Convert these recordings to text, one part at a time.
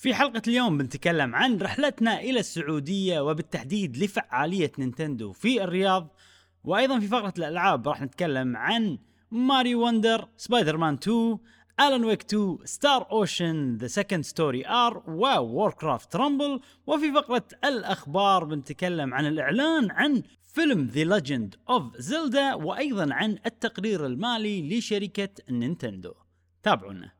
في حلقة اليوم بنتكلم عن رحلتنا إلى السعودية وبالتحديد لفعالية نينتندو في الرياض وأيضا في فقرة الألعاب راح نتكلم عن Mario Wonder Spider-Man 2 Alan Wake 2 Star Ocean The Second Story R و Warcraft Rumble. وفي فقرة الأخبار بنتكلم عن الإعلان عن فيلم The Legend of Zelda وأيضا عن التقرير المالي لشركة نينتندو. تابعونا.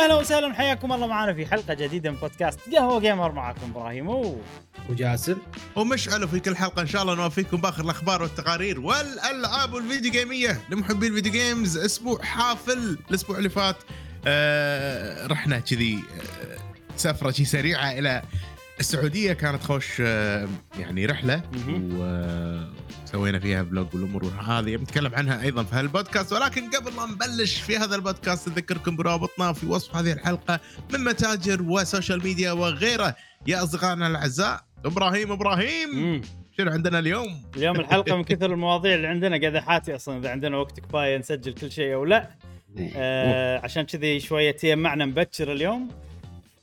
أهلا وسهلا حياكم الله معنا في حلقة جديدة من بودكاست قهوة وجيمر معكم إبراهيم و... وجاسم. ومشعل في كل حلقة إن شاء الله نوفيكم بآخر الأخبار والتقارير والألعاب والفيديو جيمية لمحبي ال video games. أسبوع حافل. الأسبوع اللي فات آه رحنا كذي آه سفرة شي سريعة إلى السعودية. كانت خوش آه يعني رحلة. وسوينا فيها vlog والأمور هذه. بنتكلم عنها أيضا في هالبودكاست. ولكن قبل لا نبلش في هذا البودكاست نذكركم بروابطنا في وصف هذه الحلقة من متاجر و social media وغيره. يا اصدقائنا الأعزاء إبراهيم إبراهيم. شنو عندنا اليوم؟ اليوم الحلقة من كثر المواضيع اللي عندنا. قاعد أحاتي أصلا إذا عندنا وقت كفاية نسجل كل شيء أو لا. آه عشان كذي شوية تجمعنا مبكر اليوم.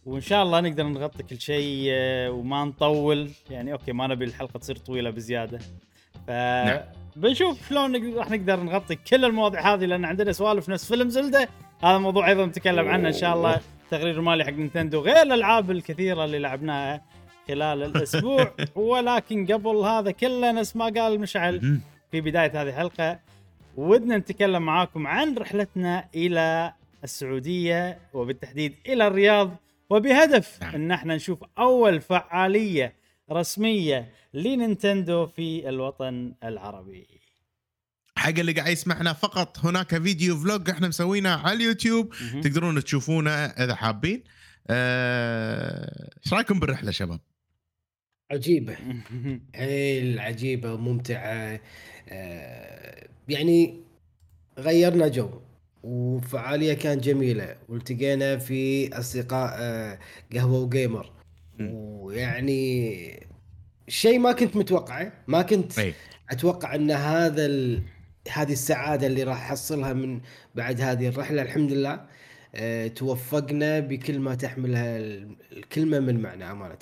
وإن شاء الله نقدر نغطي كل شيء آه وما نطول. يعني okay ما نبي الحلقة تصير طويلة بزيادة. ف نعم. بنشوف شلون راح نقدر نغطي كل المواضيع هذه لأن عندنا سوالف نفس فيلم Zelda هذا موضوع أيضا نتكلم عنه إن شاء الله تقرير مالي حق نينتندو غير الألعاب الكثيرة اللي لعبناها خلال الأسبوع ولكن قبل هذا كله نفس ما قال مشعل. في بداية هذه الحلقة ودنا نتكلم معاكم عن رحلتنا إلى السعودية وبالتحديد إلى الرياض وبهدف نعم. إن إحنا نشوف أول فعالية رسمية لنينتندو في الوطن العربي. حق اللي قاعد يسمعنا فقط هناك فيديو فلوج إحنا مسوينه على اليوتيوب مهم. تقدرون تشوفونه إذا حابين آه، إيش رأيكم بالرحلة شباب؟ عجيبة حيل عجيبة وممتعة آه، يعني غيرنا جو وفعالية كانت جميلة والتقينا في أصدقاء آه، قهوة وجيمر. ويعني شيء ما كنت متوقعه ما كنت إي أتوقع إن هذا ال... هذه السعادة اللي راح أحصلها من بعد هذه الرحلة الحمد لله أه توفقنا بكل ما تحملها ال- الكلمة من معنى أمانة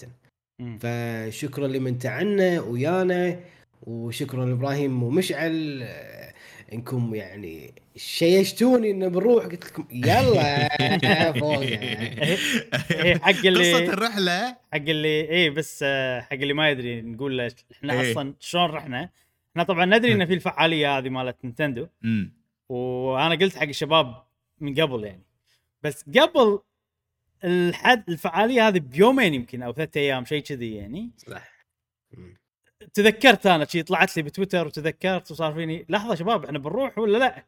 مم. فشكرا لمن تعنا ويانا وشكرا لإبراهيم ومشعل آه، إنكم يعني شيشتوني انه بنروح قلت لكم يلا فوق إيه، حق اللي قصة الرحلة حق اللي اي بس آه، حق اللي ما يدري نقول له إحنا إيه. أصلا شلون رحنا؟ إحنا طبعا ندري إن في الفعالية هذه مالت نينتندو. وأنا قلت حق الشباب من قبل يعني بس قبل الحد الفعالية هذه بيومين يمكن أو ثلاثة أيام شيء كذي يعني صح. تذكرت أنا شي طلعت لي بتويتر وتذكرت وصار فيني لحظة شباب إحنا بنروح ولا لا؟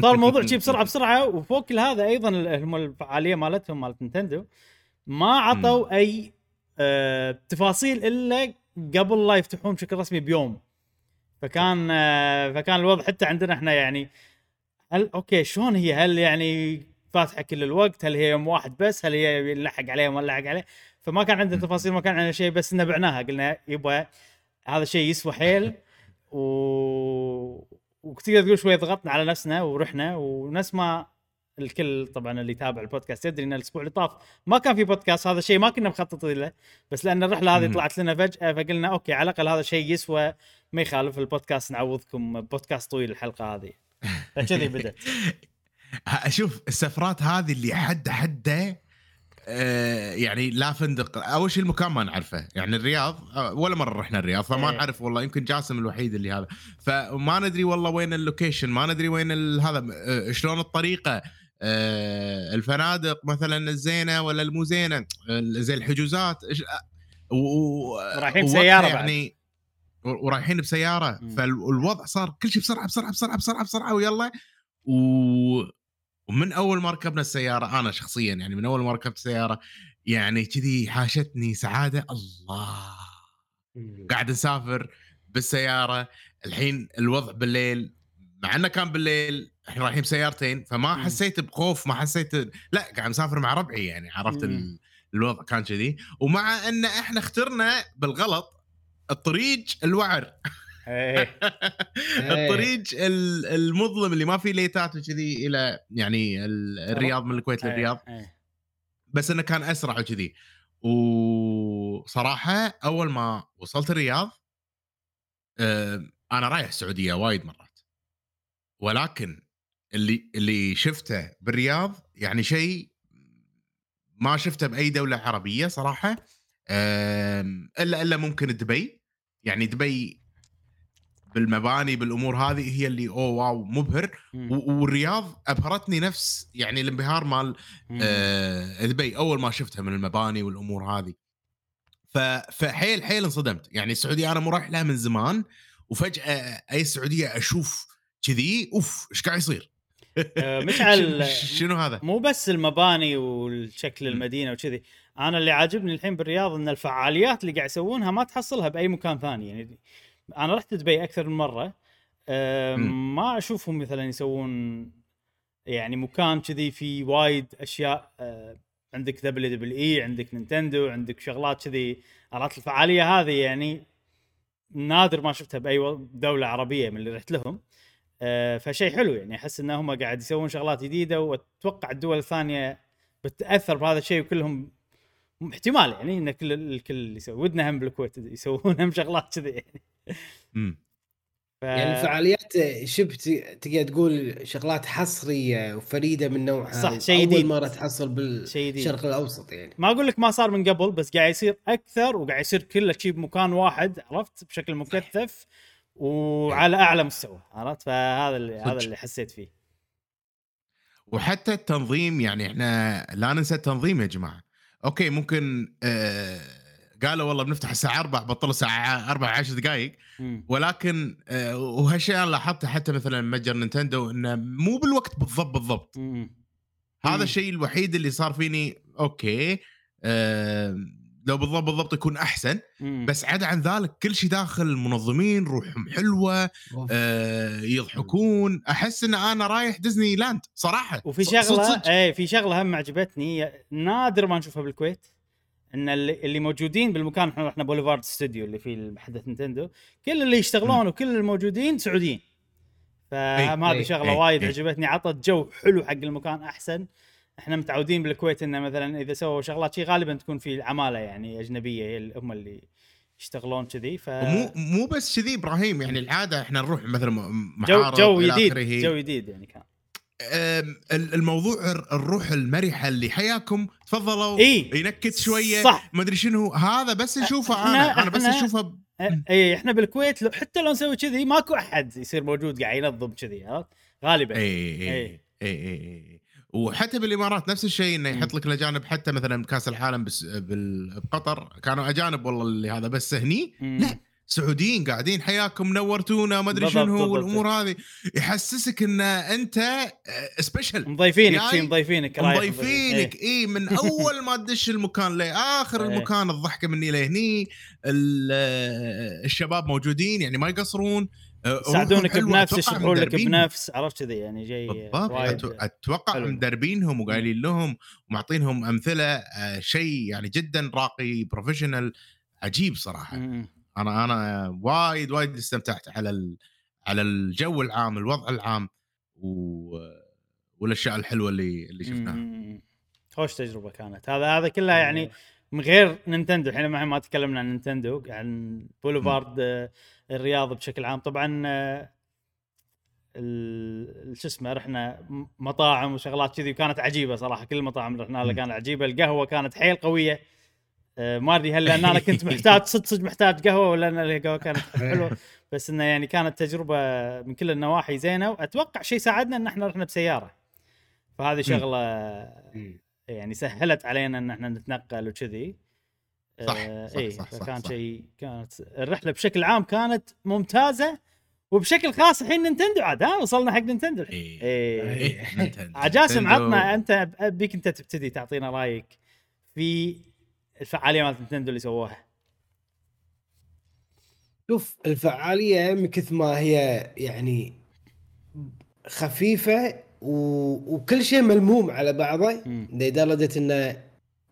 صار الموضوع شي بسرعة بسرعة وفوق كل هذا أيضا الفعالية مالتهم مالت نينتندو ما عطوا أي آه تفاصيل إلا قبل لا يفتحون بشكل رسمي بيوم. فكان آه فكان الوضع حتى عندنا إحنا يعني هل okay شلون هي؟ هل يعني فاتحة كل الوقت؟ هل هي يوم واحد بس؟ هل هي نلحق عليه وما نلحق عليه فما كان عندنا تفاصيل ما كان عندنا شيء بس إن بعناها قلنا يبا هذا الشيء يسوى حيل و وتقدر تقول شوي ضغطنا على نفسنا ورحنا ونفس ما الكل طبعا اللي يتابع البودكاست يدري إن الأسبوع اللي طاف ما كان في بودكاست هذا الشيء ما كنا مخططين له بس لأن الرحلة هذه. طلعت لنا فجأة فقلنا okay على الأقل هذا شيء يسوى ما يخالف البودكاست نعوضكم بودكاست طويل الحلقة هذه فكذي بدت أشوف السفرات هذه اللي حد حده يعني لا فندق. أول شيء المكان ما نعرفه. يعني الرياض آه، ولا مرة رحنا الرياض فما إيه. نعرف والله. يمكن جاسم الوحيد اللي هذا. فما ندري والله وين ال location ما ندري وين هذا آه، شلون الطريقة. آه، الفنادق مثلا الزينة ولا المو زينه آه، زي الحجوزات. إيش- آه، و- و- رايحين ووقتها بسيارة بعد. يعني ورايحين بسيارة. فالوضع صار كل شيء بسرعة بسرعة بسرعة بسرعة بسرعة ويلا. و... ومن أول ما ركبنا السيارة أنا شخصيا يعني من أول ما ركبت السيارة يعني كذي حاشتني سعادة الله مم. قاعد نسافر بالسيارة الحين الوضع بالليل مع إنه كان بالليل إحنا رايحين بسيارتين فما مم. حسيت بخوف ما حسيت لا قاعد مسافر مع ربعي يعني عرفت. ال... الوضع كان كذي ومع إن إحنا اخترنا بالغلط الطريق الوعر إيه. الطريق ال- المظلم اللي ما فيه ليتات وكذي إلى يعني ال- الرياض من الكويت للرياض. إيه. إيه. بس إنه كان أسرع وكذي. وصراحة أول ما وصلت الرياض آه، أنا رايح السعودية وايد مرات. ولكن اللي اللي شفته بالرياض يعني شيء ما شفته بأي دولة عربية صراحة إلا إلا ممكن دبي. يعني دبي بالمباني بالأمور هذه هي اللي أوه واو مبهر. والرياض أبهرتني نفس يعني الانبهار مال. آه دبي أول ما شفتها من المباني والأمور هذه. فحيل حيل انصدمت. يعني السعودية أنا مو رايح لها من زمان وفجأة أي السعوديه أشوف كذي أوف إيش قاعد يصير؟ آه، مشعل شنو- شنو هذا؟ مو بس المباني والشكل المدينة وكذي. أنا اللي عاجبني الحين بالرياض إن الفعاليات اللي قاعد يسوونها ما تحصلها بأي مكان ثاني. يعني أنا رحت دبي أكثر من مرة أه. ما أشوفهم مثلا يسوون يعني مكان كذي فيه وايد أشياء أه عندك WWE عندك نينتندو عندك شغلات كذي عرفت الفعالية هذه يعني نادر ما شفتها بأي دولة عربية من اللي رحت لهم آه، فشيء حلو يعني أحس انهم قاعد يسوون شغلات جديدة وأتوقع الدول الثانية بتاثر بهذا الشيء وكلهم احتمال يعني إن كل الكل يسوي ودنا هم بالكويت يسوون هم شغلات كذي يعني. ف... يعني الفعاليات شبه تقدر تقول شغلات حصرية وفريدة من نوعها صح، شيء أول جديد. مرة تحصل شيء جديد. بالشرق الأوسط يعني. ما أقول لك ما صار من قبل بس قاعد يصير أكثر وقاعد يصير كله شيء بمكان واحد عرفت؟ بشكل مكثف وعلى أعلى مستوى عرفت؟ فهذا اللي هذا. اللي حسيت فيه. وحتى التنظيم يعني إحنا لا ننسى التنظيم يا جماعة. أوكي ممكن آه قالوا والله بنفتح الساعة 4 بطلوا الساعة 4 10 دقائق. ولكن آه وهالشيء أنا لاحظته حتى مثلا متجر نينتندو إنه مو بالوقت بالضبط بالضبط. هذا. الشيء الوحيد اللي صار فيني أوكي آه لو بالضبط بالضبط يكون أحسن مم. بس عدا عن ذلك كل شيء داخل المنظمين روحهم حلوة. آه يضحكون أحس إن أنا رايح ديزني لاند صراحة وفي شغلة. اي في شغلة هم عجبتني نادر ما نشوفها بالكويت إن اللي, موجودين بالمكان إحنا رحنا بوليفارد ستوديو اللي فيه متحف نينتندو كل اللي يشتغلون وكل الموجودين سعوديين. فهم هذه أي، شغلة أي، وايد. عجبتني. عطت جو حلو حق المكان أحسن. إحنا متعودين بالكويت إنه مثلا إذا سووا شغلات شي غالبا تكون في عمالة يعني أجنبية هم اللي يشتغلون كذي. ف ومو مو بس كذي إبراهيم يعني العادة إحنا نروح مثلا جو معارض جو جديد. جو جديد يعني كان. الموضوع الر- الروح المرحة اللي حياكم تفضلوا إي. ينكت شوية صح. ما أدري شنو هذا بس نشوفه إحنا- أنا أنا بس اشوفه ب- إي إحنا بالكويت لو حتى لو نسوي كذي ماكو أحد يصير موجود قاعد ينظم كذي عرفت غالبا إي إي. إي وحتى بالإمارات نفس الشيء إنه يحط لك الأجانب حتى مثلا بكاس العالم بقطر كانوا أجانب والله اللي هذا بس هني. لا سعوديين قاعدين حياكم نورتونا ما أدري شنو. والأمور هذه يحسسك إن أنت سبيشل مضيفينك شي مضيفينك رايح مضيفينك إيه. اي من أول ما تدش المكان لاخر إيه. المكان الضحكة مني لهني ال- الشباب موجودين يعني ما يقصرون يساعدونك حلوة، بنفس يشرحون لك. بنفس عرفت كذي يعني جاي بالضبط أتوقع. مدربينهم وقايلين لهم ومعطينهم أمثلة آه، شيء يعني جدا راقي professional عجيب صراحة مم. أنا أنا وايد وايد استمتعت على ال... على الجو العام الوضع العام و... والأشياء الحلوة اللي اللي شفناها. خوش تجربة كانت. هذا هذا كلها يعني من غير نينتندو. الحين ما ما تكلمنا عن نينتندو عن بوليفارد آه، الرياض بشكل عام. طبعا آه، ال- شو اسمه رحنا مطاعم وشغلات كذي وكانت عجيبة صراحة. كل المطاعم اللي رحنا لها. كانت عجيبة. القهوة كانت حيل قوية. ما أدري هل لأن أنا كنت محتاج صدق صدق محتاج قهوة ولا أن القهوة كانت حلوة بس إنه يعني كانت تجربة من كل النواحي زينة وأتوقع شيء ساعدنا إن إحنا رحنا بسيارة فهذه شغلة. يعني سهلت علينا إن إحنا نتنقل وكذي صح، آه صح، اي صح، صح، فكان. شيء كانت الرحلة بشكل عام كانت ممتازة وبشكل خاص الحين نينتندو عاد ها وصلنا حق نينتندو الحين إيه. اي إيه،. جاسم. عطنا أنت أبيك أنت تبتدي تعطينا رأيك في الفعالية مالت نينتندو اللي سووها شوف الفعالية من كثر ما هي يعني خفيفة و... وكل شيء ملموم على بعضه. لدرجه إنه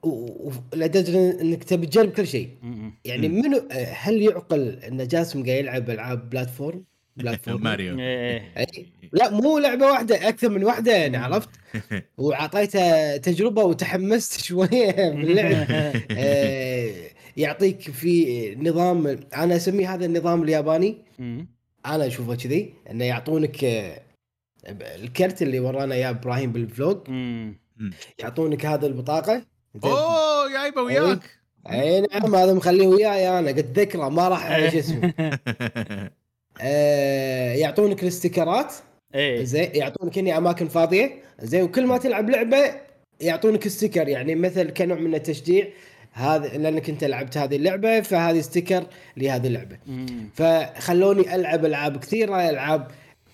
و- لدرجه إنك تبي تجرب كل شيء. يعني. منو هل يعقل إن جاسم قاعد يلعب ألعاب بلاتفورم بلاتفورم. ماريو. إيه. أي. لا مو لعبة واحدة أكثر من واحدة يعني عرفت؟ وعطيته تجربة وتحمست شوية باللعب آه، يعطيك في نظام أنا أسميه هذا النظام الياباني. أنا أشوفه كذي إنه يعطونك الكرت اللي ورانا اياه إبراهيم بال vlog. يعطونك هذا البطاقة؟ أوه جايبه وياك. اي نعم هذا مخليه وياي أنا. قد ذكره ما راح شو اسمه. آه، يعطونك ال stickerات. إيه. زين يعطونك هني أماكن فاضية. زين وكل ما تلعب لعبة يعطونك sticker. يعني مثل كنوع من التشجيع هذا لأنك أنت لعبت هذه اللعبة فهذه sticker لهذه اللعبة. مم. فخلوني ألعب ألعاب كثيرة ألعاب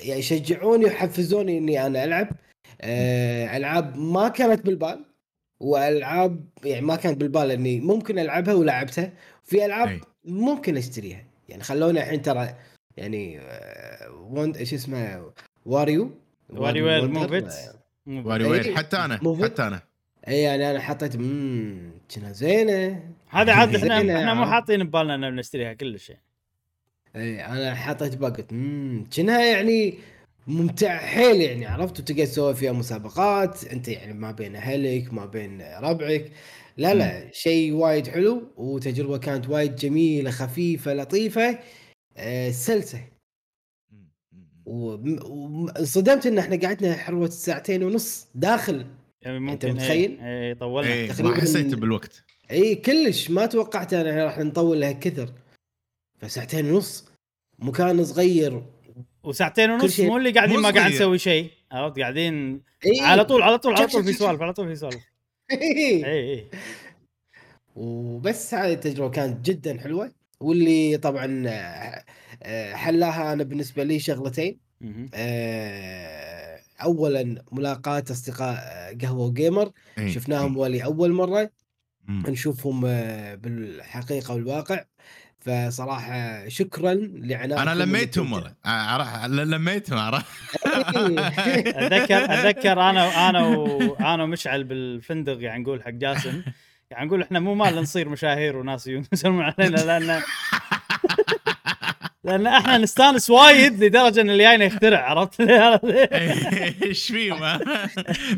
يعني يشجعوني ويحفزوني إني أنا ألعب. آه، ألعاب ما كانت بالبال وألعاب يعني ما كانت بالبال إني ممكن ألعبها ولعبتها. في ألعاب أي. ممكن أشتريها. يعني خلوني الحين ترى يعني وند إيش اسمه واريو؟ واري وير. موفيت واري وير. إيه. حتى أنا حتى أنا. اي يعني أنا حطيت اممم كنا زينة. هذا عاد إحنا إحنا مو؟ حاطين ببالنا ان بنشتريها كلش يعني. اي أنا حطيت باقت اممم كأنها يعني ممتع حيل يعني عرفت؟ وتقدر تسوي فيها مسابقات. أنت يعني ما بين أهلك ما بين ربعك. لا لا شيء وايد حلو وتجربة كانت وايد جميلة خفيفة لطيفة. سلسة. وم- وانصدمت إن إحنا قعدنا حروة ساعتين ونص داخل. يعني أنت ممكن متخيل؟ إيه, إيه طولنا إيه تقريباً- ما حسيت بالوقت. إي كلش. ما توقعت أنا راح نطول لهالكثر فساعتين ونص مكان صغير. وساعتين ونص مو اللي قاعدين ما قاعد. نسوي شيء. عرفت؟ قاعدين إي. على طول على طول على طول في. سوالف على طول في سوالف. إي إي. وبس هذه التجربة كانت جدا حلوة. واللي طبعا آه، حلاها أنا بالنسبة لي شغلتين. آه، اولا ملاقاة أصدقاء آه، قهوة وجيمر. إيه. شفناهم ولي أول مرة. نشوفهم بالحقيقة والواقع. فصراحة شكرا لعنائكم أنا لميتهم والله. عرف- لميتهم عرفت أتذكر أتذكر أنا أنا وأنا ومشعل بالفندق يعني نقول حق جاسم. يعني نقول إحنا مو مال نصير مشاهير وناس يسلمون علينا لأن لأن إحنا نستانس وايد لدرجة إن اللي جاينا يخترع عرفت؟ إيش فيهم؟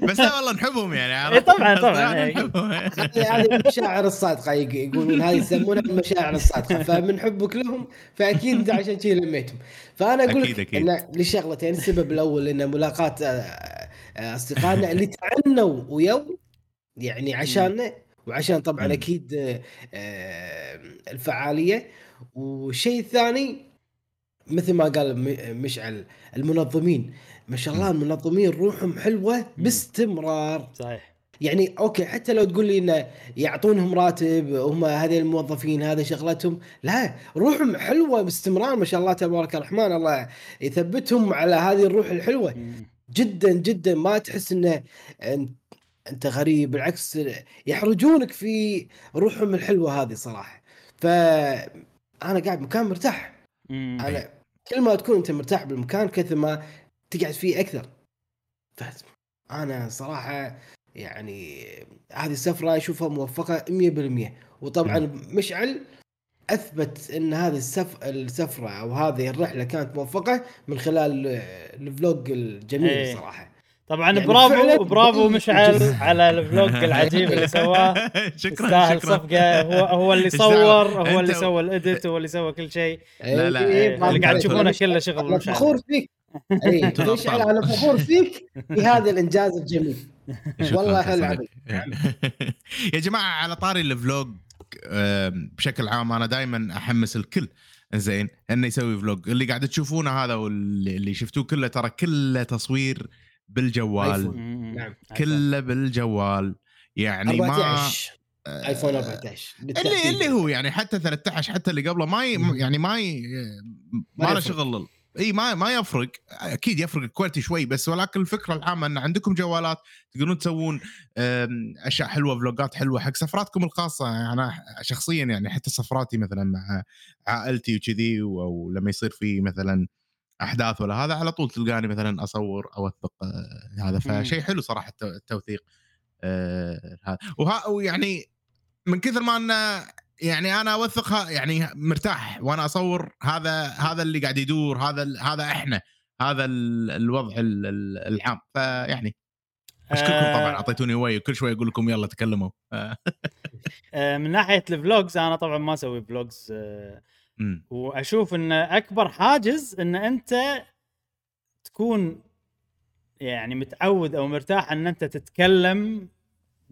بس لا والله نحبهم يعني إيه عرفت طبعاً، طبعاً، إيه. نحبهم. هذه المشاعر الصادقة يق- يقولون هذه يسمونها المشاعر الصادقة فمن حبك لهم فأكيد انت عشان كذي لميتهم فأنا أقول لك. إن لشغلتين السبب الأول إن ملاقاة آه، آه، أصدقائنا اللي تعنوا ويو يعني عشاننا وعشان طبعا مم. أكيد آه، الفعالية. والشيء الثاني مثل ما قال مشعل المنظمين. ما شاء الله المنظمين روحهم حلوة باستمرار. صحيح. يعني أوكي حتى لو تقول لي انه يعطونهم راتب هم هذه الموظفين هذا شغلتهم لا روحهم حلوة باستمرار. ما شاء الله تبارك الرحمن الله يثبتهم على هذه الروح الحلوة. جدا جدا ما تحس انه أنت- أنت غريب بالعكس يحرجونك في روحهم الحلوة هذه صراحة. ف أنا قاعد مكان مرتاح. مم. أنا كل ما تكون أنت مرتاح بالمكان كثر ما تقعد فيه أكثر. ف أنا صراحة يعني هذه السفرة أشوفها موفقة 100% وطبعا مشعل أثبت إن هذه السف... السفرة أو هذه الرحلة كانت موفقة من خلال الفلوج الجميل إيه. صراحة. طبعا يعني برافو برافو مشعل. على الفلوج العجيب اللي سواه شكرا شكرا صفقه هو هو اللي صور؟ هو اللي سوى ال edit هو اللي سوى كل شيء لا، لا، إيه، إيه، برافو اللي قاعد. تشوفونه كله شغل أنا فخور فيك اي مشعل. أنا فخور فيك في هذا الإنجاز الجميل شكراً والله. يا جماعة على طاري ال vlog بشكل عام أنا دائما أحمس الكل زين إنه يسوي vlog اللي قاعد تشوفونه هذا واللي اللي شفتوه كله ترى كله تصوير بالجوال. نعم. كله بالجوال يعني ما 14 آيفون 14 اللي. اللي هو يعني حتى 13 حتى اللي قبله ما ي... يعني ما ي... ما له يفرق. شغل إي ما ما يفرق أكيد يفرق الكواليتي شوي بس ولكن الفكرة العامة إن عندكم جوالات تقدرون تسوون أشياء حلوة فلوجات حلوة حق سفراتكم الخاصة يعني أنا شخصيا يعني حتى سفراتي مثلا مع عائلتي وكذي أو لما يصير في مثلا أحداث ولا هذا على طول تلقاني مثلا أصور اوثق آه، هذا. فشيء حلو صراحة التو- التوثيق آه هذا. وها ويعني من كثر ما انه يعني أنا أوثقها يعني مرتاح وأنا أصور هذا هذا اللي قاعد يدور هذا هذا إحنا هذا ال- الوضع ال- ال- العام. فيعني أشكركم طبعا آه، أعطيتوني وي وكل شوي أقول لكم يلا تكلموا. من ناحية ال vlogs أنا طبعا ما أسوي vlogs وأشوف إن أكبر حاجز إن أنت تكون يعني متعود أو مرتاح إن أنت تتكلم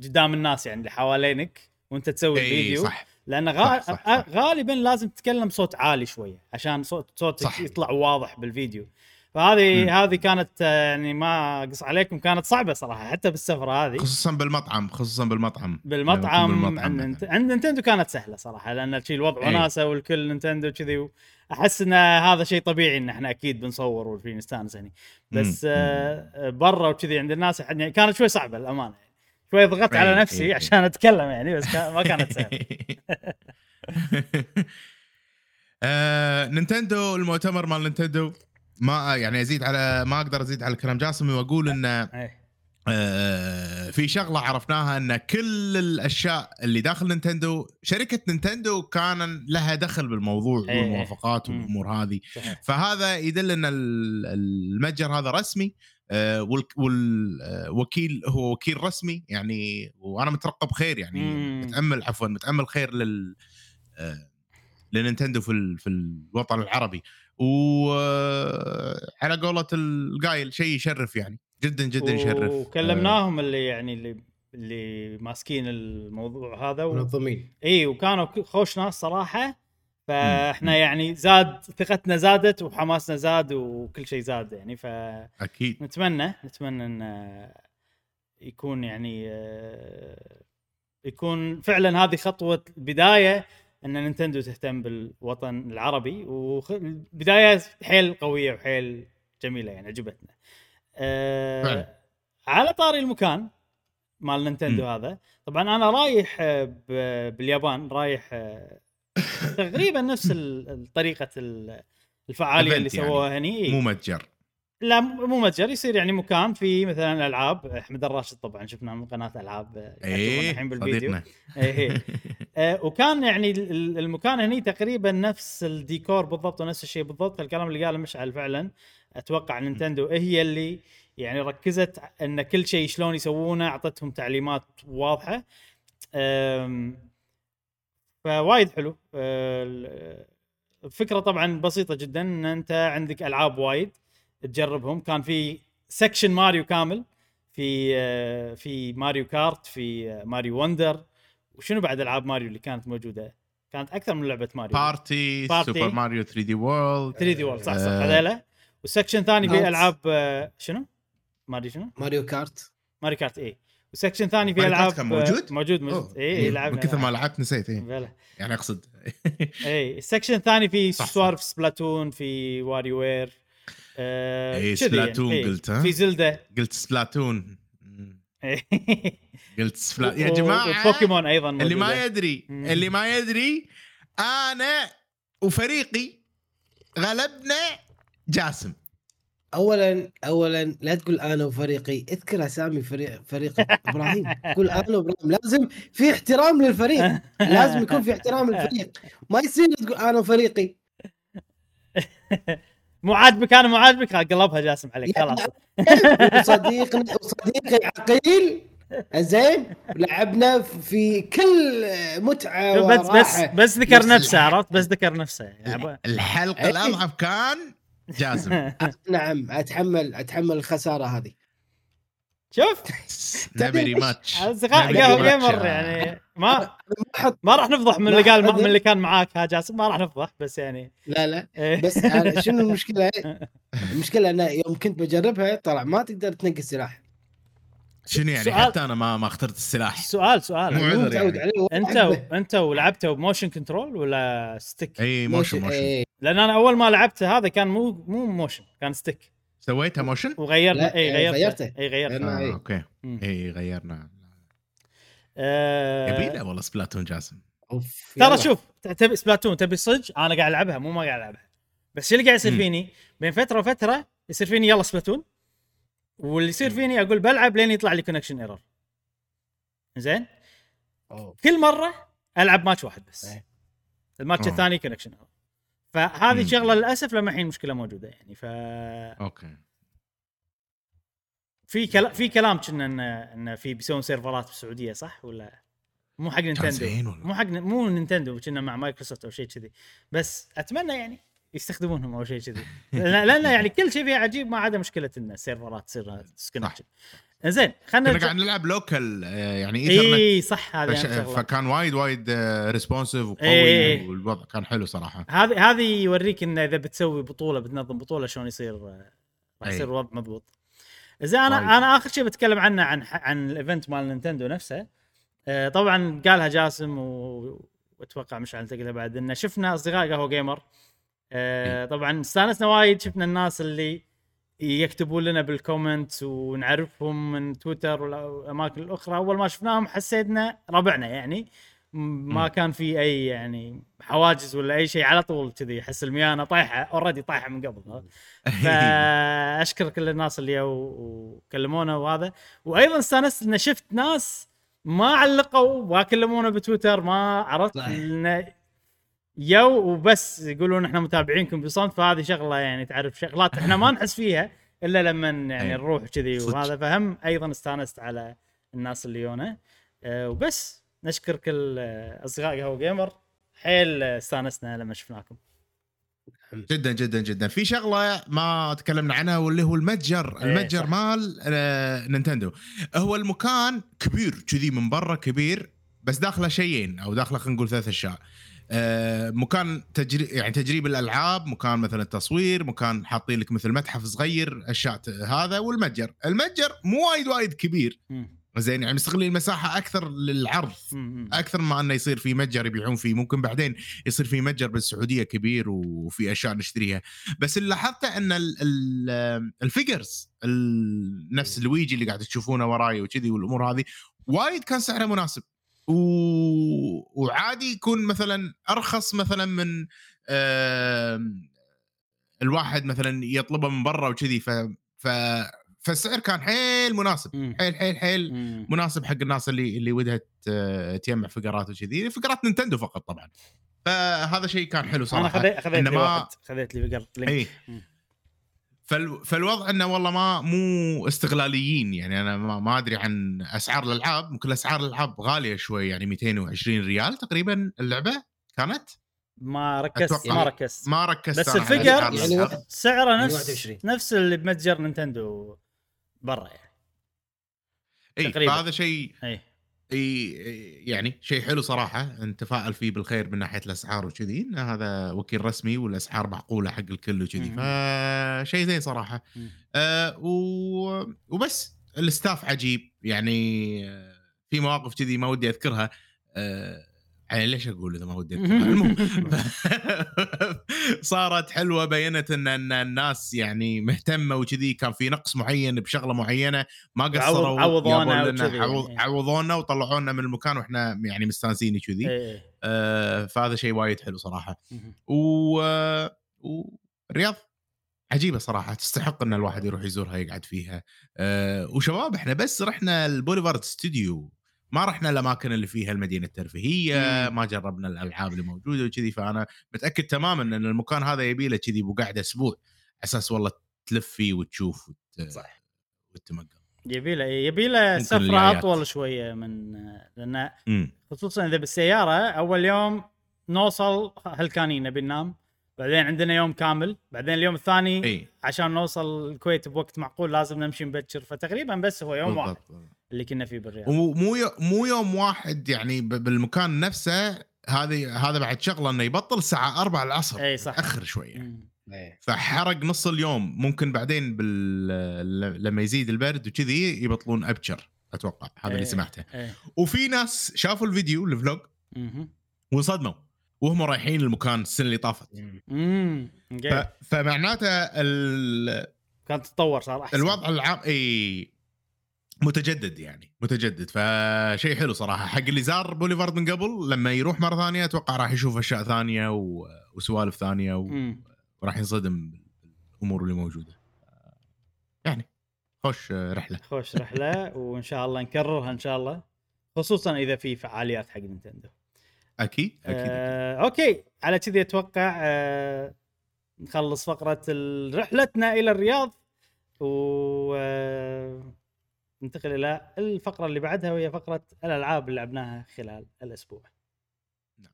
قدام الناس يعني اللي حوالينك وأنت تسوي الفيديو صح لأن. صح، صح، صح. غالبا لازم تتكلم صوت عالي شوية عشان صوت صوتك صح. يطلع واضح بالفيديو فهذه مم. هذه كانت آه، يعني ما أقص عليكم كانت صعبة صراحة حتى بالسفره هذه خصوصا بالمطعم خصوصا بالمطعم بالمطعم يكون عند بالمطعم نت- عند نينتندو كانت سهلة صراحة لأن شي الوضع إيه. وناسة والكل نينتندو كذي احس إن هذا شيء طبيعي إن إحنا أكيد بنصور وفي نستانس هني بس. آه برا وكذي عند الناس يعني كانت شوي صعبة الأمانة يعني شوي ضغطت على إيه، نفسي إيه. عشان أتكلم يعني بس كان ما كانت سهلة آه، نينتندو المؤتمر مال نينتندو ما يعني أزيد على ما أقدر أزيد على كلام جاسم واقول إن إيه. آه، في شغلة عرفناها إن كل الأشياء اللي داخل نينتندو شركة نينتندو كان لها دخل بالموضوع إيه. والموافقات. والأمور هذه صحيح. فهذا يدل إن ال- المتجر هذا رسمي والوكيل هو وكيل رسمي يعني وأنا مترقب خير يعني مم. متأمل عفوا متأمل خير لل آه، لنينتندو في في الوطن العربي وعلى قولة القايل شيء يشرف يعني. جدا جدا يشرف. وكلمناهم اللي يعني اللي اللي ماسكين الموضوع هذا و... منظمين. إي وكانوا خوش ناس صراحة. فإحنا يعني زاد ثقتنا زادت وحماسنا زاد وكل شيء زاد يعني. فنتمنى أكيد. نتمنى إن يكون يعني آه، يكون فعلا هذه خطوة بداية أن نينتندو تهتم بالوطن العربي وبدايه حيل قوية وحيل جميلة يعني عجبتنا. فعلا. على طاري المكان مال نينتندو. هذا طبعا أنا رايح آه، باليابان رايح آه، تقريبا نفس طريقة ال- الفعالية اللي يعني. سووها هني إيه. مو متجر لا مو متجر يصير يعني مكان في مثلا ألعاب. أحمد الراشد طبعا شفناه من قناة ألعاب آه، إيه الحين بالفيديو. إيه إيه. آه، وكان يعني ال- ال- المكان هني تقريبا نفس الديكور بالضبط ونفس الشيء بالضبط. الكلام اللي قاله مشعل فعلا أتوقع نينتندو هي اللي يعني ركزت إن كل شيء شلون يسوونه أعطتهم تعليمات واضحة. فوايد حلو. ال- الفكرة طبعا بسيطة جدا إن أنت عندك ألعاب وايد. تجربهم كان في section ماريو كامل في أه، في Mario Kart في أه، Mario Wonder وشنو بعد ألعاب ماريو اللي كانت موجودة كانت أكثر من لعبة Mario Party Party. Super Mario 3D World 3D World صح صح آه. هذيلا وال section ثاني في. ألعاب آه، شنو؟ ماريو شنو؟ Mario Kart Mario Kart اي و section ثاني في ألعاب كان موجود؟ آه، موجود موجود. اي إيه، اي لعبنا من كثر ما. لعبت نسيت بلى يعني أقصد اي ال section الثاني في. سوالف Splatoon في WarioWare آه إيه، كذي Splatoon إيه. قلت، ها؟ في Zelda قلت Splatoon. قلت Spla- يا جماعة وبوكيمون أيضا اللي ما موجودة. يدري مم. اللي ما يدري أنا وفريقي غلبنا جاسم اولا اولا لا تقول أنا وفريقي اذكر أسامي فريق فريق إبراهيم قول أنا وإبراهيم لازم في احترام للفريق لازم يكون في احترام للفريق ما يصير تقول أنا وفريقي مو عاجبك أنا مو عاجبك قلبها جاسم عليك خلاص. وصديقنا وصديقي عقيل زين. لعبنا في كل متعة بس بس بس ذكر نفس نفسه. عرفت؟ بس ذكر نفسه يعني الحلقة إيه. الأضعف كان جاسم. نعم أتحمل أتحمل الخسارة هذه. شوف. نبي قهوة ريماتش. جيمر يعني. ما ما راح نفضح من اللي قال من اللي كان معاك ها جاسم ما راح نفضح بس يعني لا لا إيه. بس شنو المشكلة؟ المشكلة انه يوم كنت بجربها طلع ما تقدر تنقي السلاح شنو يعني سؤال- حتى أنا ما ما اخترت السلاح سؤال سؤال مو عذر متعود يعني. عليه أنت وأحبه. أنت ولعبته ب motion control ولا stick؟ إي motion motion إيه. لأن أنا أول ما لعبته هذا كان مو مو motion كان stick سويتها motion؟ وغيرنا إي آه، غيرته غيرته. إي غيرنا. آه إيه. أوكي. إي غيرنا آه، يبينا والله Splatoon جاسم أوف، ترى. شوف تبي Splatoon تبي صج أنا قاعد ألعبها مو ما قاعد ألعبها بس شو اللي قاعد يصير. فيني بين فترة وفترة يصير فيني يلا Splatoon واللي يصير فيني أقول بلعب لين يطلع لي connection error زين. كل مرة ألعب ماتش واحد بس إيه. الماتش أوه. الثاني connection فهذه مم. شغلة للأسف لما الحين مشكلة موجودة يعني ف أوكي في كلام في كلام كنا ان إن في بيسوون سيرفرات بالسعودية صح؟ ولا مو حق نينتندو؟ مو حق مو نينتندو كنا مع مايكروسوفت أو شيء كذي. بس أتمنى يعني يستخدمونهم أو شيء كذي. لأن يعني كل شيء فيها عجيب ما عدا مشكلة إن السيرفرات تصير disconnection زين خلينا كنا قاعد نرجع نلعب local يعني ايثرنت اي صح هذه فش... فكان وايد وايد responsive وقوي إيه. والوضع كان حلو صراحة. هذه هذه يوريك انه إذا بتسوي بطولة بتنظم بطولة شلون يصير راح أي. يصير الوضع مضبوط. زين أنا وايد. أنا آخر شيء بتكلم عنه عن عن ال event مال نينتندو نفسه. آه، طبعا قالها جاسم و... وأتوقع مش تقولها بعد إنه شفنا أصدقاء قهوة جيمر. آه، طبعا استانسنا وايد شفنا الناس اللي يكتبون لنا بال comments ونعرفهم من تويتر والأماكن الأخرى أول ما شفناهم حسيتنا ربعنا يعني ما. كان في أي يعني حواجز ولا أي شيء على طول كذي احس الميانة طايحة already طايحة من قبل فاشكر كل الناس اللي وكلمونا وهذا وأيضا استأنست إن شفت ناس ما علقوا ما كلمونا بتويتر ما عرفت. إن يوا وبس يقولون إحنا متابعينكم بصمت فهذه شغلة يعني تعرف شغلات إحنا ما نحس فيها إلا لما يعني أي. نروح كذي. وهذا فهم أيضا استأنست على الناس اللي يونا أه وبس نشكر كل أصدقاء قهوة جيمر. حيل استانسنا لما شفناكم. جدا جدا جدا. في شغلة ما تكلمنا عنها واللي هو المتجر. إيه، المتجر صح. مال آه، نينتندو. هو المكان كبير كذي من برا كبير بس داخله شيئين أو داخله خلينا نقول ثلاث أشياء. آه، مكان تجري يعني تجريب الألعاب مكان مثلا تصوير مكان حاطين لك مثل متحف صغير أشياء هذا والمتجر. المتجر مو وايد وايد كبير. زين يعني مستغلين المساحة أكثر للعرض. أكثر ما إنه يصير في متجر يبيعون فيه. ممكن بعدين يصير في متجر بالسعودية كبير وفي أشياء نشتريها. بس اللي لاحظته إن ال- ال- ال figures ال- نفس لويجي اللي قاعد تشوفونه وراي وكذي والأمور هذه وايد كان سعره مناسب. و... وعادي يكون مثلا أرخص مثلا من آم، الواحد مثلا يطلبه من برا وكذي. ف... ف... فالسعر كان حيل مناسب مم. حيل حيل حيل مم. مناسب حق الناس اللي اللي ودها تجمع figure ات وكذي figure ات نينتندو فقط طبعا فهذا شيء كان حلو أنا صراحة خذيت خذيت إنه لي ما- واحد خذيت لي figure Link اي. فال... فالوضع إنه والله ما مو استغلاليين يعني أنا ما, ما أدري عن أسعار الألعاب ممكن أسعار الألعاب غالية شوي يعني 220 ريال تقريبا اللعبة كانت ما ركزت. ما ركزت ما ركزت بس ال figure- يعني. واحد- سعره يعني نفس 21. نفس اللي بمتجر نينتندو برا يعني. إي تقريباً. فهذا شيء إي. يعني شيء حلو صراحة. نتفائل فيه بالخير من ناحية الأسعار وكذي إن هذا وكيل رسمي والأسعار معقولة حق الكل وكذي. فشيء زين صراحة. مم. آه و... وبس. ال staff عجيب. يعني آه، في مواقف كذي ما ودي أذكرها. آه يعني ليش أقول إذا ما ودي المهم. صارت حلوة بينت ان إن الناس يعني مهتمة وكذي. كان في نقص معين بشغلة معينة ما قصروا عوض- عوضونا يعني. عوضونا وطلعونا من المكان وإحنا يعني مستانسين كذي إيه. آه فهذا شيء وايد حلو صراحة. و... والرياض عجيبة صراحة. تستحق إن الواحد يروح يزورها يقعد فيها. أه وشباب إحنا بس رحنا ال Boulevard Studio. ما رحنا الأماكن اللي فيها المدينة الترفيهية. ما جربنا الألعاب اللي موجودة وكذي فأنا متأكد تماما إن المكان هذا يبي له كذي بقعده أسبوع على أساس والله تلف فيه وتشوف وت... صح. وتمقل يبي له يبي له سفره. أطول شوية من لأن خصوصا إذا بالسيارة أول يوم نوصل هلكانين نبي ننام بعدين عندنا يوم كامل بعدين اليوم الثاني إي عشان نوصل الكويت بوقت معقول لازم نمشي مبكر فتقريبا بس هو يوم واحد بالضبط. اللي كنا فيه بالرياض. ومو مو يوم واحد يعني بالمكان نفسه هذه هذا بعد شغله إنه يبطل الساعة 4 العصر. إي صح. أخر شوية. مم. فحرق نص اليوم. ممكن بعدين بال... لما يزيد البرد وكذي يبطلون ابكر أتوقع. هذا اللي. سمعته. إيه. وفي ناس شافوا الفيديو الفلوج. وانصدموا وهم رايحين المكان السنة اللي طافت. ف... فمعناته ال... كانت تتطور صار احسن الوضع العام إي. متجدد يعني متجدد. فشيء حلو صراحة. حق اللي زار بوليفارد من قبل لما يروح مرة ثانية أتوقع راح يشوف أشياء ثانية و... وسوالف ثانية و... وراح ينصدم بالأمور اللي موجودة. يعني خوش رحلة. خوش رحلة وإن شاء الله نكررها إن شاء الله خصوصا إذا في فعاليات حق Nintendo. أكيد أكيد, أكيد. آه، okay. على كذي أتوقع آه نخلص فقرة رحلتنا إلى الرياض و آه، ننتقل إلى الفقرة اللي بعدها وهي فقرة الألعاب اللي لعبناها خلال الأسبوع. نعم.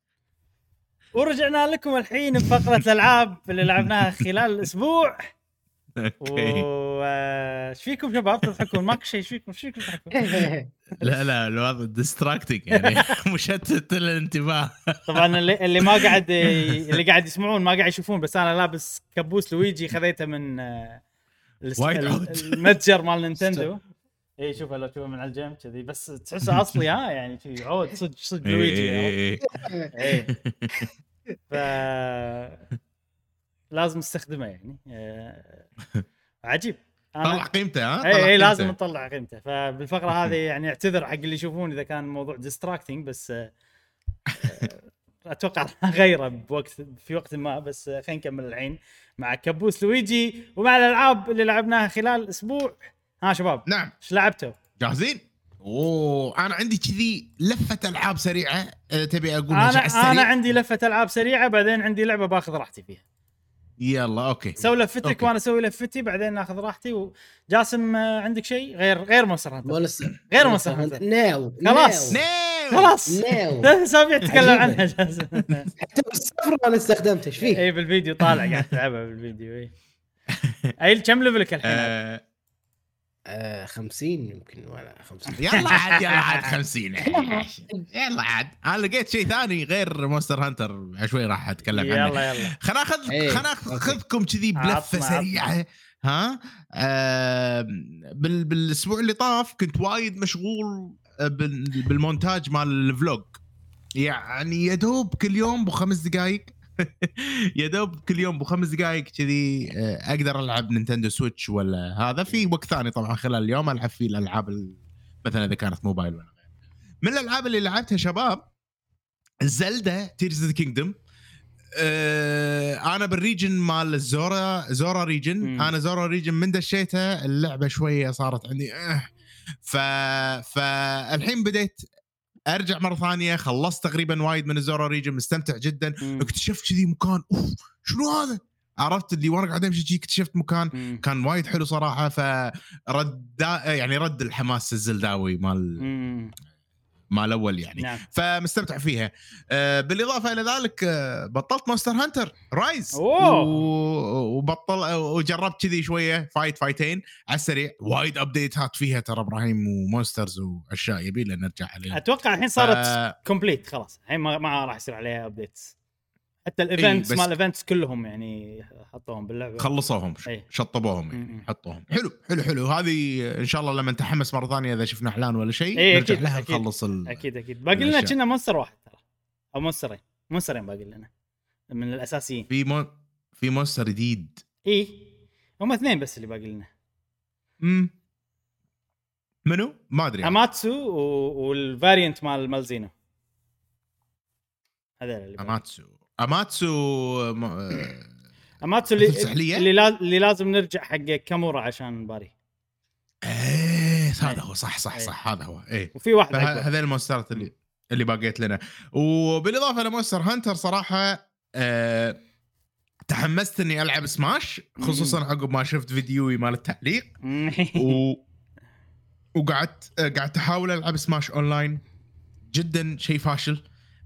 ورجعنا لكم الحين بفقرة الألعاب اللي لعبناها خلال الأسبوع. okay. وإيش فيكم شباب؟ تضحكون؟ ماكو شيء. إيش فيكم؟ إيش فيكم تضحكون؟ لا لا الوضع distracting يعني. مشتت الانتباه. طبعا اللي, اللي ما قاعد اللي قاعد يسمعون ما قاعد يشوفون بس أنا لابس كبوس لويجي خذيته من آه، وايد. المتجر مال Nintendo. اي شوفه لو تشوفه من على الجنب كذي. بس تحسه اصلي ها؟ يعني شي عود صدق صدق لويجي إيه، عرفت؟ إيه، إيه. اي ف لازم استخدمه يعني. آه، عجيب. طلع قيمته ها؟ اي اي لازم. نطلع قيمته. فبالفقرة هذه يعني اعتذر حق اللي يشوفون إذا كان الموضوع distracting بس آه، آه، أتوقع راح أغيره بوقت في وقت ما. بس خلينا نكمل الحين مع كبوس لويجي ومع الألعاب اللي لعبناها خلال الأسبوع ها شباب نعم إيش لعبتوا؟ جاهزين؟ أوه أنا عندي كذي لفة ألعاب سريعة أه، تبي على أنا؟ أنا عندي لفة ألعاب سريعة بعدين عندي لعبة باخذ راحتي فيها يلا okay سوي لفتك okay. وأنا أسوي لفتي بعدين ناخذ راحتي وجاسم آه، عندك شيء غير غير Monster Hunter Monster غير Monster Hunter Now خلاص. Now خلاص Now ثلاث اسابيع تتكلم. عنها جاسم حتى بالصفر أنا استخدمته إيش فيه؟ اي بالفيديو طالع قاعد تلعبها بالفيديو اي أي كم level ك الحين؟ آه، آه 50 يمكن ولا 50 يلا عاد يلا عاد 50 يلا عاد. أنا لقيت شيء ثاني غير Monster Hunter. شوي راح أتكلم عنه. يلا يلا. خلنا اخذ إيه، خلنا okay. اخذكم كذي بلفة سريعة. ها؟ آه بال بالأسبوع اللي طاف كنت وايد مشغول آه، بال- بالمونتاج مال ال vlog. يعني يا دوب كل يوم بخمس دقائق يا دوب كل يوم بخمس دقائق كذي آه، أقدر ألعب Nintendo Switch ولا هذا. في وقت ثاني طبعا خلال اليوم ألعب فيه الألعاب ال- مثلا إذا كانت موبايل ولا غيره من الألعاب اللي لعبتها شباب Zelda Tears of the Kingdom أنا بال region مال Zora Zora region. مم. أنا Zora region من دشيتها اللعبة شوية صارت عندي آه. ف فالحين بديت ارجع مره ثانية خلصت تقريبا وايد من ال Zora region مستمتع جدا مم. اكتشفت كذي مكان أوف شنو هذا عرفت اللي وأنا قاعد امشي شي اكتشفت مكان مم. كان وايد حلو صراحة فرد يعني رد الحماس الزلداوي مال. مال اول يعني. نعم. فمستمتع فيها. آه بالإضافة إلى ذلك آه بطلت Monster Hunter Rise. أوه. وبطل وجربت كذي شوية fight fight ين على السريع. وايد update ات فيها ترى إبراهيم و monsters وأشياء يبي لنا نرجع عليها. أتوقع الحين صارت آه، complete خلاص. الحين ما, ما راح يصير عليها updates حتى ال events بس- مال ال events كلهم يعني حطوهم باللعبة. خلصوهم إيه. شطبوهم يعني. حطوهم. حلو حلو حلو. هذه إن شاء الله لما نتحمس مرة ثانية إذا شفنا إعلان ولا شيء إيه، نرجع أكيد، لها أكيد. نخلص ال... أكيد أكيد. باقي لنا. كنا monster واحد ترى. أو monster ين monster ين باقي لنا. من الأساسيين. في مو... في monster جديد. اي هم اثنين بس اللي باقي لنا. امم منو؟ ما أدري. Amatsu و... وال variant مال Malzeno هذول اللي. Amatsu. Amatsu. آه، Amatsu اللي؟ اللي. اللي لازم نرجع حق Kamura عشان نباري إيه هذا هو صح صح إيه. صح هذا هو إيه وفي واحد. فهذول ال monster ات اللي اللي باقيت لنا وبالإضافة ل Monster Hunter صراحة أه تحمست إني ألعب سماش خصوصا عقب ما شفت فيديوي مال التعليق و... وقعدت آه، قعدت أحاول ألعب Smash online جدا شيء فاشل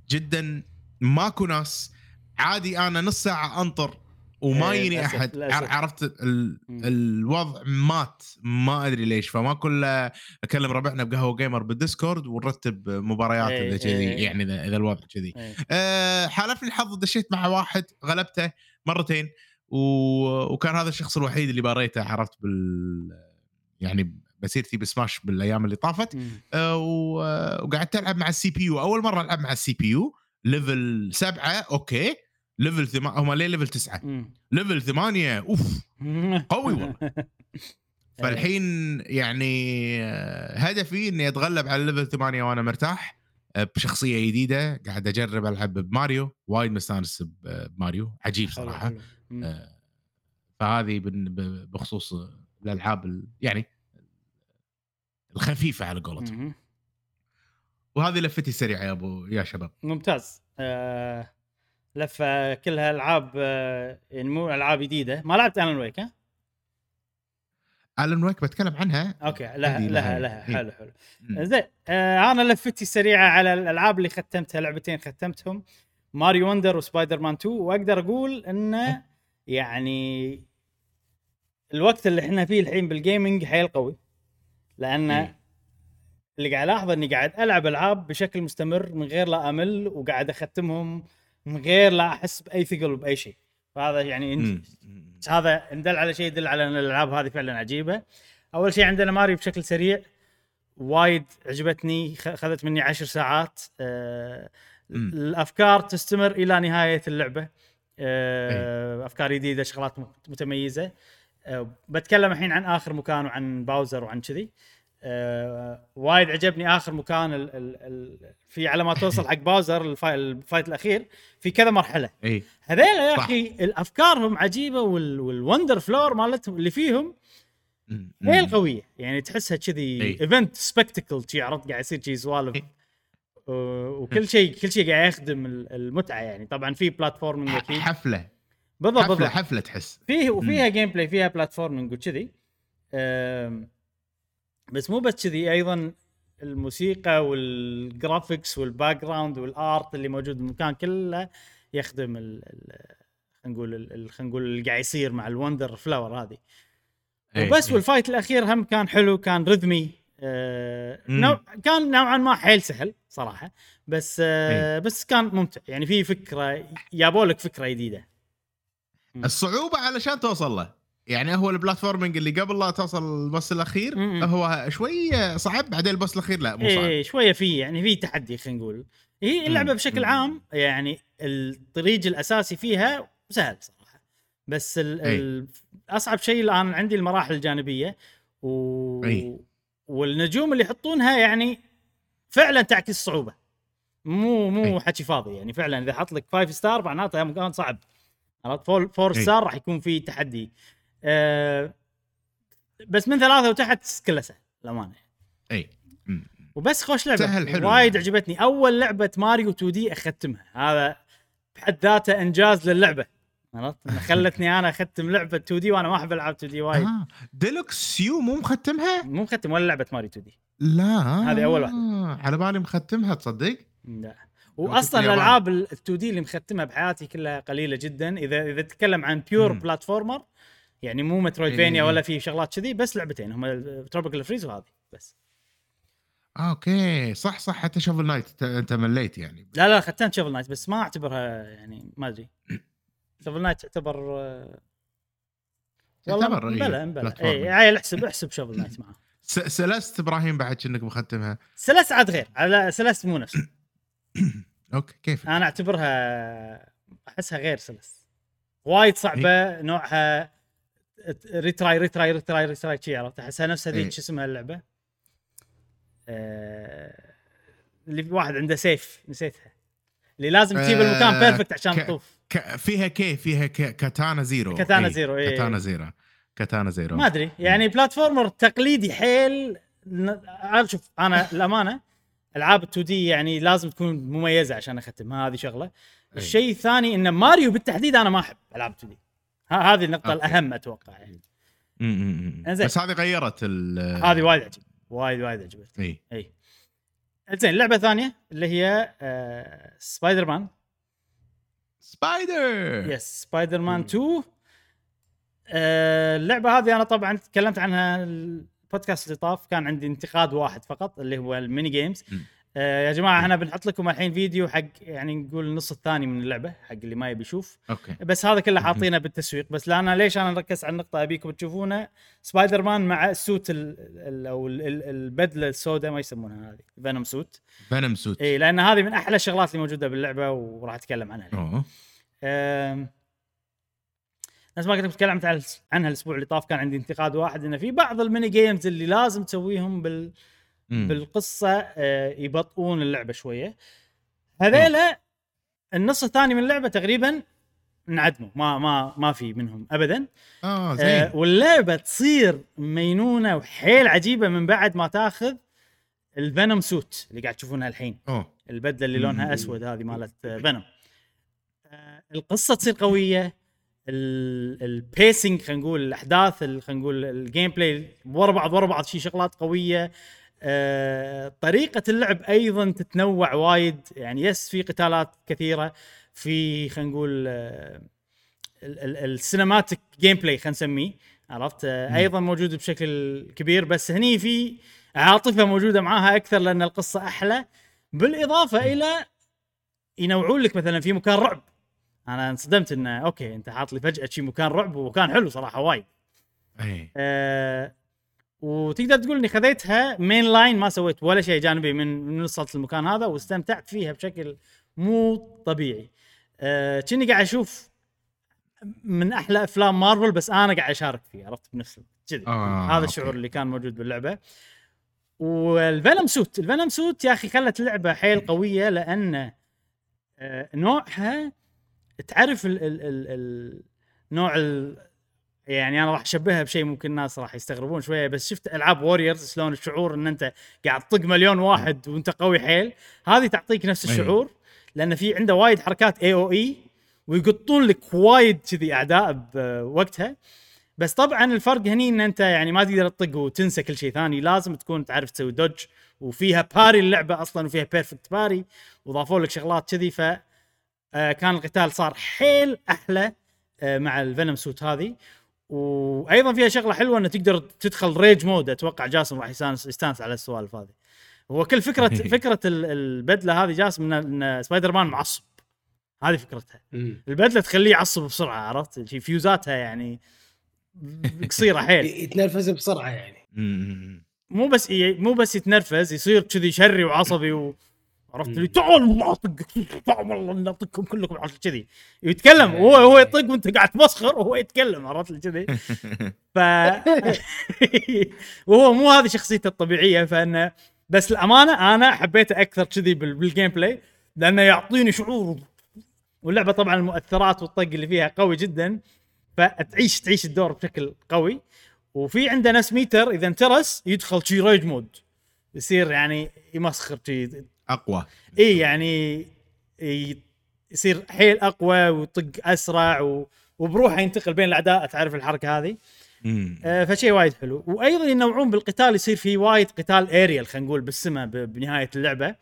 جدا ماكو ناس عادي أنا نص ساعة أنطر وما إيه، يجيني أحد للأسف. عر- عرفت ال... الوضع مات ما أدري ليش فما كل أكلم ربعنا بقهوة Gamer بال Discord ونرتب مباريات إيه، إذا إيه، كذي إيه. يعني إذا الوضع كذي إيه. أه حالفني الحظ دشيت مع واحد غلبته مرتين و... وكان هذا الشخص الوحيد اللي باريته عرفت بال يعني مسيرتي بسماش بالأيام اللي طافت. أه و... وقعدت ألعب مع ال CPU أول مرة ألعب مع ال CPU level سبعة okay level ثما هم ليه level تسعة. level ثمانية. أوف. قوي والله. فالحين يعني آه، هدفي إني أتغلب على level ثمانية وأنا مرتاح آه، بشخصية جديدة قاعد أجرب ألعب بماريو. وايد مستانس بماريو. عجيب. مم. آه، فهذه بخصوص الألعاب ال- يعني الخفيفة على قولتهم. وهذه لفتي سريعة يا ابو يا شباب. ممتاز. آه لفه كلها العاب آه يعني مو ألعاب جديدة ما لعبت Alan Wake ها؟ Alan Wake بتكلم عنها okay لها لها لها. إيه. حلو حلو. زين آه أنا لفتي سريعة على الألعاب اللي ختمتها لعبتين ختمتهم ماريو Wonder وسبايدر مان 2 وأقدر أقول انه يعني الوقت اللي إحنا فيه الحين بال gaming حيل قوي لأن إيه. اللي قاعد ألاحظه إني قاعد ألعب ألعاب بشكل مستمر من غير لا أمل وقاعد أختمهم من غير لا أحس بأي ثقل باي شيء. فهذا يعني. إن- هذا ان دل على شيء يدل على إن الألعاب هذه فعلا عجيبة. أول شيء عندنا ماريو بشكل سريع. وايد عجبتني اخذت مني عشر ساعات. آه. الأفكار تستمر إلى نهاية اللعبة. آه أفكار جديدة شغلات متميزة. آه بتكلم الحين عن آخر مكان وعن باوزر وعن كذي. آه وايد عجبني آخر مكان ال ال ال في على ما توصل حق باوزر ال fi- ال fight الأخير في كذا مرحلة. إي. هذيلا يا. أخي الأفكارهم عجيبة وال وال Wonder Flower مالتهم اللي فيهم مم. قوية. يعني تحسها كذي. event spectacle شي عرفت؟ قاعد يصير شي سوالف. وكل شيء كل شيء قاعد يخدم ال- المتعة يعني. طبعا في platforming أكيد حفلة. بالضبط حفلة بالضبط. حفلة تحس. فيه وفيها gameplay فيها platforming وكذي. بس مو بس كذي أيضا الموسيقى وال graphics وال background وال art اللي موجود بالمكان كله يخدم ال ال- خلينا نقول خلينا نقول اللي قاعد يصير مع ال Wonder Flower هذه. وبس إي. وال fight الأخير هم كان حلو كان rhythmy آه. نوع كان نوعا ما حيل سهل صراحة بس آه بس كان ممتع يعني في فكرة جابوا لك فكرة جديدة الصعوبة علشان توصل له يعني هو ال platforming اللي قبل لا توصل ال boss الأخير مم. هو شوي صعب بعدين ال boss الأخير لا مو صعب إيه شوية في يعني في تحدي خلينا نقول هي اللعبة. بشكل. عام يعني الطريق الأساسي فيها سهل صراحة بس ال إي. ال أصعب شيء الآن عندي المراحل الجانبية و... إي. والنجوم اللي يحطونها يعني فعلا تعكس الصعوبه مو مو إي. حكي فاضي يعني فعلا إذا حط لك 5 star معناته مكان صعب عرفت 4 إي. star راح يكون في تحدي أه بس من ثلاثة وتحت كله سهل للأمانة أي. وبس خوش لعبة سهل حلو وايد يعني. عجبتني أول لعبة ماريو 2D أختمها هذا بحد ذاته إنجاز للعبة عرفت خلتني أنا أختم لعبة 2D وأنا ما أحب العب 2D وايد آه. Deluxe U مو مختمها؟ مو مختم ولا لعبة ماريو 2D لا هذه أول واحدة. على بالي مختمها تصدق؟ لا واصلا. الألعاب ال 2D اللي مختمها بحياتي كلها قليلة جدا اذا إذا تتكلم عن pure. platformer يعني مو Metroidvania إيه. ولا في شغلات كذي بس لعبتين هم Tropical Freeze وهذه بس. آه، okay. صح صح حتى Shovel Knight أنت مليت يعني. لا لا ختمت Shovel Knight بس ما أعتبرها يعني ما أدري. Shovel Knight تعتبر آه، تعتبر إيه، pla- pla-. platform. اي عيل احسب احسب شوفل نايت معاه Celeste إبراهيم بعد كأنك مختمها. Celeste عاد غير. على Celeste مو نفس. okay كيف؟ أنا أعتبرها أحسها غير Celeste وايد صعبة نوعها. retry retry retry retry شي عرفت؟ احسها نفس هذيك إيه. شو اسمها اللعبة؟ آه، اللي في واحد عنده سيف نسيتها. اللي لازم تجيب المكان آه، perfect عشان ك- تطوف. ك... فيها كي؟ فيها ك... Katana Zero. Katana إيه، Zero، إيه. Katana Zero. Katana Zero. ما أدري. يعني platformer تقليدي حيل شوف أنا الامانه ألعاب 2D يعني لازم تكون مميزة عشان أختمها هذه شغلة. الشيء الثاني إن ماريو بالتحديد أنا ما أحب ألعاب 2D هذه النقطة okay. الأهم أتوقع يعني. إنزين. بس هذه غيرت ال هذه وايد عجيب وايد وايد عجبتني إي إي زين اللعبه الثانية اللي هي آه سبايدر مان سبايدر yes سبايدر مان مم. 2 آه اللعبة هذه أنا طبعا تكلمت عنها البودكاست اللي طاف كان عندي انتقاد واحد فقط اللي هو ال mini games. آه يا جماعة إحنا بنحط لكم الحين فيديو حق يعني نقول النص الثاني من اللعبة حق اللي ما يبي يشوف. okay. بس هذا كله حاطينه بالتسويق. بس لا أنا ليش أنا نركز على النقطة؟ أبيكم تشوفونه. سبايدر مان مع ال suit ال ال أو ال- ال- البدلة السوداء ما يسمونها هذه Venom suit Venom suit اي لأن هذه من أحلى الشغلات اللي موجودة باللعبة وراح أتكلم عنها الحين. أم، نفس ما كنت تكلمت عن- عنها الأسبوع اللي طاف كان عندي انتقاد واحد إنه في بعض ال mini games اللي لازم تسويهم بال مم. بالقصة آه، يبطئون اللعبة شوية. هذيلا النص الثاني من اللعبة تقريبا انعدموا. ما ما ما في منهم ابدا. آه آه زين. واللعبة تصير مينونة وحيل عجيبة من بعد ما تاخذ ال Venom suit اللي قاعد تشوفونها الحين. oh. البدلة اللي لونها. أسود هذه مالت Venom القصة تصير قوية. ال pacing خلينا نقول الأحداث ال- خلينا نقول ال gameplay ورا بعض ورا بعض في شغلات قوية. آه، طريقة اللعب أيضا تتنوع وايد. يعني yes في قتالات كثيرة في خلينا نقول آه، ال- ال- ال cinematic gameplay خلينا نسميه عرفت؟ آه،. أيضا موجود بشكل كبير. بس هني في عاطفة موجودة معاها أكثر لأن القصة أحلى. بالإضافة إلى ينوعون لك مثلا في مكان رعب. أنا انصدمت إنه okay أنت حاط لي فجأة شي مكان رعب وكان حلو صراحة وايد. اي أه وتقدر تقول إني خذيتها main line ما سويت ولا شيء جانبي من من وصلت المكان هذا واستمتعت فيها بشكل مو طبيعي. أه كني قاعد أشوف من أحلى أفلام مارفل بس أنا قاعد أشارك فيه عرفت؟ بنفس كذي. آه، هذا. الشعور اللي كان موجود باللعبة. والفينوم سوت الفينوم سوت يا أخي خلت اللعبة حيل قوية لأن آه، نوعها تعرف ال ال ال ال نوع ال يعني أنا راح أشبهها بشيء ممكن الناس راح يستغربون شوية بس شفت ألعاب Warriors شلون الشعور إن أنت قاعد تطق مليون واحد وأنت قوي حيل؟ هذه تعطيك نفس أي. الشعور لأن في عنده وايد حركات اي أو اي ويقطون لك وايد كذي أعداء بوقتها. بس طبعا الفرق هني إن أنت يعني ما تقدر تطق وتنسى كل شيء ثاني لازم تكون تعرف تسوي dodge وفيها parry اللعبة أصلا وفيها perfect parry وضافوا لك شغلات كذي ف آه، كان القتال صار حيل أحلى آه، مع ال Venom suit هذه. وأيضا فيها شغلة حلوة إنه تقدر تدخل rage mode أتوقع جاسم راح يستانس يستانس على السوالف هذه هو كل فكره فكرة ال- البدلة هذه جاسم ان إن سبايدر مان معصب. هذه فكرتها. البدلة تخليه يعصب بسرعة عرفت؟ شي فيوزاتها يعني قصيرة حيل. يتنرفز بسرعة يعني. مو بس مو بس يتنرفز يصير كذي شري وعصبي و... عرفت. اللي تعال والله اطقك تعال والله إني اطقكم كلكم عرفت؟ كذي. يتكلم هو هو يطق وأنت قاعد تمسخر وهو يتكلم عرفت؟ كذي. ف وهو مو هذه شخصيته الطبيعية فإنه بس الأمانة أنا حبيته أكثر كذي بال- بال gameplay لأنه يعطيني شعور واللعبة طبعا المؤثرات والطق اللي فيها قوي جدا فتعيش تعيش الدور بشكل قوي. وفي عنده نفس ميتر إذا انترس يدخل شي rage mode يصير يعني يمسخر شي أقوى. إي يعني ي- يصير حيل أقوى ويطق أسرع و... وبروحه ينتقل بين الأعداء تعرف الحركة هذه. آه فشيء وايد حلو. وأيضا ينوعون بالقتال يصير في وايد قتال اريال خلينا نقول بالسماء بنهاية اللعبة.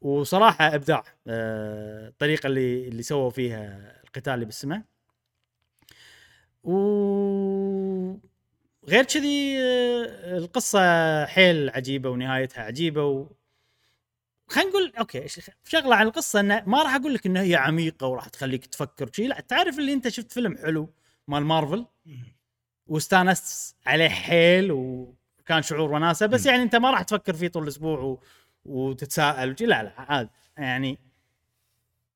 وصراحة إبداع آه الطريقة اللي اللي سووا فيها القتال اللي بالسماء و غير كذي آه، القصة حيل عجيبة ونهايتها عجيبة و... خلينا نقول okay شغلة عن القصة إنه ما راح أقول لك انها هي عميقة وراح تخليك تفكر شيء لا تعرف اللي أنت شفت فيلم حلو مال مارفل واستانست عليه حيل وكان شعور وناسة بس. يعني أنت ما راح تفكر فيه طول الأسبوع و... وتتساءل وشي. لا لا عادي يعني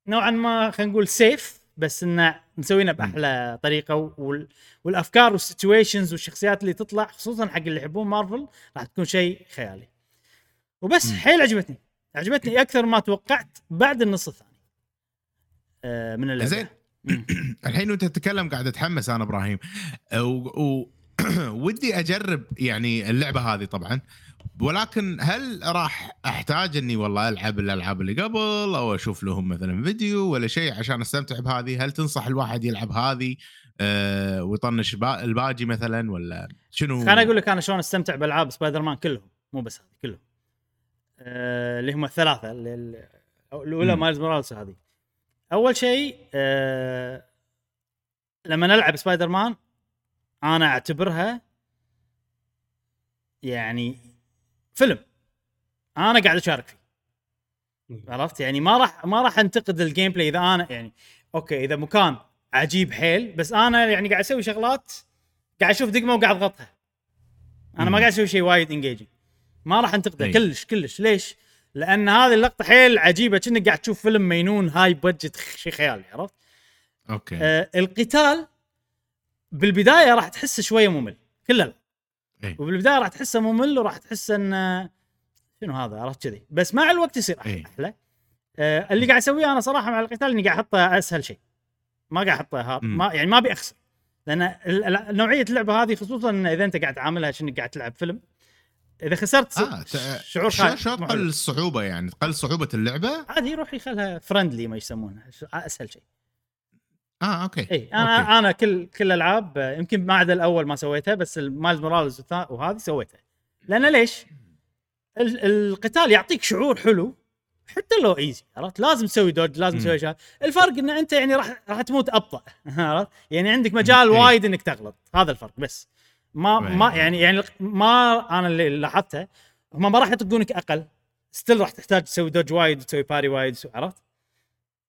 نوعا ما خلينا نقول safe بس انه مسوينه بأحلى طريقة وال... والأفكار وال situations والشخصيات اللي تطلع خصوصا حق اللي يحبون مارفل راح تكون شيء خيالي وبس. حيل عجبتني عجبتني أكثر ما توقعت بعد النص الثاني. آه من اللعبة. زين. الحين وأنت تتكلم قاعد أتحمس أنا إبراهيم. و... و... ودي أجرب يعني اللعبة هذه طبعا. ولكن هل راح أحتاج إني والله ألعب الألعاب اللي قبل أو أشوف لهم مثلا فيديو ولا شيء عشان أستمتع بهذه؟ هل تنصح الواحد يلعب هذه؟ أه ويطنش با... الباجي مثلا ولا شنو؟ خليني أقول لك أنا شلون أستمتع بألعاب سبايدر مان كلهم. مو بس هذه كلهم. آه اللي هم الثلاثة اللي- الأولى. مايلز موراليس هذه. أول شيء آه لما نلعب سبايدر مان أنا أعتبرها يعني فيلم. أنا قاعد أشارك فيه. عرفت؟ يعني ما راح ما راح أنتقد ال gameplay إذا أنا يعني okay إذا مكان عجيب حيل بس أنا يعني قاعد أسوي شغلات قاعد أشوف دقمة وقاعد أضغطها. أنا ما. قاعد أسوي شيء وايد engaging ما راح انتقده أي. كلش كلش ليش؟ لأن هذه اللقطة حيل عجيبة كأنك قاعد تشوف فيلم مينون high budget شيء خيالي عرفت؟ أوكي آه القتال بالبداية راح تحسه شوية ممل كله لا أي. وبالبداية راح تحسه ممل وراح تحس انه شنو هذا عرفت كذي بس مع الوقت يصير أحلى, أي. أحلى. آه اللي قاعد اسويه أنا صراحة مع القتال إني قاعد أحطه أسهل شيء ما قاعد أحطه. ما يعني ما أبي أخسر لأن نوعية اللعبة هذه خصوصا إذا أنت قاعد تعاملها شنك قاعد تلعب فيلم إذا خسرت ت- شعور خايف تقل حلو. الصعوبة يعني تقل صعوبة اللعبة عادي يروح يخلها فرندلي ما يسمونها أسهل شيء آه okay إي أنا okay. أنا كل كل الالعاب آه، يمكن ما عدا الأول ما سويتها بس مايلز موراليز والثا- وهذه سويتها لأن ليش؟ ال- القتال يعطيك شعور حلو حتى لو easy عرفت لازم تسوي dodge لازم. تسوي أشياء الفرق ان أنت يعني راح راح تموت أبطأ عرفت يعني عندك مجال. وايد إنك تغلط هذا الفرق بس ما ما. يعني يعني ما أنا اللي لاحظته هم ما راح يطقونك أقل still راح تحتاج تسوي dodge وايد وتسوي parry وايد عرفت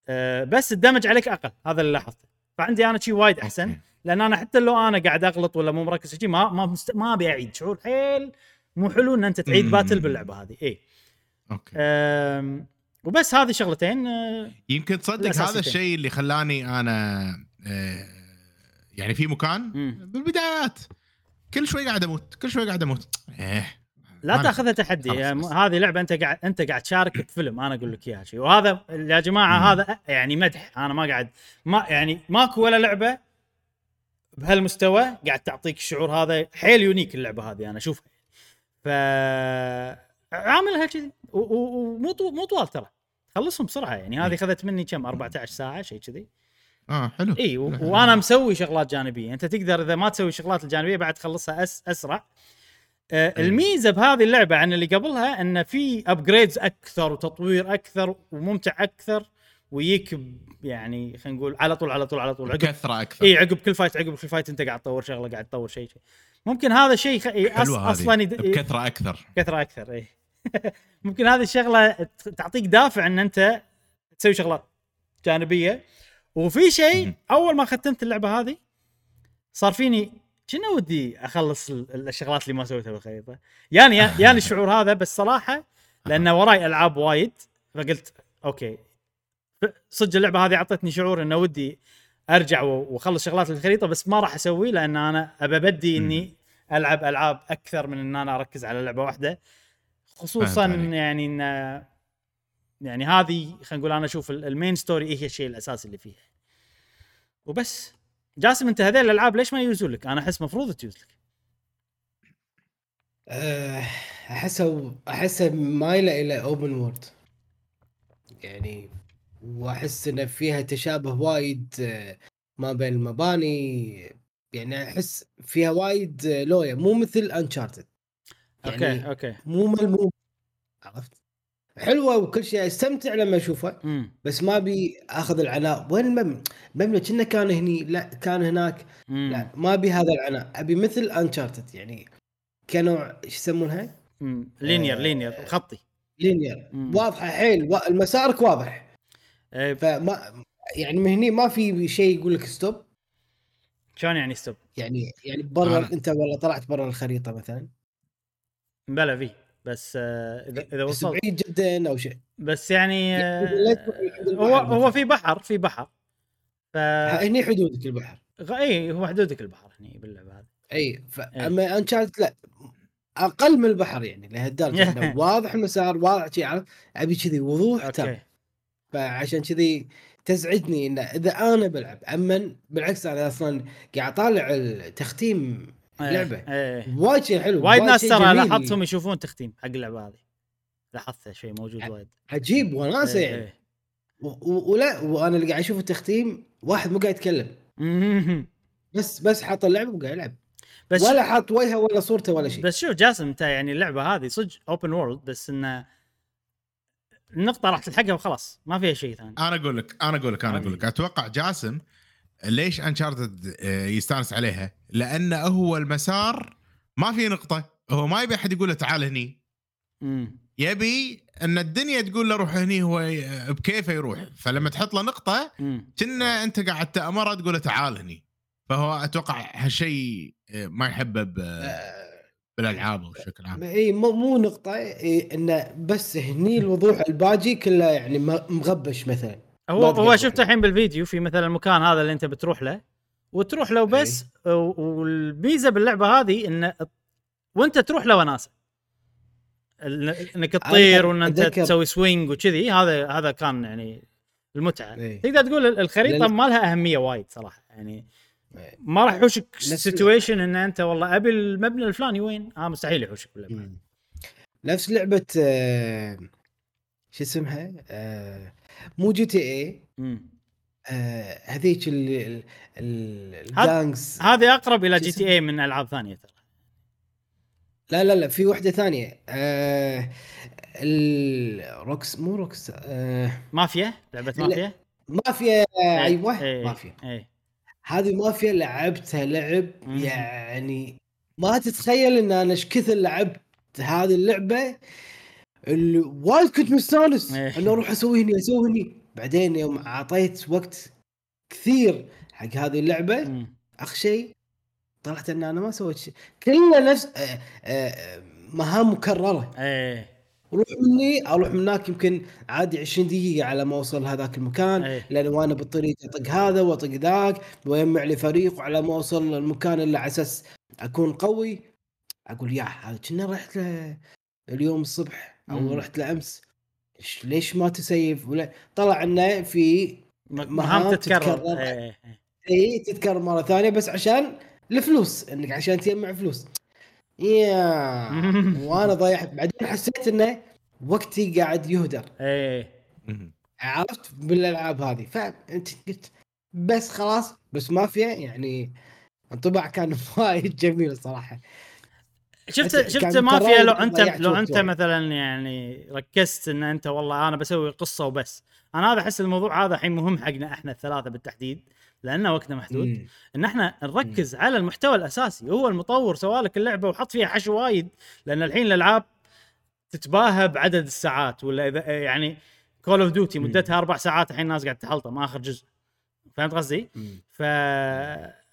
أه بس ال damage عليك أقل هذا اللي لاحظته فعندي أنا شيء وايد أحسن. لأن أنا حتى لو أنا قاعد أغلط ولا مو مركز شيء ما ما مست... ما أبي أعيد شعور حيل مو حلو إن أنت تعيد. battle باللعبة هذه اي okay أم... وبس هذه شغلتين أه... يمكن تصدق. هذا الشيء اللي خلاني أنا آه، يعني في مكان مم. بالبدايات كل شوي قاعد أموت كل شوي قاعد أموت. إيه. لا تاخذها تحدي. يعني. هذه لعبة أنت قاعد أنت قاعد تشارك بفيلم أنا أقول لك إياها شيء وهذا يا جماعة مم. هذا يعني مدح. أنا ما قاعد ما يعني ماكو ولا لعبة بهالمستوى قاعد تعطيك الشعور هذا. حيل يونيك اللعبة هذه أنا أشوفها. ف عاملها كذي. ومو مو طوال ترى. خلصهم بسرعة يعني. هذه اخذت مني كم؟ 14 ساعة شيء كذي. آه حلو. إي و- حلو. وأنا مسوي شغلات جانبية. أنت تقدر إذا ما تسوي الشغلات الجانبية بعد تخلصها أس أسرع. آه. الميزة بهذه اللعبة عن اللي قبلها إن في upgrades أكثر وتطوير أكثر وممتع أكثر ويجيك ب- يعني خلينا نقول على طول على طول على طول. عقب كثره أكثر. إي عقب كل fight عقب كل fight أنت قاعد تطور شغلة قاعد تطور شيء شيء. ممكن هذا الشيء خ... أص... أصلا يد... بكثرة أكثر. كثره أكثر إي. ممكن هذه الشغلة تعطيك دافع إن أنت تسوي شغلات جانبية. وفي شيء. أول ما ختمت اللعبة هذه صار فيني كنا ودي أخلص ال- الشغلات اللي ما سويتها بالخريطة يعني يعني الشعور هذا بس صراحة لأن وراي ألعاب وايد فقلت أوكي صدق اللعبة هذه أعطتني شعور إنه ودي أرجع وأخلص شغلات الخريطه بس ما راح أسوي لأن أنا أبى أبدي. إني ألعب ألعاب أكثر من إن أنا أركز على لعبة واحدة خصوصا. يعني إن يعني هذه خلينا نقول أنا أشوف ال- main story إيه هي الشيء الاساسي اللي فيها. وبس. جاسم أنت هذيل الألعاب ليش ما يوزون لك؟ أنا أحس مفروض تيوز لك. احسه احسه مايلة إلى open world يعني وأحس إن فيها تشابه وايد أه، ما بين المباني. يعني أحس فيها وايد أه، لويا مو مثل Uncharted أوكي يعني أوكي. مو ملموم. عرفت؟ حلوة وكل شيء استمتع لما أشوفها. بس ما أبي آخذ العناء. وين المبنى؟ المبنى كنا كان هني لا كان هناك. لا ما أبي هذا العناء. أبي مثل Uncharted يعني كنوع إيش يسمونها؟ لينير آه، لينير خطي لينير. واضحة حيل. المسار واضح. إيه، فما يعني من هني ما في شيء يقول لك stop شلون يعني stop؟ يعني يعني برا أنا- أنت والله طلعت برا الخريطة مثلا. بلا في. بس آه، إذا إذا وصلت. بعيد جدا أو شيء. بس يعني هو هو. في بحر في بحر. ف هني حدودك البحر. اي هو حدودك البحر هني باللعبة هذه. اي فاما انشارت لا أقل من البحر يعني لهالدرجة. واضح المسار واضح شيء عرفت؟ أبي كذي وضوح تام فعشان كذي تزعجني إن إذا أنا بلعب اما بالعكس أنا أصلا قاعد أطالع التختيم إيه، اللعبه إيه. وايد شيء حلو وايد ناس ترى. لاحظتهم يشوفون تختيم حق اللعبة هذه. لاحظته شيء موجود وايد. عجيب وناسة إيه، يعني. ولا وأنا اللي قاعد أشوف التختيم واحد مو قاعد يتكلم. بس بس حاط اللعبة وقاعد يلعب. بس ولا حاط وجهه ولا صورته ولا شيء بس شوف جاسم انت يعني اللعبة هذه صدق open world بس إنه النقطة راح تلحقها وخلاص ما فيها شيء ثاني. أنا أقول لك أنا أقول لك أنا أقول لك. أتوقع جاسم ليش انشارتد يستانس عليها؟ لأنه هو المسار ما في نقطة. هو ما يبي أحد يقول له تعال هني. يبي أن الدنيا تقول له روح هني هو بكيفه يروح. فلما تحط له نقطة كنا أنت قاعد تامره تقول له تعال هني. فهو أتوقع هالشيء ما يحبه آه، بالألعاب بشكل عام. إي مو مو نقطة إيه إنه بس هني الوضوح الباجي كله يعني مغبش مثلا. هو هو شفت. الحين بالفيديو في مثلا المكان هذا اللي أنت بتروح له وتروح له بس و- والميزة باللعبة هذه انه وأنت تروح له وناسة إنك تطير وإن أنت تسوي swing وكذي هذا هذا كان يعني المتعة إيه. تقدر تقول ال- الخريطة لأن- ما لها أهمية وايد صراحة يعني إيه. ما راح يحوشك situation إن أنت والله أبي المبنى الفلاني وين؟ آه مستحيل يحوشك باللعبه. نفس لعبة آه، شو اسمها آه، مو GTA. آه، هذيك ال- ال gangs هذه أقرب إلى GTA من ألعاب ثانية ترى لا لا لا في واحدة ثانية آه، ال Rocks مو Rocks آه، مافيا لعبة. Mafia Mafia أيوه إيه، مافيا إيه. هذه مافيا لعبتها لعب مم. يعني ما تتخيل إن أنا إيش كثر لعبت هذه اللعبة وايد كنت مستانس إيه. انه أروح أسوي هني أسوي هني بعدين يوم اعطيت وقت كثير حق هذه اللعبة مم. اخ شيء طلعت ان أنا ما سويت شيء كله نفس آه، آه، مهام مكررة إيه أروح مني أروح من هناك يمكن عادي 20 دقيقة على ما اوصل هذاك المكان إيه. لأن وأنا بالطريق اطق هذا واطق ذاك ويجمع لي فريق وعلى ما اوصل المكان اللي على أساس اكون قوي أقول يا هذا كنا رحت اليوم الصبح أو مم. رحت له امس إيش- ليش ما تسيف؟ ولا طلع إنه في مهام مهام تتكرر. تتكرر. إيه، إيه. إي تتكرر مرة ثانية بس عشان الفلوس إنك عشان تجمع فلوس. يا وأنا ضيعت. بعدين حسيت إنه وقتي قاعد يهدر. إيه. عرفت؟ بالألعاب هذه. فأنت قلت بس خلاص بس مافيا يعني انطباع كان وايد جميل صراحة شفت شفت مافيا لو انت لو أنت. مثلا يعني ركزت إن أنت والله أنا بسوي قصة وبس أنا هذا أحس الموضوع هذا الحين مهم حقنا إحنا الثلاثة بالتحديد لأن وقتنا محدود مم. إن إحنا نركز على المحتوى الأساسي هو المطور سوالك اللعبة وحط فيها حشو وايد لأن الحين الألعاب تتباهى بعدد الساعات ولا اذا يعني Call of Duty مم. مدتها أربع ساعات الحين الناس قاعد تحلطم آخر جزء فهمت قصدي؟ مم.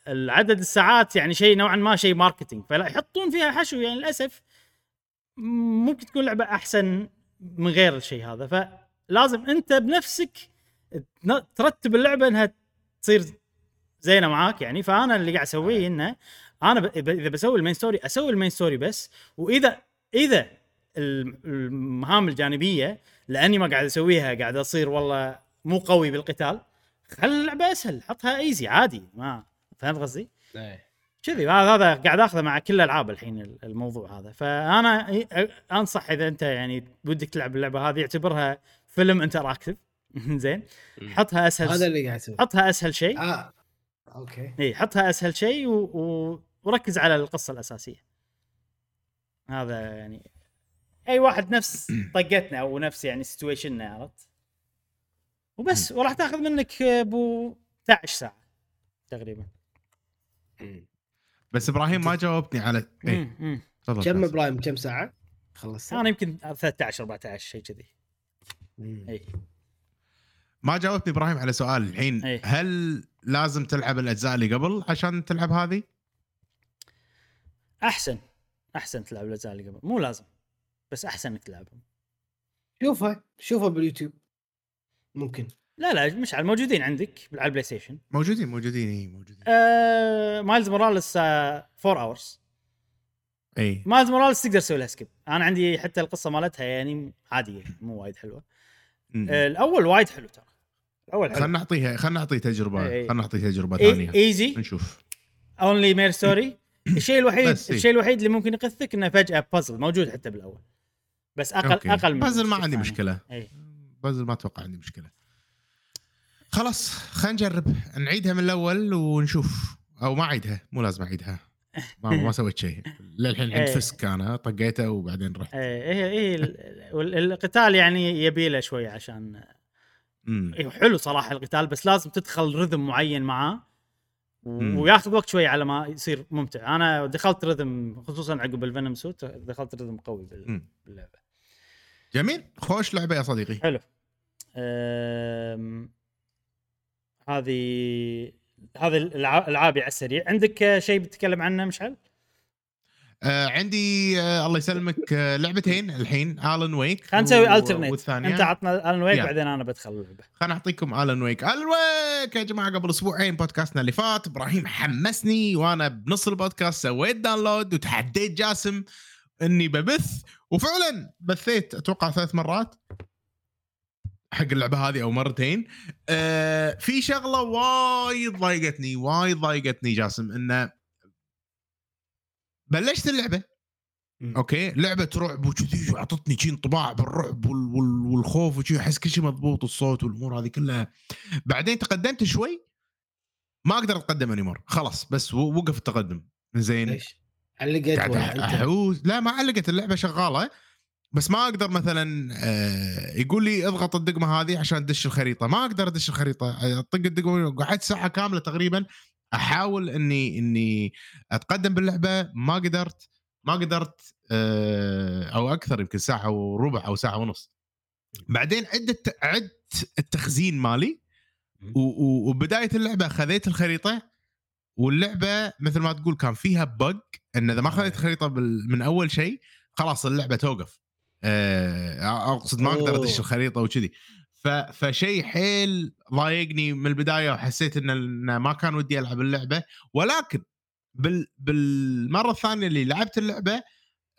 فالعدد الساعات يعني شيء نوعا ما شيء marketing فلا يحطون فيها حشو يعني للأسف ممكن تكون لعبة أحسن من غير الشيء هذا. فلازم أنت بنفسك ترتب اللعبة إنها تصير زينة معاك يعني. فأنا اللي قاعد أسويه إنه أنا ب... إذا بسوي ال main story أسوي ال main story بس. وإذا إذا الم- المهام الجانبية لأني ما قاعد أسويها قاعد أصير والله مو قوي بالقتال خلي اللعبة أسهل حطها easy عادي ما فهمت قصدي؟ إيه. كذي هذا هذا قاعد آخذه مع كل الألعاب الحين الموضوع هذا. فأنا أنصح إذا أنت يعني ودك تلعب اللعبة هذه اعتبرها فيلم interactive زين. حطها أسهل هذا اللي قاعد أسوي حطها أسهل شيء. آه. أوكي. إي حطها أسهل شيء و... و... وركز على القصة الأساسية. هذا يعني أي واحد نفس طقتنا أو نفس يعني سيتويشننا عرفت؟ وبس وراح تاخذ منك أبو 11 ساعة تقريبا. بس إبراهيم ما جاوبتني على اي مم، مم. تفضل كم. إبراهيم؟ كم ساعة؟ خلصت أنا يمكن 13 14 شيء كذي. اي ما جاوبتني إبراهيم على سؤال الحين. إيه. هل لازم تلعب الأجزاء اللي قبل عشان تلعب هذه؟ أحسن. أحسن تلعب الأجزاء اللي قبل. مو لازم بس أحسن إنك تلعبهم. شوفها. شوفها باليوتيوب. ممكن. لا لا مش على موجودين عندك على ال PlayStation. موجودين موجودين إي موجودين. آه Miles Morales 4 hours إي. Miles Morales تقدر تسوي لها skip أنا عندي حتى القصة مالتها يعني عادية مو وايد حلوة. آه الأول وايد حلو ترى. الأول حلو. نعطيها خلنا نعطي تجربة إيه. خلنا نعطي تجربة ثانية. easy. نشوف. only main story الشيء الوحيد. الشيء الوحيد اللي ممكن يقثك إنه فجأة بازل موجود حتى بالأول. بس أقل أوكي. أقل من بازل ما عندي. مشكلة. إي. بازل ما أتوقع عندي مشكلة. خلاص خلينا نجرب. نعيدها من الأول ونشوف. أو ما أعيدها مو لازم أعيدها. ما, ما سويت شيء. للحين عند إيه. فسك أنا طقيته وبعدين رحت. اي هي ال- وال- القتال يعني يبي له شوي عشان. إيه حلو صراحة القتال بس لازم تدخل rhythm معين معاه. وياخذ وقت شوي على ما يصير ممتع. أنا دخلت rhythm خصوصا عقب ال Venom suit دخلت rhythm قوي. باللعبة. جميل. خوش لعبة يا صديقي. حلو. أم... هذه هذه العابي على السريع. عندك شيء بتتكلم عنه مشعل؟ آه عندي آه الله يسلمك آه لعبتين الحين Alan Wake خلينا نسوي alternate والثانية. أنت عطنا Alan Wake. بعدين أنا بدخل اللعبة. خليني أعطيكم Alan Wake Alan Wake يا جماعة قبل أسبوعين بودكاستنا اللي فات إبراهيم حمسني وأنا بنص البودكاست سويت download وتحديت جاسم إني ببث وفعلا بثيت أتوقع ثلاث مرات. حق اللعبة هذه أو مرتين. آه في شغلة وايد ضايقتني وايد ضايقتني جاسم إنه بلشت اللعبة. مم. أوكي؟ لعبة رعب وكذي اعطتني شي انطباع بالرعب وال وال والخوف وشي أحس كل شيء مضبوط الصوت والأمور هذه كلها. بعدين تقدمت شوي ما أقدر أتقدم anymore خلاص بس وقف التقدم. زين. ليش؟ علقت لا ما علقت اللعبة شغالة. بس ما أقدر مثلا آه، يقول لي اضغط الدقمة هذه عشان تدش الخريطة. ما أقدر أدش الخريطة. أطق الدقمة قعدت ساعة كاملة تقريبا أحاول إني إني أتقدم باللعبة. ما قدرت ما قدرت آه، أو أكثر يمكن ساعة وربع أو ساعة ونص. بعدين عدت عدت التخزين مالي وبداية اللعبة خذيت الخريطة. واللعبة مثل ما تقول كان فيها بق إن إذا ما خذيت الخريطة بال- من أول شيء خلاص اللعبة توقف. أقصد ما أقدر. أدش الخريطة وكذي. فشيء حيل ضايقني من البداية وحسيت إن ما كان ودي ألعب اللعبة. ولكن بال بالمرة الثانية اللي لعبت اللعبة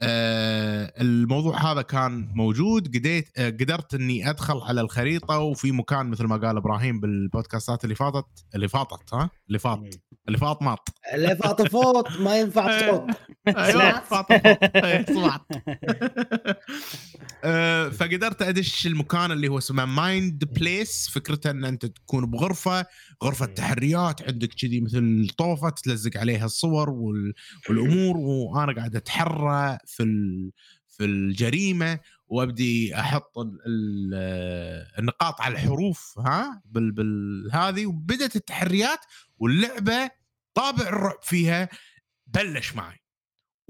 آه الموضوع هذا كان موجود. قديت آه قدرت إني أدخل على الخريطة وفي مكان مثل ما قال إبراهيم بالبودكاستات اللي فاتت اللي فاتت ها؟ اللي فات اللي فات ماط اللي فاط فوت ما ينفع صوت أيوه سمعت؟ فاط فوت. إيه، آه، فقدرت أدش المكان اللي هو اسمه Mind Place فكرته إن أنت تكون بغرفة غرفة مم. تحريات عندك كذي مثل طوفة تلزق عليها الصور وال... والأمور وأنا قاعد أتحرى في ال... في الجريمة وأبدي أحط ال... ال... النقاط على الحروف ها بال... هذه وبدت التحريات واللعبة طابع الرعب فيها بلش معي.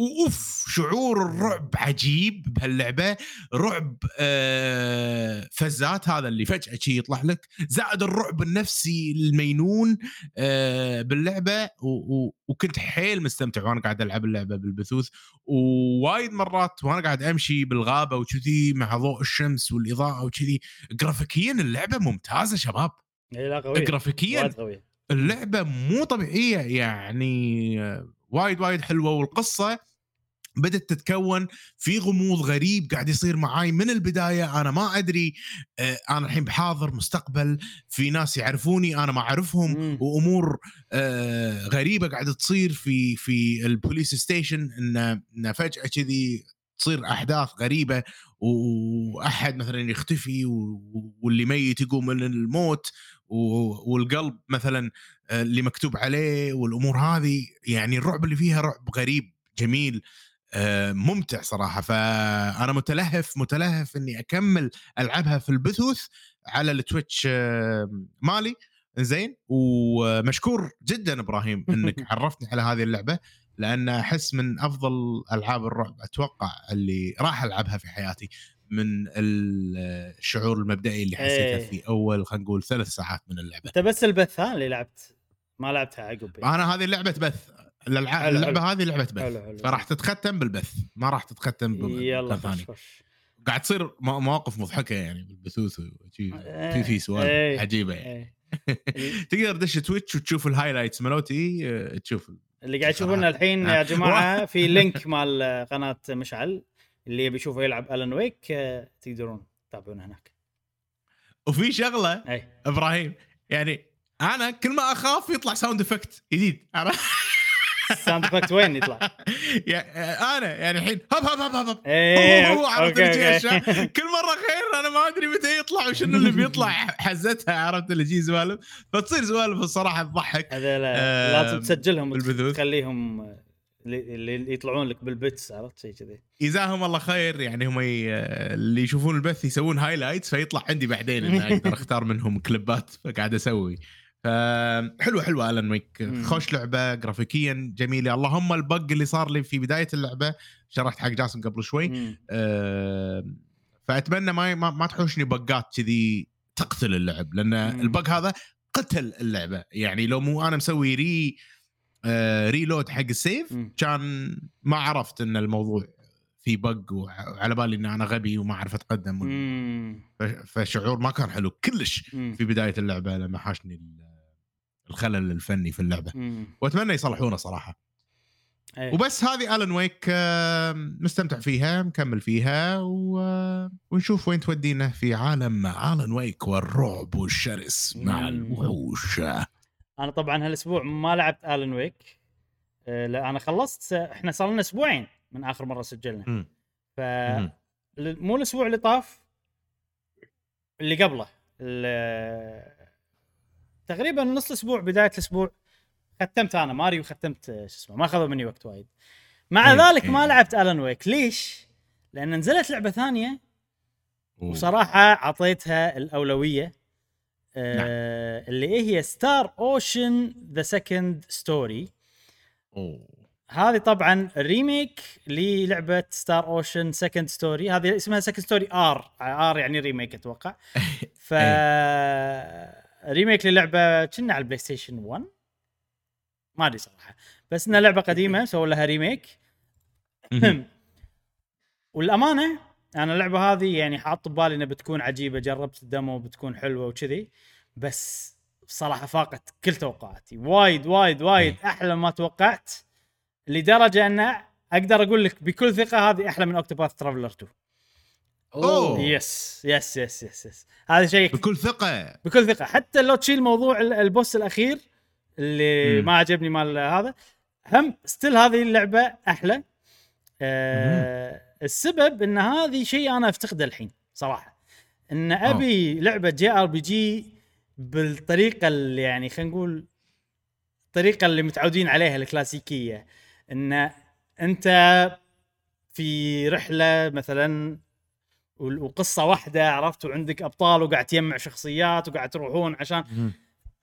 وأوف شعور الرعب عجيب بهاللعبة. رعب آه فزات هذا اللي فجأة شي يطلع لك. زائد الرعب النفسي المينون آه باللعبة. و و وكنت حيل مستمتع وأنا قاعد ألعب اللعبة بالبثوث. ووايد مرات وأنا قاعد أمشي بالغابة وكذي مع ضوء الشمس والإضاءة وكذي. جرافيكيا اللعبة ممتازة شباب. إيه، لا قوية. جرافيكيا اللعبة مو طبيعية يعني آه، وايد وايد حلوة. والقصة بدت تتكون في غموض غريب قاعد يصير معاي من البداية. أنا ما أدري آه، أنا الحين بحاضر مستقبل في ناس يعرفوني أنا ما أعرفهم. وأمور آه، غريبة قاعدة تصير في في ال police station إن إن فجأة كذي تصير أحداث غريبة وأحد مثلا يختفي واللي ميت يقوم من الموت والقلب مثلا آه، اللي مكتوب عليه والأمور هذه. يعني الرعب اللي فيها رعب غريب جميل. ممتع صراحة. فأنا متلهف متلهف إني أكمل ألعبها في البثوث على التويتش آه، مالي. زين؟ ومشكور جدا إبراهيم إنك عرفتني على هذه اللعبة لأن أحس من أفضل ألعاب الرعب أتوقع اللي راح ألعبها في حياتي من ال- الشعور المبدئي اللي حسيته إيه. في أول خلينا نقول ثلاث ساعات من اللعبة. أنت بس البث ها اللي لعبت ما لعبتها عقب. أنا هذه لعبه بث. اللعبه. هذه لعبة بث. فراح تتختم بالبث. ما راح تتختم يلا ثاني قاعد تصير مو- مواقف مضحكة يعني بالبثوث في في إيه. سوالف عجيبة يعني. إيه. تقدر تدش Twitch وتشوف ال highlights مالوتي آه، تشوف اللي قاعد يشوفونه الحين يا آه. جماعة في link مال قناة مشعل اللي يبي يشوفه يلعب Alan Wake آه، تقدرون تتابعونه هناك. وفي شغلة إبراهيم يعني أنا كل ما أخاف يطلع sound effect جديد ال sound effect وين يطلع؟ أنا يعني الحين هب هب هب هب هب. إيه هو- عرفت. كل مرة خير أنا ما أدري متى يطلع وشنو اللي بيطلع. حزتها عرفت اللي جي سوالف فتصير سوالف الصراحة تضحك. هذا لا آه، لازم تسجلهم بالبثوث. تخليهم آه، اللي يطلعون لك بالبتس عرفت؟ شيء كذي. جزاهم الله خير. يعني هم ي... اللي يشوفون البث يسوون highlights فيطلع عندي بعدين ان أقدر أختار منهم كليبات فقاعد أسوي. فحلوه حلوة Alan Wake. خوش لعبة جرافيكيا جميلة اللهم ال bug اللي صار لي في بداية اللعبة شرحت حق جاسم قبل شوي. آه، فأتمنى ما ما, تحوشني بقات كذي تقتل اللعب لأن. ال bug هذا قتل اللعبة يعني لو مو أنا مسوي ري آه reload حق السيف مم. كان ما عرفت إن الموضوع في bug وعلى بالي إن أنا غبي وما أعرف أتقدم فشعور ما كان حلو كلش مم. في بداية اللعبة لما حاشني الخلل الفني في اللعبة مم. وأتمنى يصلحونه صراحة إيه. وبس هذه Alan Wake آه، مستمتع فيها مكمل فيها و... ونشوف وين تودينا في عالم الن ويك والرعب والشرس مع. الوحوش أنا طبعا هالأسبوع ما لعبت الن ويك آه، لا أنا خلصت إحنا صار لنا أسبوعين من آخر مرة سجلنا مم. ف مو الأسبوع اللي طاف اللي قبله تقريبا نص الأسبوع بداية الأسبوع ختمت أنا ماريو ختمت آه، شو اسمه ما أخذوا مني وقت وايد مع إيه، ذلك إيه. ما لعبت Alan Wake ليش؟ لأن نزلت لعبة ثانية. وصراحة أعطيتها الأولوية آه اللي هي Star Ocean The Second Story. هذه طبعا remake للعبة Star Ocean Second Story هذه اسمها Second Story R R يعني remake أتوقع ف remake للعبة كنا على ال PlayStation 1 ما أدري صراحة. بس إنها لعبة قديمة سووا لها remake. والأمانة أنا اللعبة هذه يعني حاط ببالي إنها بتكون عجيبة. جربت ال demo بتكون حلوة وكذي. بس بصراحه فاقت كل توقعاتي. وايد وايد وايد. أحلى ما توقعت. لدرجة إن أقدر أقول لك بكل ثقة هذه أحلى من Octopath Traveler 2 أوه. yes yes yes yes yes هذا شيء بكل ثقة. بكل ثقة. حتى لو تشيل موضوع ال- ال boss الأخير اللي مم. ما عجبني مال هذا هم still هذه اللعبة أحلى. آه السبب إن هذه شيء أنا أفتقده الحين صراحة. إن أبي لعبة JRPG بالطريقة اللي يعني خلينا نقول الطريقة اللي متعودين عليها الكلاسيكية. إن أنت في رحلة مثلا وقصة واحدة عرفت؟ وعندك أبطال وقاعد تجمع شخصيات وقاعد تروحون عشان.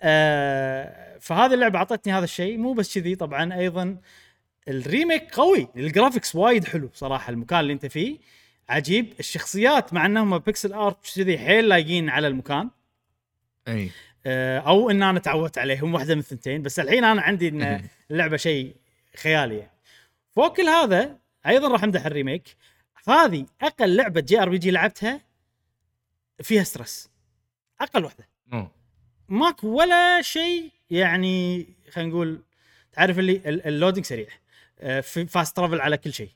آه فهذه اللعبة أعطتني هذا الشيء مو بس كذي طبعا أيضا ال remake قوي ال graphics وايد حلو صراحة المكان اللي أنت فيه عجيب. الشخصيات مع إنهم pixel art كذي حيل لايقين على المكان. أي. آه أو إن أنا تعودت عليهم واحدة من الثنتين بس الحين أنا عندي إن اللعبة شيء خيالي يعني. فوق كل هذا أيضا راح أمدح ال remake. هذه أقل لعبة JRPG لعبتها فيها stress. أقل واحدة. أوه. ماكو ولا شيء يعني خلينا نقول تعرف اللي ال- ال loading سريع. آه، fast travel على كل شيء.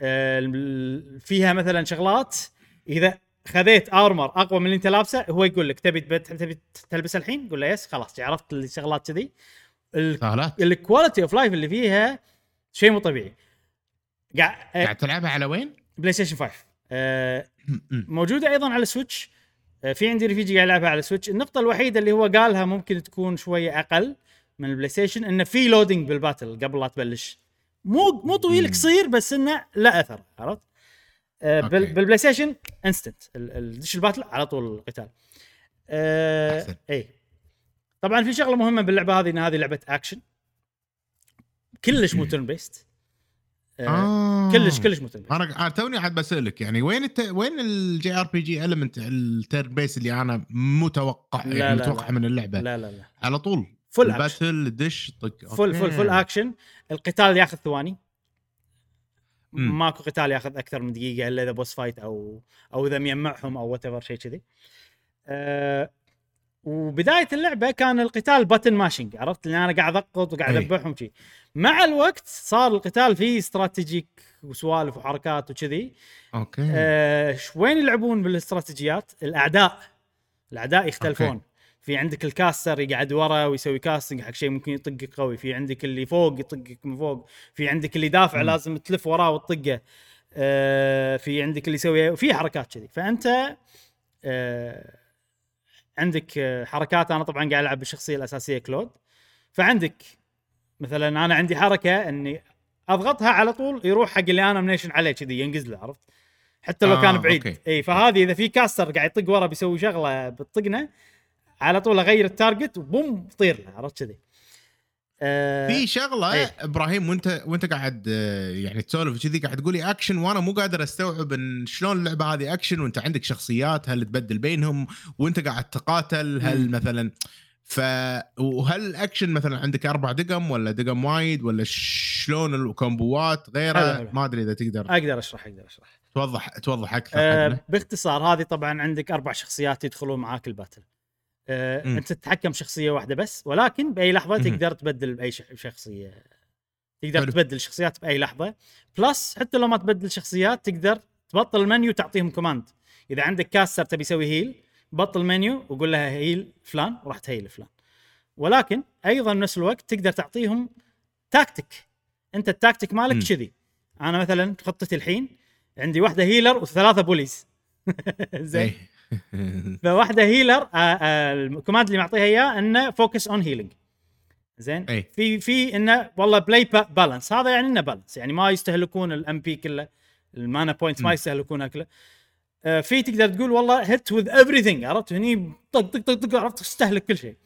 آه، فيها مثلا شغلات إذا خذيت armor أقوى من اللي أنت لابسه هو يقول لك تبي تب- تبي تلبس الحين؟ قول له yes خلاص عرفت الشغلات كذي. ال quality of life اللي فيها شيء مو طبيعي. قاعد قاعد تلعبها على وين؟ PlayStation 5 آه، موجودة أيضا على Switch. آه، في عندي رفيجي قاعد يلعبها على Switch. النقطة الوحيدة اللي هو قالها ممكن تكون شوية أقل من ال PlayStation إنه في loading بال battle قبل لا تبلش. مو مو طويل. قصير بس إنه لا أثر عرفت؟ آه،. بال PlayStation instant دش ال battle على طول القتال. آه، أحسن. اي طبعا في شغلة مهمة باللعبة هذه إن هذه لعبة اكشن كلش مو turn based آه. كلش كلش based أنا توني عاد بسالك يعني وين الت... وين ال JRPG element ال turn based اللي أنا متوقع لا، يعني لا، متوقع لا. من اللعبة؟ لا لا لا. على طول. full ال battle دش طق. full full. full action القتال ياخذ ثواني. مم. ماكو قتال ياخذ أكثر من دقيقة إلا إذا boss fight أو أو إذا مجمعهم أو وايد شيء كذي. أه وبداية اللعبة كان القتال button mashing عرفت؟ اللي أنا قاعد أقط وقاعد أي. أذبحهم شي مع الوقت صار القتال فيه strategic وسوالف وحركات وكذي. okay. آه وين يلعبون بالاستراتيجيات؟ الأعداء. الأعداء يختلفون. okay. في عندك ال caster يقعد ورا ويسوي casting حق شيء ممكن يطقك قوي. في عندك اللي فوق يطقك من فوق. في عندك اللي دافع مم. لازم تلف وراه وتطقه. آه في عندك اللي يسوي في حركات كذي. فأنت آه عندك آه، حركات أنا طبعا قاعد ألعب بالشخصية الأساسية كلود. فعندك مثلا أنا عندي حركة إني أضغطها على طول يروح حق اللي أنا mention عليه كذي ينقز له عرفت؟ حتى لو آه، كان بعيد. okay. إي فهذه إذا في caster قاعد يطق ورا بيسوي شغلة بتطقنا على طول أغير ال target و boom طير له عرفت كذي؟ آه في شغلة إيه. إبراهيم وانت وأنت قاعد آه، يعني تسولف كذي قاعد تقولي اكشن وأنا مو قادر أستوعب إن شلون اللعبة هذه اكشن وأنت عندك شخصيات هل تبدل بينهم وأنت قاعد تقاتل هل مم. مثلا ف وهل الاكشن مثلا عندك أربع دقم ولا دقم وايد ولا شلون ال combo ات غيره. ما أدري إذا تقدر أقدر أشرح أقدر أشرح توضح توضح أكثر حقنا. باختصار هذه طبعا عندك أربع شخصيات يدخلون معاك ال battle آه. أنت تتحكم شخصية واحدة بس ولكن بأي لحظة. تقدر تبدل بأي شخ- شخصية تقدر حلو. تبدل شخصيات بأي لحظة plus حتى لو ما تبدل شخصيات تقدر تبطل المنيو تعطيهم command إذا عندك caster تبي يسوي heal بطل منيو وقول لها heal فلان وراح تهيل فلان ولكن أيضا بنفس الوقت تقدر تعطيهم تاكتيك أنت التاكتيك. مالك كذي أنا مثلا خطتي الحين عندي واحدة healer وثلاثة bullies زين إيه. فواحده healer آه، آه، ال command اللي معطيها إياه إنه focus on healing زين؟ أي. في في إنه والله play balance هذا يعني إنه balance يعني ما يستهلكون ال MP كله ال mana points ما. يستهلكونها كله آه، في تقدر تقول والله hit with every عرفت؟ هني طق طق طق طق عرفت؟ تستهلك كل شيء.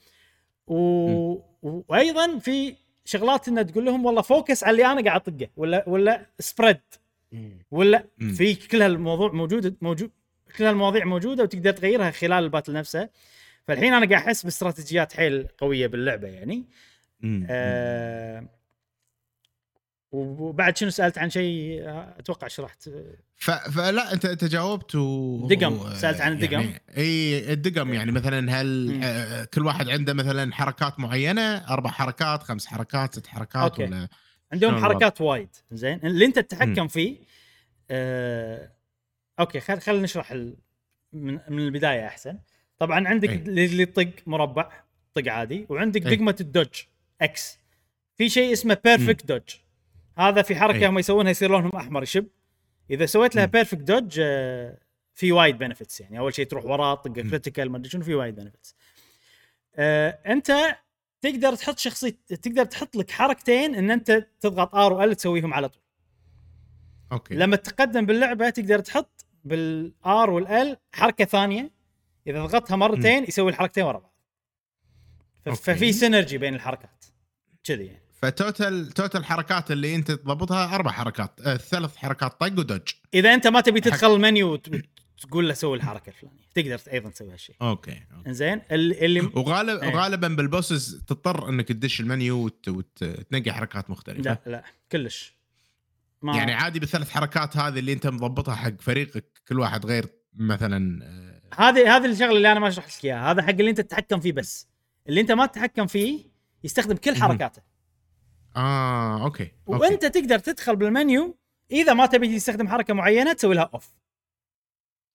و... وأيضا في شغلات انها تقول لهم والله focus على اللي أنا قاعد أطقه ولا ولا spread ولا. في كل هالموضوع موجود موجود كل هالمواضيع موجودة وتقدر تغيرها خلال ال battle نفسه فالحين أنا قاعد أحس باستراتيجيات حيل قوية باللعبة يعني. آه وبعد شنو سألت عن شيء آه، أتوقع شرحت ف... فلا أنت أنت جاوبت و دقم. سألت عن الدقم. يعني إي الدقم يعني مثلا هل مم. آه، كل واحد عنده مثلا حركات معينة أربع حركات خمس حركات ست حركات okay. ولا عندهم حركات وايد زين اللي أنت تتحكم فيه آه okay خل خلينا نشرح ال... من, من البداية أحسن طبعا عندك. اللي اللي يطق مربع طق عادي وعندك أي. دقمة ال dodge X في شيء اسمه perfect dodge هذا في حركة أي. هم يسوونها يصير لونهم أحمر يشب إذا سويت لها. perfect dodge آه في وايد benefits يعني أول شيء تروح وراه طق. critical ما أدري شنو في وايد benefits آه أنت تقدر تحط شخصية تقدر تحط لك حركتين إن أنت تضغط R و L تسويهم على طول okay لما تتقدم باللعبة تقدر تحط بال R وال L حركة ثانية إذا ضغطها مرتين يسوي الحركتين ورا بعض. ففي synergy بين الحركات كذي يعني. ف total total حركات اللي أنت تضبطها أربع حركات آه ثلاث حركات طق و dodge. إذا أنت ما تبي تدخل المنيو وت- وتقول له سوي الحركة الفلانية تقدر أيضا تسوي هالشيء. okay, okay. اللي وغالب إيه. غالبا بال bosses تضطر إنك تدش المنيو وت... وت... وتنقي حركات مختلفة. لا لا كلش. ما يعني عادي بالثلاث حركات هذه اللي انت مضبطها حق فريقك كل واحد غير مثلا آه، هذه هذه الشغلة اللي أنا ما شرحت لك إياها هذا حق اللي أنت تتحكم فيه بس اللي أنت ما تتحكم فيه يستخدم كل. حركاته آه okay, okay. وأنت تقدر تدخل بالمنيو إذا ما تبي تستخدم حركة معينة تسوي لها off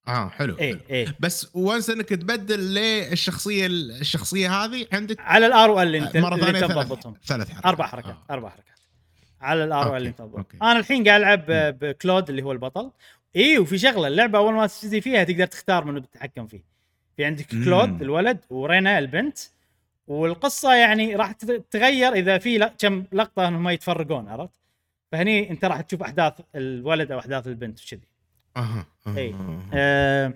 آه حلو, اي حلو. اي بس once إنك تبدل للشخصية الشخصية هذه عندك على ال R وال L انت مرة ثانية ثلاث حركات أربع حركات آه. أربع حركات على ال R وال L okay. أنا الحين قاعد ألعب بكلود اللي هو البطل. إي وفي شغلة اللعبة أول ما تبتدي فيها تقدر تختار منو بتتحكم فيه. في عندك مم. كلود الولد ورينا البنت. والقصة يعني راح تت- تغير إذا في كم لقطة إنهم يتفرقون عرفت؟ فهني أنت راح تشوف أحداث الولد أو أحداث البنت وكذي. أها. إي. آه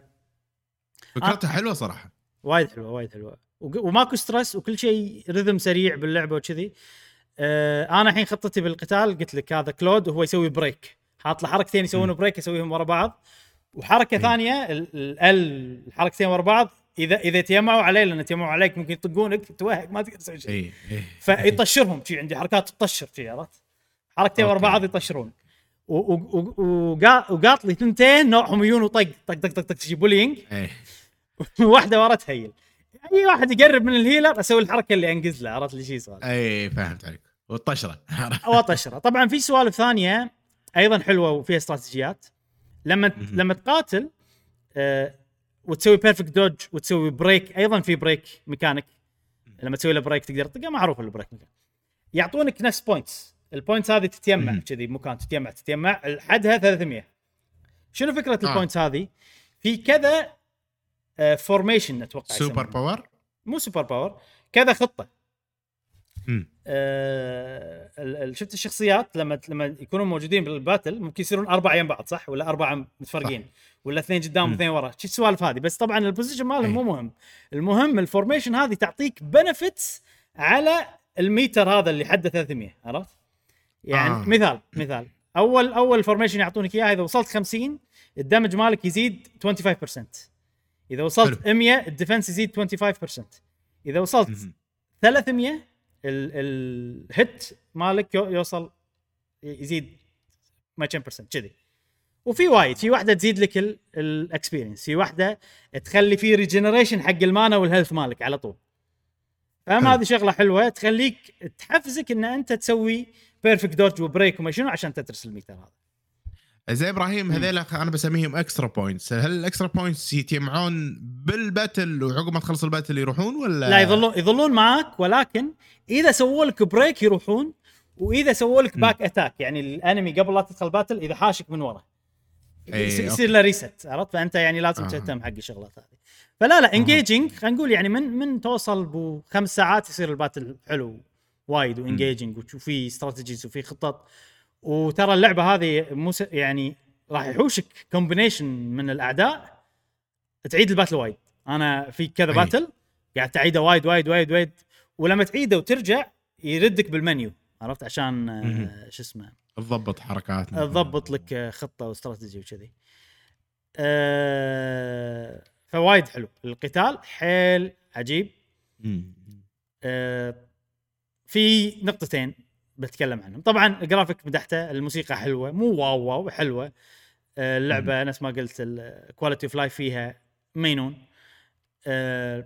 فكرتها حلوة صراحة. وايد حلوة وايد حلوة. وماكو stress وكل شيء rhythm سريع باللعبة وكذي. آه أنا الحين خطتي بالقتال قلت لك هذا كلود وهو يسوي break حاط له حركتين يسوون. break يسويهم ورا بعض. وحركة مم. ثانية ال- ال ال- الحركتين ورا بعض اذا إذا تجمعوا عليه لأن تجمعوا عليك ممكن يطقونك توهق ما تقدر تسوي شيء. اي اي فيطشرهم شي عندي حركات تطشر شي عرفت؟ حركتين ورا. بعض يطشرون. وقاط لي ثنتين نوعهم يجون وطق طق طق طق طق شي bullying اي واحدة ورا تهيل. أي واحد يقرب من ال healer أسوي الحركة اللي أنقز له عرفت؟ لي شي صار اي فهمت عليك. والطشرة أو اطشره طبعا في سوالف ثانية أيضا حلوة وفيها استراتيجيات لما. لما تقاتل آه وتسوي perfect dodge وتسوي break أيضا في break mechanic لما تسوي له break تقدر تطقه معروف ال break mechanic يعطونك نفس points ال points هذه تتجمع. كذي بمكان تتجمع تتجمع حدها 300 شنو فكرة آه. ال points هذه؟ في كذا formation أتوقع super. power مو super power كذا خطة. آه شفت الشخصيات لما لما يكونوا موجودين بال battle ممكن يصيرون أربعة يم بعض صح؟ ولا أربعة متفرقين؟ ولا اثنين قدام. واثنين ورا؟ شو السوالف هذه. بس طبعا ال position مالهم أي. مو مهم. المهم ال formation هذه تعطيك benefits على الميتر هذا اللي حده 300 عرفت؟ يعني آه. مثال مثال. أول أول formation يعطونك اياه إذا وصلت 50 ال damage مالك يزيد 25% إذا وصلت 100 ال defense يزيد 25% إذا وصلت مم. 300 ال- ال hit مالك يو- يوصل يزيد ما كم percent كذي. وفي وايد في واحدة تزيد لك ال experience في واحدة تخلي في regeneration حق ال mana وال health مالك على طول. فهم. هذه شغلة حلوة تخليك تحفزك إن أنت تسوي perfect dodge و break وما شنو عشان تدرس الميتر هذا. زي إبراهيم هذيل أنا بسميهم extra points هل ال extra points يتجمعون بال battle وعقب ما تخلص الباتل يروحون ولا؟ لا يظلون يظلون معاك ولكن إذا سووا لك break يروحون وإذا سووا لك. back attack يعني ال enemy قبل لا تدخل battle إذا حاشك من ورا. إيه، يصير- له reset عرفت؟ فأنت يعني لازم آه. تهتم حق الشغلات هذه. فلا لا engaging خلينا نقول يعني من من توصل بخمس ساعات يصير ال battle حلو وايد و engaging فيه strategies وفي خطط. وترى اللعبة هذه مو يعني راح يحوشك combination من الأعداء تعيد ال battle وايد. أنا في كذا. battle قاعد تعيده وايد وايد وايد وايد. ولما تعيده وترجع يردك بالمنيو عرفت؟ عشان آه،. شو اسمه؟ تضبط حركات تضبط لك آه، خطة واستراتيجي وكذي. أه فوايد حلو. القتال حيل عجيب. أه في نقطتين. بتكلم عنهم. طبعا الجرافيك مدحته الموسيقى حلوة مو wow wow حلوة. أه اللعبة نفس ما قلت ال quality of life فيها مليون. أه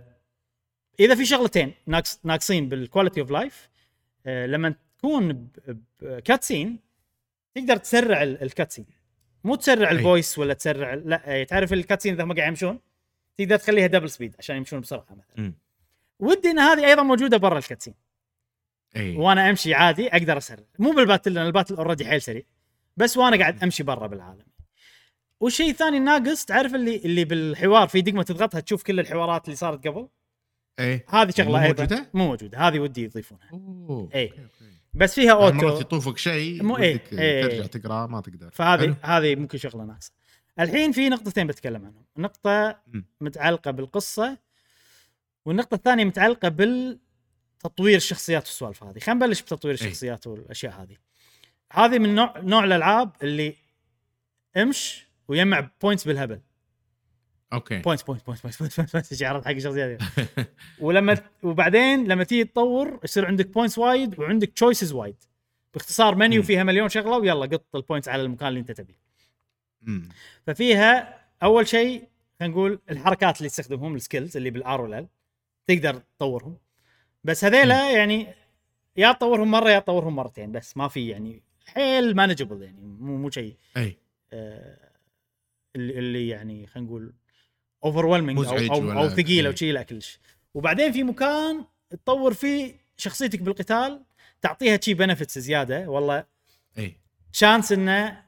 إذا في شغلتين ناقص ناقصين بال quality of life لما تكون ب cutscene تقدر تسرع ال- ال cutscene مو تسرع. ال voice ولا تسرع لا أي، تعرف ال cutscene إذا هم قاعد يمشون؟ تقدر تخليها double speed عشان يمشون بسرعة مثلا. ودي إن هذه أيضا موجودة برا ال cutscene إي. وأنا أمشي عادي أقدر أسرع. مو بال battle لأن ال battle already حيل سريع. بس وأنا قاعد أمشي برا بالعالم. والشيء الثاني الناقص تعرف اللي اللي بالحوار في دقمة تضغطها تشوف كل الحوارات اللي صارت قبل؟ إي. هذه شغلة مو أيضا. موجودة؟ مو موجودة. هذه ودي يضيفونها. okay. بس فيها يعني مرات auto يطوفك شيء مو- ودك إيه. ترجع تقرأ ما تقدر. فهذه. هذه ممكن شغلة ناقصة. الحين في نقطتين بتكلم عنهم. نقطة مم. متعلقة بالقصة والنقطة الثانية متعلقة بالتطوير الشخصيات والسوالف هذه خلينا نبلش بتطوير. الشخصيات والأشياء هذه هذه من نوع نوع الألعاب اللي أمش ويجمع points بالهبل okay points points points points points عرفت حق الشخصيات. ولما وبعدين لما تيجي تطور يصير عندك points وايد وعندك choices وايد باختصار منيو. فيها مليون شغلة ويلا قط ال points على المكان اللي انت تبيه. ففيها أول شيء خلينا نقول الحركات اللي تستخدمهم ال skills اللي بال R وال L تقدر تطورهم بس هذيلا يعني يا تطورهم مرة يا تطورهم مرتين بس ما في يعني حيل manageable يعني مو مو شيء. أي. آه، اللي اللي يعني خلينا نقول over أو أو, أو ثقيل أو إيه. شيء لا كلش وبعدين في مكان تطور فيه شخصيتك بالقتال تعطيها شي benefits زيادة والله أي. chance إنه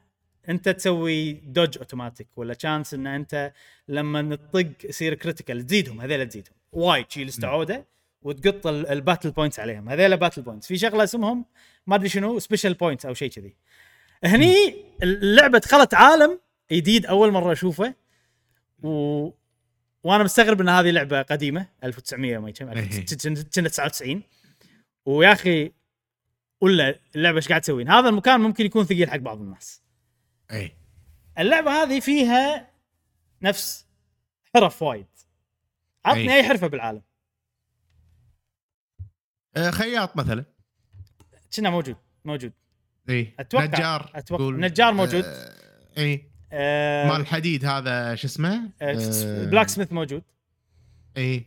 أنت تسوي dodge automatic ولا chance ان أنت لما تطق يصير critical تزيدهم هذيلا تزيدهم. وايد شي لستة عوده وتقط ال- ال battle points عليهم. هذيلا battle points في شغلة اسمهم ما أدري شنو special points أو شيء كذي. هني اللعبة دخلت عالم جديد أول مرة أشوفه و... وأنا مستغرب إن هذه لعبة قديمة 1900 ما كم إيه. كنا 99 ويا أخي ولا اللعبة إيش قاعد تسوين؟ هذا المكان ممكن يكون ثقيل حق بعض الناس. اي اللعبة هذه فيها نفس حرف وايد. عطني أي. أي حرفة بالعالم. خياط مثلا كنا موجود موجود اي أتوقع- نجار أتوقع. قول. نجار موجود. آه، اي آه مال الحديد هذا شو اسمه؟ آه، blacksmith موجود اي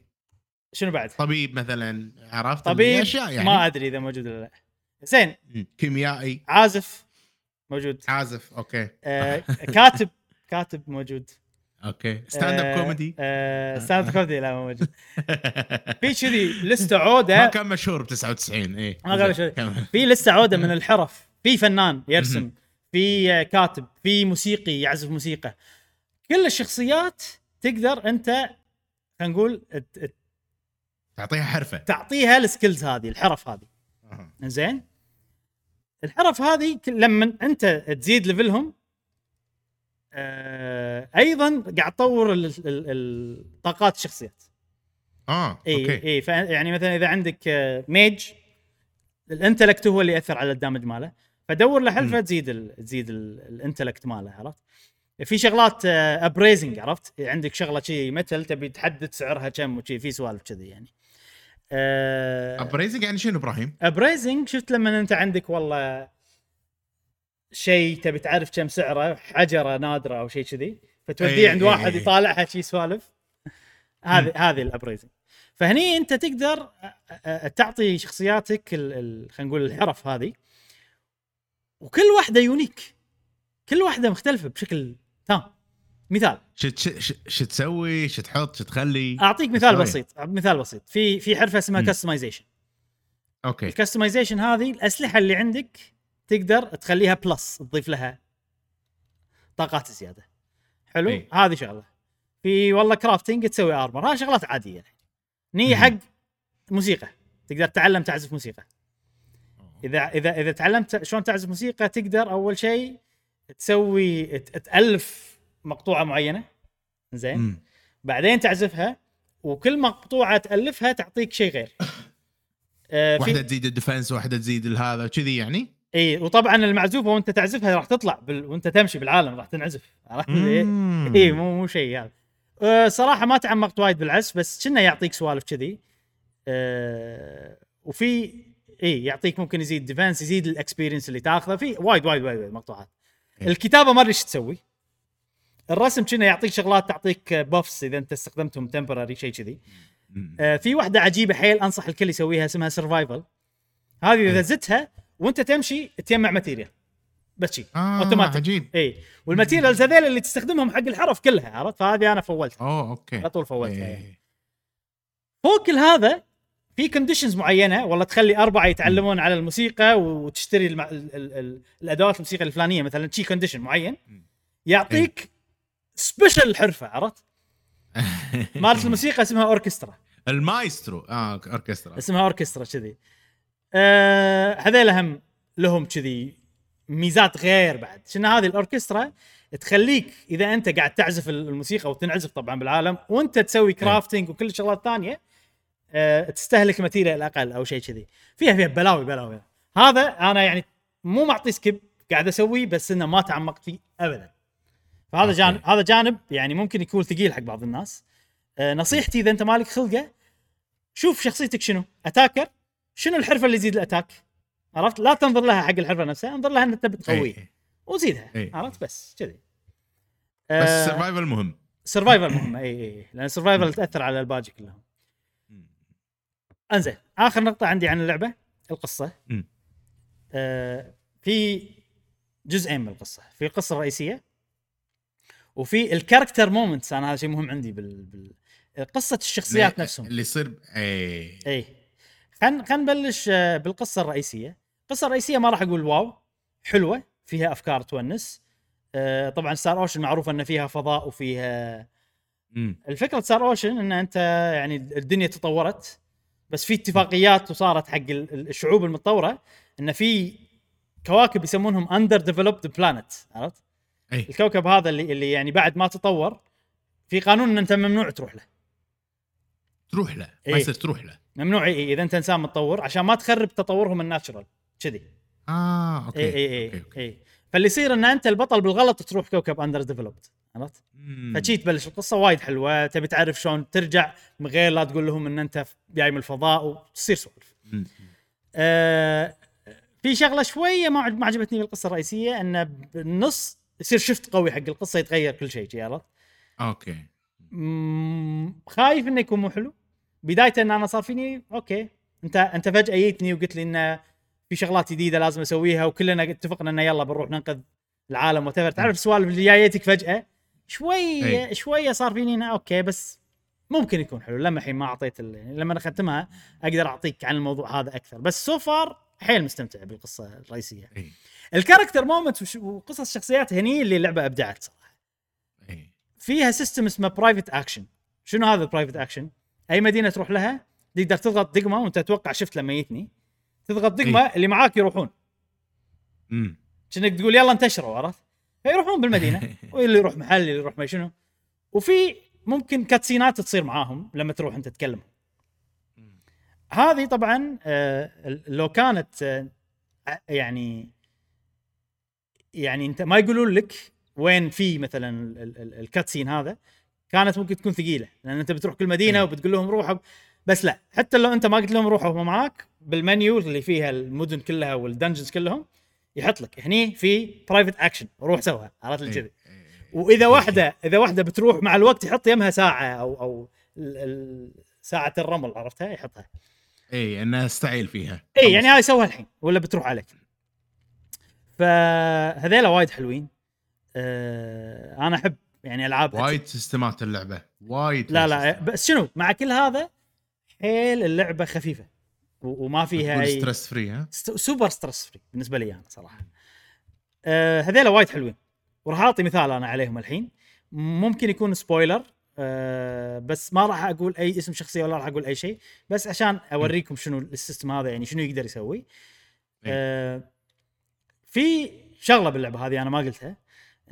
شنو بعد؟ طبيب مثلا عرفت طبيب اشياء يعني ما أدري إذا موجود ولا لا زين. كيميائي عازف موجود عازف okay آه كاتب كاتب موجود okay. stand up comedy stand up comedy لا مو موجود. في كذي لستة ما عودة كان مشهور ب 99 اي ما كان مشهور. في لستة عودة من الحرف. في فنان يرسم. في كاتب في موسيقي يعزف موسيقى. كل الشخصيات تقدر أنت خلينا نقول تعطيها حرفة. تعطيها ال skills هذه الحرف هذه. زين؟ الحرف هذه لما أنت تزيد level هم أيضا قاعد تطور طاقات الشخصيات آه إي okay إي يعني مثلا إذا عندك آه، mage ال intellect هو اللي يأثر على ال damage ماله فدور له حلفه. تزيد ال تزيد ال- ال intellect ماله عرفت؟ في شغلات appraising عرفت؟ عندك شغلة شي متل تبي تحدد سعرها كم وشي في سوالف كذي يعني. appraising يعني شنو إبراهيم؟ appraising شفت لما أنت عندك والله شيء تبي تعرف كم سعره حجرة نادرة أو شيء كذي فتوديه إي، عند إي، واحد إي. يطالعها شي سوالف هذه هذه ال appraising فهني أنت تقدر تعطي شخصياتك خلينا نقول الحرف هذه وكل واحدة unique كل واحدة مختلفة بشكل تام مثال شو تسوي؟ شو تحط؟ شو تخلي؟ أعطيك مثال شوي. بسيط مثال بسيط في في حرفة اسمها. customization أوكي ال customization هذه الأسلحة اللي عندك تقدر تخليها plus تضيف لها طاقات زيادة. حلو؟ أي. هذه شغلة. في والله crafting تسوي armor هذه شغلات عادية ني مم. حق موسيقى. تقدر تتعلم تعزف موسيقى. إذا إذا إذا تعلمت شلون تعزف موسيقى تقدر أول شيء تسوي تألف مقطوعة معينة. زين. بعدين تعزفها وكل مقطوعة تألفها تعطيك شيء غير. آه واحدة تزيد ال defense واحدة تزيد هذا كذي يعني؟ إي وطبعا المعزوفة وأنت تعزفها راح تطلع بال... وأنت تمشي بالعالم راح تنعزف. عرفت. إي مو مو شيء هذا أه صراحة ما تعمقت وايد بالعزف بس كنا يعطيك سوالف كذي. أه وفي إي يعطيك ممكن يزيد defense يزيد ال experience اللي تاخذه. في وايد وايد وايد, وايد مقطوعات. الكتابة ما أدري إيش تسوي. الرسم كنا يعطيك شغلات تعطيك buffs إذا أنت استخدمتهم temporary شيء كذي. آه، في واحدة عجيبة حيل أنصح الكل يسويها اسمها survival هذه إذا إيه. زدتها وانت تمشي تجمع material. بس شي. آه أوتوماتيك. عجيب. إي. وال materials هذيل اللي تستخدمهم حق الحرف كلها عرفت؟ فهذه أنا فولتها أوه أوكي. على طول فولتها إيه. يعني. فوق كل هذا في conditions معينة والله تخلي أربعة يتعلمون على الموسيقى وتشتري الم... ال... ال... ال... الأدوات الموسيقى الفلانية مثلا شي condition معين. يعطيك special حرفة عرفت؟ مالت الموسيقى اسمها اوركسترا المايسترو. آه اوركسترا اسمها اوركسترا كذي. آه هذيل هم لهم كذي ميزات غير بعد. شنو هذه الأوركسترا؟ تخليك إذا أنت قاعد تعزف الموسيقى وتنعزف طبعا بالعالم وأنت تسوي crafting وكل الشغلات الثانية آه تستهلك material أقل أو شيء كذي. فيها فيها بلاوي بلاوي. هذا أنا يعني مو معطي skip قاعد اسويه بس إنه ما تعمقت فيه ابدا. فهذا أوكي. جانب هذا جانب يعني ممكن يكون ثقيل حق بعض الناس. آه نصيحتي إذا أنت مالك خلقة شوف شخصيتك شنو. attacker شنو الحرفة اللي يزيد ال attack؟ عرفت؟ لا تنظر لها حق الحرفة نفسها انظر لها ان انت بتقويه إيه. وزيدها إيه. عرفت؟ بس كذي. بس آه survival مهم. survival مهمه اي اي لأن ال survival تأثر على الباقي كلهم. أنزين آخر نقطة عندي عن اللعبة القصة. آه في جزئين من القصة في القصة الرئيسية وفي ال character moments أنا هذا شيء مهم عندي بال, بال... قصة الشخصيات نفسهم. اللي يصير اي اي خلينا خلينا نبلش آه، بالقصة الرئيسية القصة الرئيسية ما راح أقول wow حلوة فيها أفكار تونس آه، طبعا Star Ocean معروفه ان فيها فضاء وفيها مم. الفكرة Star Ocean إن أنت يعني الدنيا تطورت بس في اتفاقيات وصارت حق ال- ال- الشعوب المتطورة إن في كواكب يسمونهم underdeveloped planet عرفت؟ أي الكوكب هذا اللي اللي يعني بعد ما تطور في قانون إن أنت ممنوع تروح له تروح له إيه. ما يصير تروح له ممنوع إيه إيه إذا أنت إنسان متطور عشان ما تخرب تطورهم ال natural كذي آه أوكي اي اي اي. اي فاللي يصير إن أنت البطل بالغلط تروح كوكب underdeveloped عرفت؟ فشي تبلش القصة وايد حلوة تبي تعرف شلون ترجع من غير لا تقول لهم إن أنت جاي من الفضاء وتصير سوالف. آه في شغلة شوية ما ما عجبتني بالقصة الرئيسية انه بالنص يصير shift قوي حق القصة يتغير كل شيء شي، عرفت؟ أوكي خايف إنه يكون مو حلو بداية إن أنا صار فيني أوكي. أنت أنت فجأة جيتني وقلت لي انه في شغلات جديدة لازم أسويها وكلنا اتفقنا إنه يلا بنروح ننقذ العالم وتفر تعرف السوالف اللي جايتك فجأة؟ شوية أي. شوية صار فيني إنه أوكي بس ممكن يكون حلو. لما الحين ما أعطيت ال- لما أنا ختمها أقدر أعطيك عن الموضوع هذا أكثر. بس so far حيل مستمتع بالقصة الرئيسية. إي. ال character moment وقصص الشخصيات هني اللي اللعبه أبدعت صراحة. فيها system اسمه private action شنو هذا ال private action أي مدينة تروح لها تقدر تضغط دقمة وأنت تتوقع شفت لما جيتني تضغط دقمة اللي معاك يروحون. مم. كأنك تقول يلا انتشروا عرفت؟ فيروحون بالمدينة واللي يروح محل اللي يروح ما شنو. وفي ممكن cutscene ات تصير معاهم لما تروح أنت تتكلم. هذه طبعا آه، لو كانت آه، يعني يعني أنت ما يقولون لك وين في مثلا ال- ال- ال cutscene هذا كانت ممكن تكون ثقيلة لأن أنت بتروح كل مدينة أي. وبتقول لهم روحوا بس لا حتى لو أنت ما قلت لهم روحوا هم معاك بالمنيو اللي فيها المدن كلها وال dungeons كلهم يحط لك هني في private action روح سوها عرفت لي إي. كذي؟ إي. وإذا واحدة إذا واحدة بتروح مع الوقت يحط يمها ساعة أو أو ساعة الرمل عرفتها؟ يحطها. اي إنها استعيل فيها. اي يعني هاي سوها الحين ولا بتروح عليك. فهذيلا وايد حلوين. آه أنا أحب يعني ألعاب وايد system ات اللعبة وايد لا لا system ات. بس شنو مع كل هذا حيل اللعبة خفيفة وما فيها اي stress free ها؟ super stress free بالنسبة لي أنا صراحة. آه هذيلا وايد حلوين. وراح أعطي مثال أنا عليهم الحين. ممكن يكون spoiler آه بس ما راح أقول أي اسم شخصية ولا راح أقول أي شيء. بس عشان أوريكم شنو ال system هذا يعني شنو يقدر يسوي. آه في شغلة باللعبة هذه أنا ما قلتها.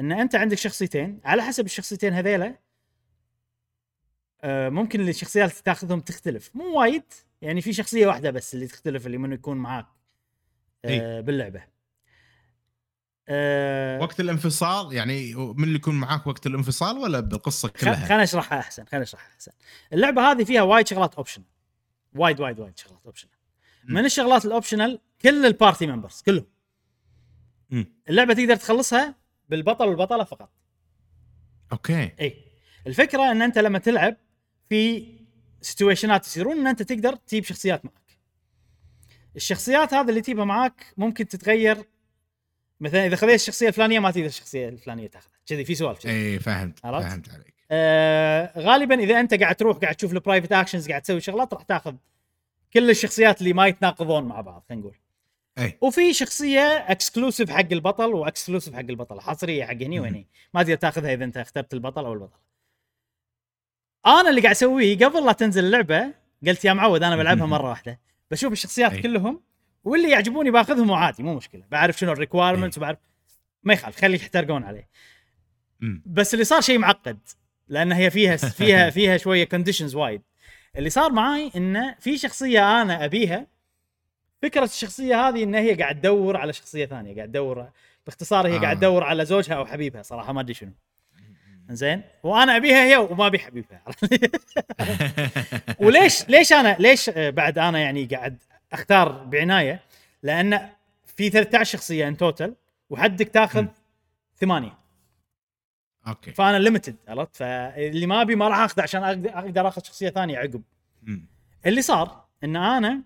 إن أنت عندك شخصيتين على حسب الشخصيتين هذيلا آه ممكن الشخصيات اللي تاخذهم تختلف. مو وايد يعني في شخصية واحدة بس اللي تختلف اللي منه يكون معاك آه باللعبة. آه وقت الانفصال يعني من اللي يكون معاك وقت الانفصال ولا بالقصة كلها؟ خليني أشرحها أحسن خليني أشرحها أحسن. اللعبة هذه فيها وايد شغلات optional وايد وايد وايد شغلات optional من الشغلات ال optional كل ال party members كلهم. اللعبة تقدر تخلصها بالبطل والبطلة فقط. okay. اي الفكرة إن أنت لما تلعب في situation ات يصيرون إن أنت تقدر تجيب شخصيات معك. الشخصيات هذه اللي تجيبها معك ممكن تتغير. مثلا إذا خذيت الشخصية الفلانية ما تقدر الشخصية الفلانية تاخذها. كذي في سوالف. اي فهمت عرفت؟ فهمت عليك. آه غالبا إذا أنت قاعد تروح قاعد تشوف ال private actions قاعد تسوي شغلات راح تاخذ كل الشخصيات اللي ما يتناقضون مع بعض خلينا نقول. إي. وفي شخصية exclusive حق البطل و exclusive حق البطله حصريه حق هني وهني. ما تقدر تأخذها إذا أنت أخترت البطل أو البطله أنا اللي قاعد أسويه قبل لا تنزل اللعبة قلت يا معود أنا بلعبها مرة واحدة. بشوف الشخصيات أي. كلهم واللي يعجبوني باخذهم وعادي مو مشكلة. بعرف شنو ال requirements وبعرف ما يخالف خلي يحترقون عليه. بس اللي صار شيء معقد لأن هي فيها فيها فيها شوية conditions وايد. اللي صار معاي إنه في شخصية أنا أبيها فكرة الشخصية هذه إن هي قاعد تدور على شخصية ثانية قاعد تدور باختصار هي آه. قاعد تدور على زوجها أو حبيبها صراحة ما أدري شنو. زين وأنا أبيها هي وما أبي حبيبها. وليش ليش أنا ليش بعد أنا يعني قاعد أختار بعناية؟ لأن في 13 شخصية in total وحدك تاخذ. ثمانية. okay. فأنا limited عرفت؟ فاللي ما أبي ما راح اخذه عشان أقدر أخذ شخصية ثانية عقب. اللي صار إن أنا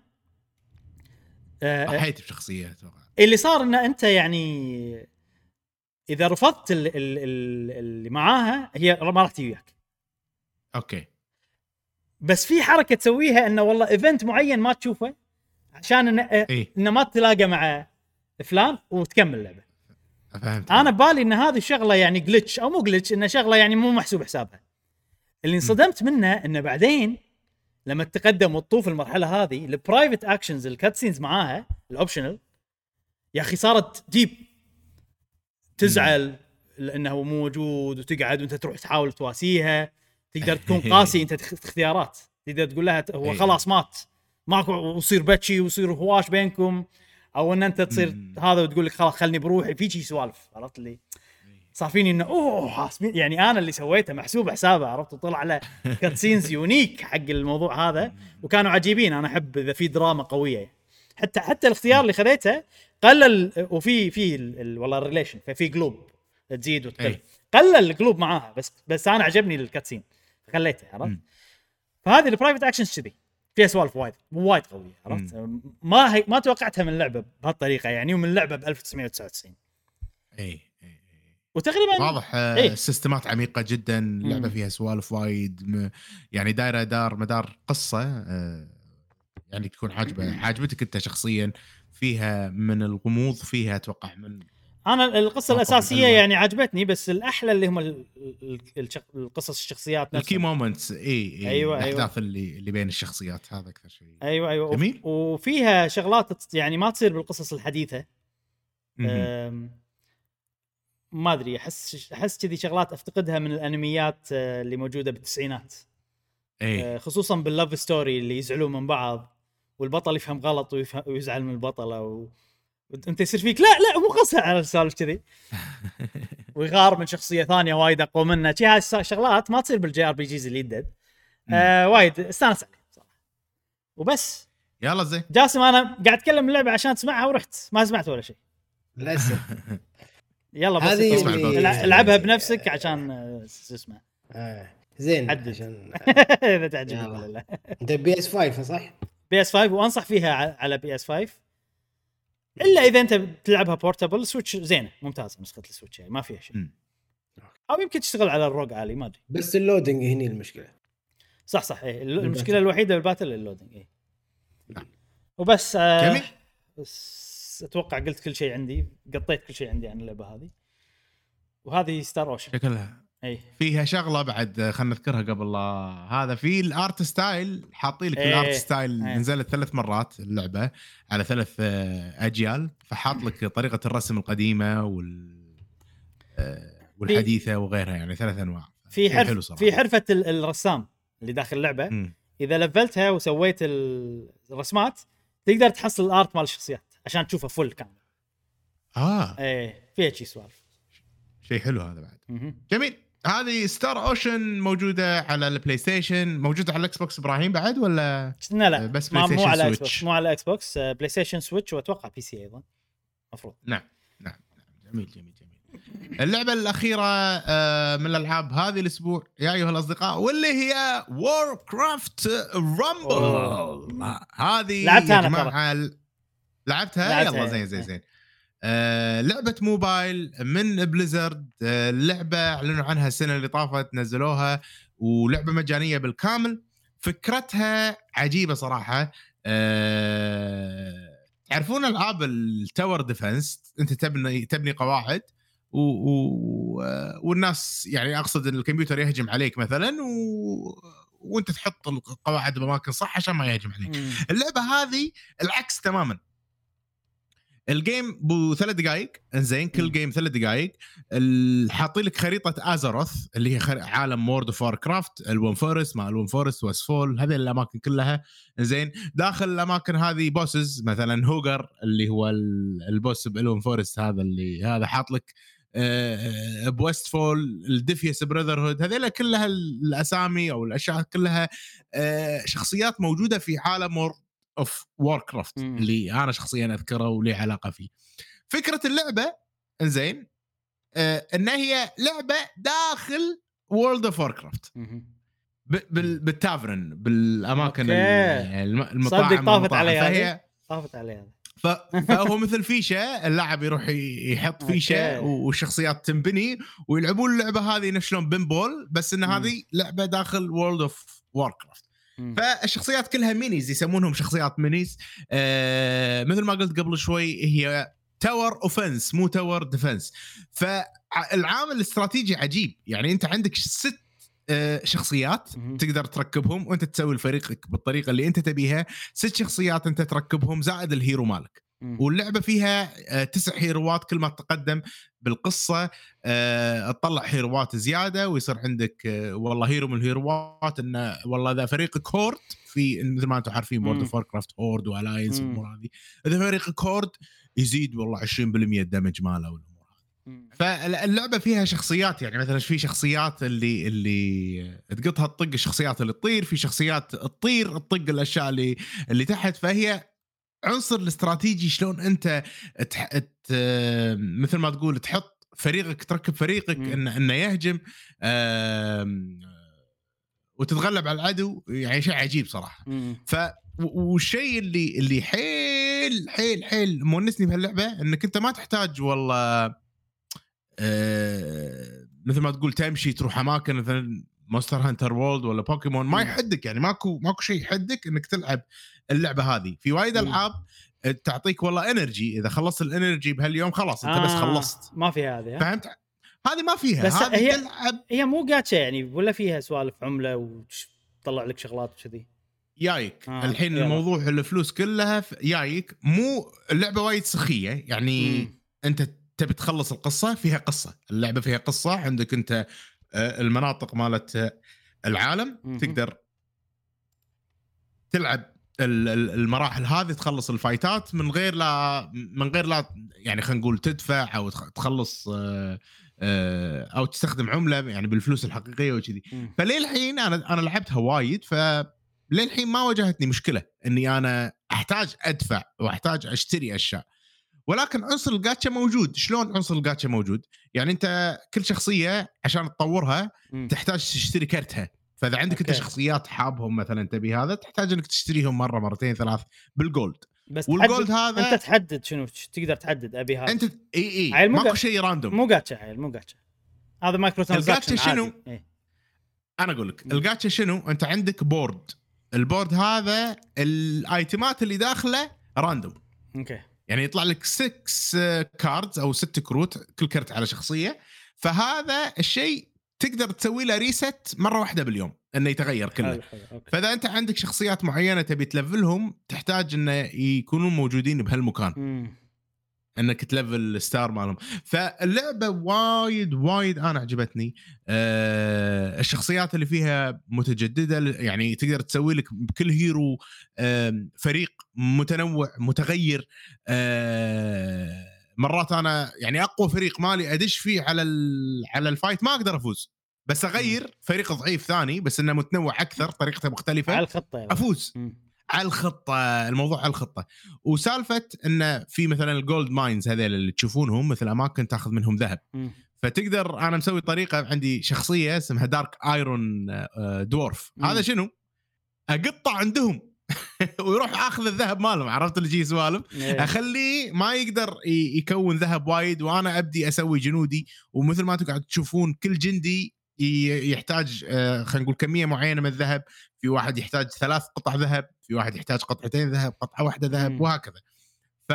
ضحيت بشخصية أتوقع. اللي صار ان أنت يعني إذا رفضت ال- ال- ال- اللي معاها هي ما راح تجي وياك. okay. بس في حركة تسويها إنه والله event معين ما تشوفه عشان انه اي إنه ما تتلاقى مع فلان وتكمل اللعبه فهمت. أنا ببالي إن هذه الشغلة يعني glitch أو مو glitch انه شغلة يعني مو محسوب حسابها. اللي انصدمت منه إنه بعدين لما تتقدم وتطوف المرحلة هذه ال private actions ال cutscenes معاها ال optional يا أخي صارت deep تزعل لأنه مو موجود وتقعد وأنت تروح تحاول تواسيها. تقدر تكون قاسي أنت اختيارات تقدر تقول لها هو إيه. خلاص مات. ماكو ويصير بتشي ويصير هواش بينكم. أو إن أنت تصير. هذا وتقول لك خلاص خلني بروحي. في شي سوالف عرفت اللي؟ صار فيني إنه أوه حاسبين يعني أنا اللي سويته محسوب حسابه عرفت؟ وطلع له cutscenes unique حق الموضوع هذا وكانوا عجيبين. أنا أحب إذا في دراما قوية. حتى حتى الاختيار اللي خذيته قلل وفي في ال- ال- والله ال relation ففي قلوب تزيد وتقل. أي. قلل القلوب معاها بس بس أنا عجبني ال cutscene خليته عرفت. فهذه ال private actions كذي. فيها سوالف وايد وايد قوية عرفت؟ ما هي ما توقعتها من لعبة بهالطريقة يعني ومن لعبة ب 1999 اي اي وتقريبا واضح آه، إيه. ال system ات عميقة جدا اللعبه. فيها سوالف وايد يعني دايرة دار مدار قصة آه، يعني تكون عاجبة عاجبتك أنت شخصيا فيها من الغموض فيها أتوقع من أنا القصة الأساسية. يعني عجبتني بس الأحلى اللي هم القصص الشخصيات ال key نفسها moments إي إي أيوة، الأحداث اللي اللي بين الشخصيات هذا أكثر شيء أيوه أيوه جميل. وف- وفيها شغلات يعني ما تصير بالقصص الحديثة ما أدري أحس أحس كذي شغلات أفتقدها من الأنميات آه، اللي موجودة بالتسعينات. إي. آه، خصوصا بال love story اللي يزعلون من بعض والبطل يفهم غلط ويفهم ويزعل من البطله و... انت يصير فيك لا لا مو قصه على السالفة كذي. ويغار من شخصية ثانية وايد أقوى منه. شي هاي الس- شغلات ما تصير بال JRPGs اللي يدد. آه وايد. استانس عليه صراحة وبس. يلا زين. جاسم أنا قاعد أتكلم اللعبة عشان تسمعها ورحت. ما سمعت ولا شيء للأسف. يلا بس هذه العبها بنفسك عشان آه، شو اسمه آه. زين حدد. عشان إذا تعجبك. ولا لا أنت PS 5 صح؟ PS 5 وأنصح فيها على PS 5 إلا إذا أنت بتلعبها portable Switch زينة ممتازة نسخة ال Switch يعني ما فيها شيء. أو يمكن تشتغل على ال ROG Ally ما أدري بس ال loading هني المشكلة صح صح إيه. المشكلة الوحيدة بال battle ال loading إيه. نعم. وبس آه. بس أتوقع قلت كل شيء عندي قطيت كل شيء عندي عن اللعبة هذه. وهذه Star Ocean شكلها. اي فيها شغلة بعد آه، خلينا نذكرها قبل لا هذا في ال art style حاطين لك إيه. ال art style إيه. نزلت ثلاث مرات اللعبة على ثلاث آه، أجيال. فحاط لك طريقة الرسم القديمة وال آه، والحديثة وغيرها يعني ثلاث أنواع. في حرف حلو صراحة. في حرفة ال- الرسام اللي داخل اللعبة. مم. إذا level تها وسويت ال- الرسمات تقدر تحصل ال art مال الشخصيات. عشان تشوفه full كامل. آه. إيه فيها شي سوالف. شيء حلو هذا بعد. جميل. هذه Star Ocean موجودة على ال PlayStation موجودة على ال Xbox إبراهيم بعد ولا لا لا بس Play مو Station على X Switch. Box مو على Xbox PlayStation Switch وأتوقع PC أيضا. المفروض نعم نعم نعم. جميل جميل جميل. اللعبة الأخيرة آه، من الألعاب هذه الأسبوع يا أيها الأصدقاء واللي هي Warcraft Rumble هذه لعبتها ال- لعبتها؟ لعبتها، يلا زين زين إيه. زين. آه، لعبة موبايل من Blizzard. آه، لعبة أعلنوا عنها السنة اللي طافت نزلوها ولعبة مجانية بالكامل. فكرتها عجيبة صراحة. آه، تعرفون ألعاب ال tower defense؟ أنت تبني تبني قواعد و... و... والناس يعني أقصد إن الكمبيوتر يهجم عليك مثلا و... وأنت تحط القواعد بأماكن صح عشان ما يهجم عليك. اللعبة هذه العكس تماما. الجيم بو ثلاث دقائق إنزين كل. جيم ثلاث دقائق حاطين لك خريطة ازاروث اللي هي خر... عالم مورد اوف كرافت الون فورست مع الون فورست واسفول هذه الأماكن كلها زين داخل الأماكن هذه بوسز مثلا هوجر اللي هو ال- البوس بالون فورست هذا اللي هذا حاط لك آه، بويست فول الديفيس براذر هود هذيلا كلها الأسامي أو الأشياء كلها آه، شخصيات موجودة في عالم وورد اوف وور كرافت مم. اللي أنا شخصيا أذكره ولي علاقة فيه فكرة اللعبة إنزين آه، إن هي لعبة داخل وورلد اوف وور كرافت مهم. بالتافرن بالأماكن المطاعم صدق طافت والمطاعم. علي فهي. طافت علي هذا ف... فهو مثل فيشة اللاعب يروح يحط فيشة أوكي. والشخصيات تنبني ويلعبون اللعبة هذه نفس شلون بينبول بس إن. هذه لعبة داخل وورلد اوف واركرافت مم. فالشخصيات كلها minis يسمونهم شخصيات minis. آه مثل ما قلت قبل شوي هي tower offense مو tower defense فالعامل الاستراتيجي عجيب. يعني أنت عندك ست آه، شخصيات. تقدر تركبهم وأنت تسوي فريقك بالطريقة اللي أنت تبيها. ست شخصيات أنت تركبهم زائد ال hero مالك. واللعبة فيها آه، تسع hero ات كل ما تتقدم بالقصة آه، تطلع hero ات زيادة ويصير عندك آه، والله hero من ال hero ات إنه والله إذا فريقك Horde في مثل ما أنتم عارفين. World of Warcraft Horde و Alliance مم. والأمور هذه إذا فريقك Horde يزيد والله 20% ال damage ماله والأمور مم. فاللعبة فيها شخصيات يعني مثلا في شخصيات اللي اللي تقطها تطق الشخصيات اللي تطير في شخصيات تطير تطق الأشياء اللي اللي تحت فهي عنصر الاستراتيجي شلون انت تح... ت... مثل ما تقول تحط فريقك تركب فريقك. إنه إنه يهجم آم... وتتغلب على العدو يعني شيء عجيب صراحة مم. ف والشيء اللي اللي حيل حيل حيل مونسني بهاللعبة إنك أنت ما تحتاج والله آه مثل ما تقول تمشي تروح أماكن مثلا Monster Hunter World ولا بوكيمون ما. يحدك يعني ماكو ماكو شيء يحدك إنك تلعب اللعبة هذه. في وايد. ألعاب تعطيك والله energy إذا خلصت ال energy بهاليوم خلاص أنت بس آه، خلصت. ما في هذه؟ فهمت؟ هذه ما فيها. بس هي- تلعب هي مو جاتشا يعني ولا فيها سوالف عملة وتطلع لك شغلات وكذي. جايك آه، الحين يلا. الموضوع الفلوس كلها جايك مو اللعبة وايد سخية. يعني مم. أنت تبي تخلص القصة فيها قصة. اللعبة فيها قصة. عندك أنت آه، المناطق مالت آه، العالم. مهم. تقدر تلعب المراحل هذه تخلص الفايتات من غير لا من غير لا يعني خلينا نقول تدفع أو تخ- تخلص آه، آه، أو تستخدم عملة يعني بالفلوس الحقيقية وكذي. فللحين أنا أنا لعبتها وايد ف للحين ما واجهتني مشكلة إني أنا أحتاج أدفع وأحتاج أشتري أشياء. ولكن عنصر الجاتشا موجود. شلون عنصر الجاتشا موجود؟ يعني أنت كل شخصية عشان تطورها. تحتاج تشتري كرتها. فإذا عندك أنت. شخصيات حابهم مثلا تبي هذا تحتاج إنك تشتريهم مرة مرتين ثلاث بال gold بس وال gold هذا أنت تحدد شنو تقدر تحدد أبي هذا. أنت إي إي ماكو شيء random مو جاتشا عيل مو جاتشا هذا microtransaction ال gacha شنو؟ إيه. أنا أقول لك. الجاتشا شنو؟ أنت عندك board ال board هذا ال item ات اللي داخله random أوكي. يعني يطلع لك 6 cards أو 6 كروت كل كرت على شخصية. فهذا الشيء تقدر تسوي له reset مرة واحدة باليوم إنه يتغير كله. فإذا أنت عندك شخصيات معينة تبي تلفلهم تحتاج إنه يكونون موجودين بهالمكان. مم. إنك تلفل ستار مالهم. فاللعبة وايد وايد أنا عجبتني. آه الشخصيات اللي فيها متجددة يعني تقدر تسوي لك بكل هيرو آه فريق متنوع متغير. آه مرات أنا يعني أقوى فريق مالي أدش فيه على على ال fight ما أقدر أفوز. بس أغير فريق ضعيف ثاني بس إنه متنوع أكثر طريقته مختلفة على الخطة يعني. أفوز. مم. على الخطة الموضوع على الخطة. وسالفة انه في مثلا ال gold mines هذول اللي تشوفونهم مثل أماكن تأخذ منهم ذهب. مم. فتقدر أنا مسوي طريقة عندي شخصية اسمها Dark Iron Dwarf. هذا شنو؟ أقطع عندهم. ويروح اخذ الذهب مالهم عرفت اللي جي سوالف إيه. أخليه ما يقدر يكون ذهب وايد وأنا أبدي أسوي جنودي ومثل ما تقعد تشوفون كل جندي يحتاج آه، خلينا نقول كمية معينة من الذهب في واحد يحتاج ثلاث قطع ذهب في واحد يحتاج قطعتين ذهب قطعة واحدة ذهب. وهكذا ف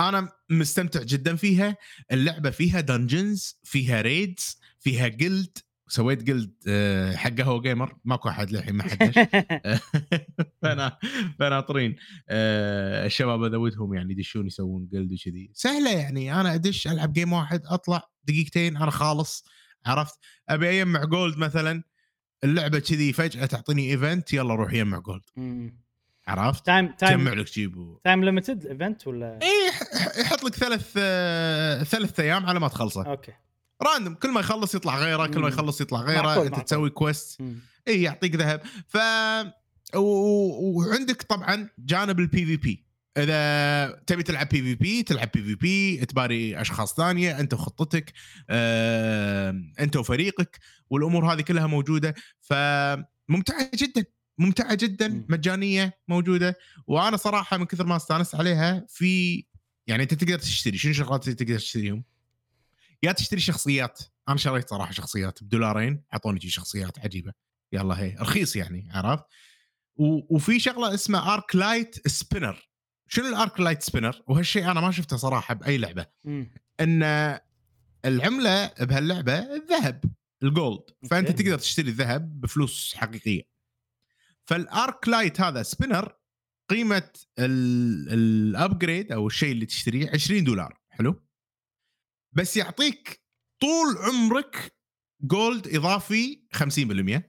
أنا مستمتع جدا فيها اللعبة فيها دنجنز فيها ريدز فيها جلد سويت جلد حق قهوه جيمر ماكو أحد للحين ما حدش فأنا فناطرين آه الشباب اذودهم يعني يدشون يسوون جلد وكذي. سهلة يعني أنا أدش ألعب جيم واحد أطلع دقيقتين أنا خالص عرفت؟ أبي أجمع gold مثلا اللعبة كذي فجأة تعطيني event يلا روح يجمع gold. عرفت؟ time جمع time لك جيب و... time limited event ولا؟ اي يح- يحط لك ثلاث آه ثلاث أيام على ما تخلصه. okay. random كل ما يخلص يطلع غيره كل ما. يخلص يطلع غيره انت معقول. تسوي quest. إي يعطيك ذهب ف و- وعندك طبعا جانب ال PvP إذا تبي تلعب PvP تلعب PvP تباري أشخاص ثانية أنت وخطتك آه، أنت وفريقك والأمور هذه كلها موجودة فممتعه جدا ممتعة جدا. مجانية موجودة وأنا صراحة من كثر ما استانست عليها في يعني أنت تقدر تشتري شنو الشغلات اللي تقدر تشتريهم؟ يا تشتري شخصيات. أنا شريت صراحة شخصيات بدولارين أعطوني شي شخصيات عجيبة. يلا هي رخيص يعني عرفت؟ وفي شغلة اسمها Arclight Spinner شنو ال Arclight Spinner وهالشيء أنا ما شفته صراحة بأي لعبة. إن العملة بهاللعبة الذهب ال gold فأنت. تقدر تشتري الذهب بفلوس حقيقية. فال Arclight هذا Spinner قيمة ال upgrade أو الشيء اللي تشتريه 20 دولار. حلو؟ بس يعطيك طول عمرك gold إضافي 50%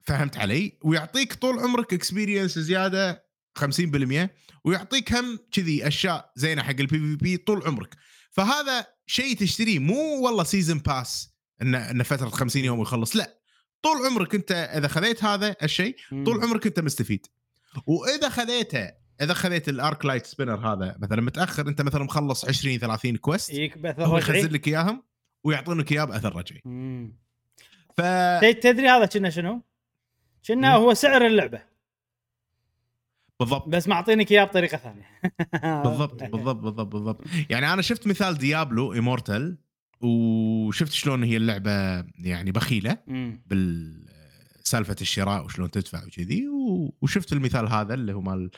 فهمت علي؟ ويعطيك طول عمرك experience زيادة 50% ويعطيك هم كذي أشياء زينة حق ال PvP طول عمرك. فهذا شيء تشتريه. مو والله season pass انه انه فترة 50 يوم ويخلص لا. طول عمرك أنت إذا خذيت هذا الشيء. طول عمرك أنت مستفيد. وإذا خذيته إذا خذيت ال Arclight Spinner هذا مثلا متأخر أنت مثلا مخلص 20 30 quest هو رجعي يخزن لك إياهم ويعطونك إياه بأثر رجعي مم. ف تدري هذا كنا شنو؟ كنا. هو سعر اللعبة بالضبط بس معطينك إياه بطريقة ثانية بالضبط بالضبط بالضبط بالضبط يعني أنا شفت مثال Diablo Immortal وشفت شلون هي اللعبة يعني بخيلة مم. بالسالفه الشراء وشلون تدفع وكذي وشفت المثال هذا اللي هو مال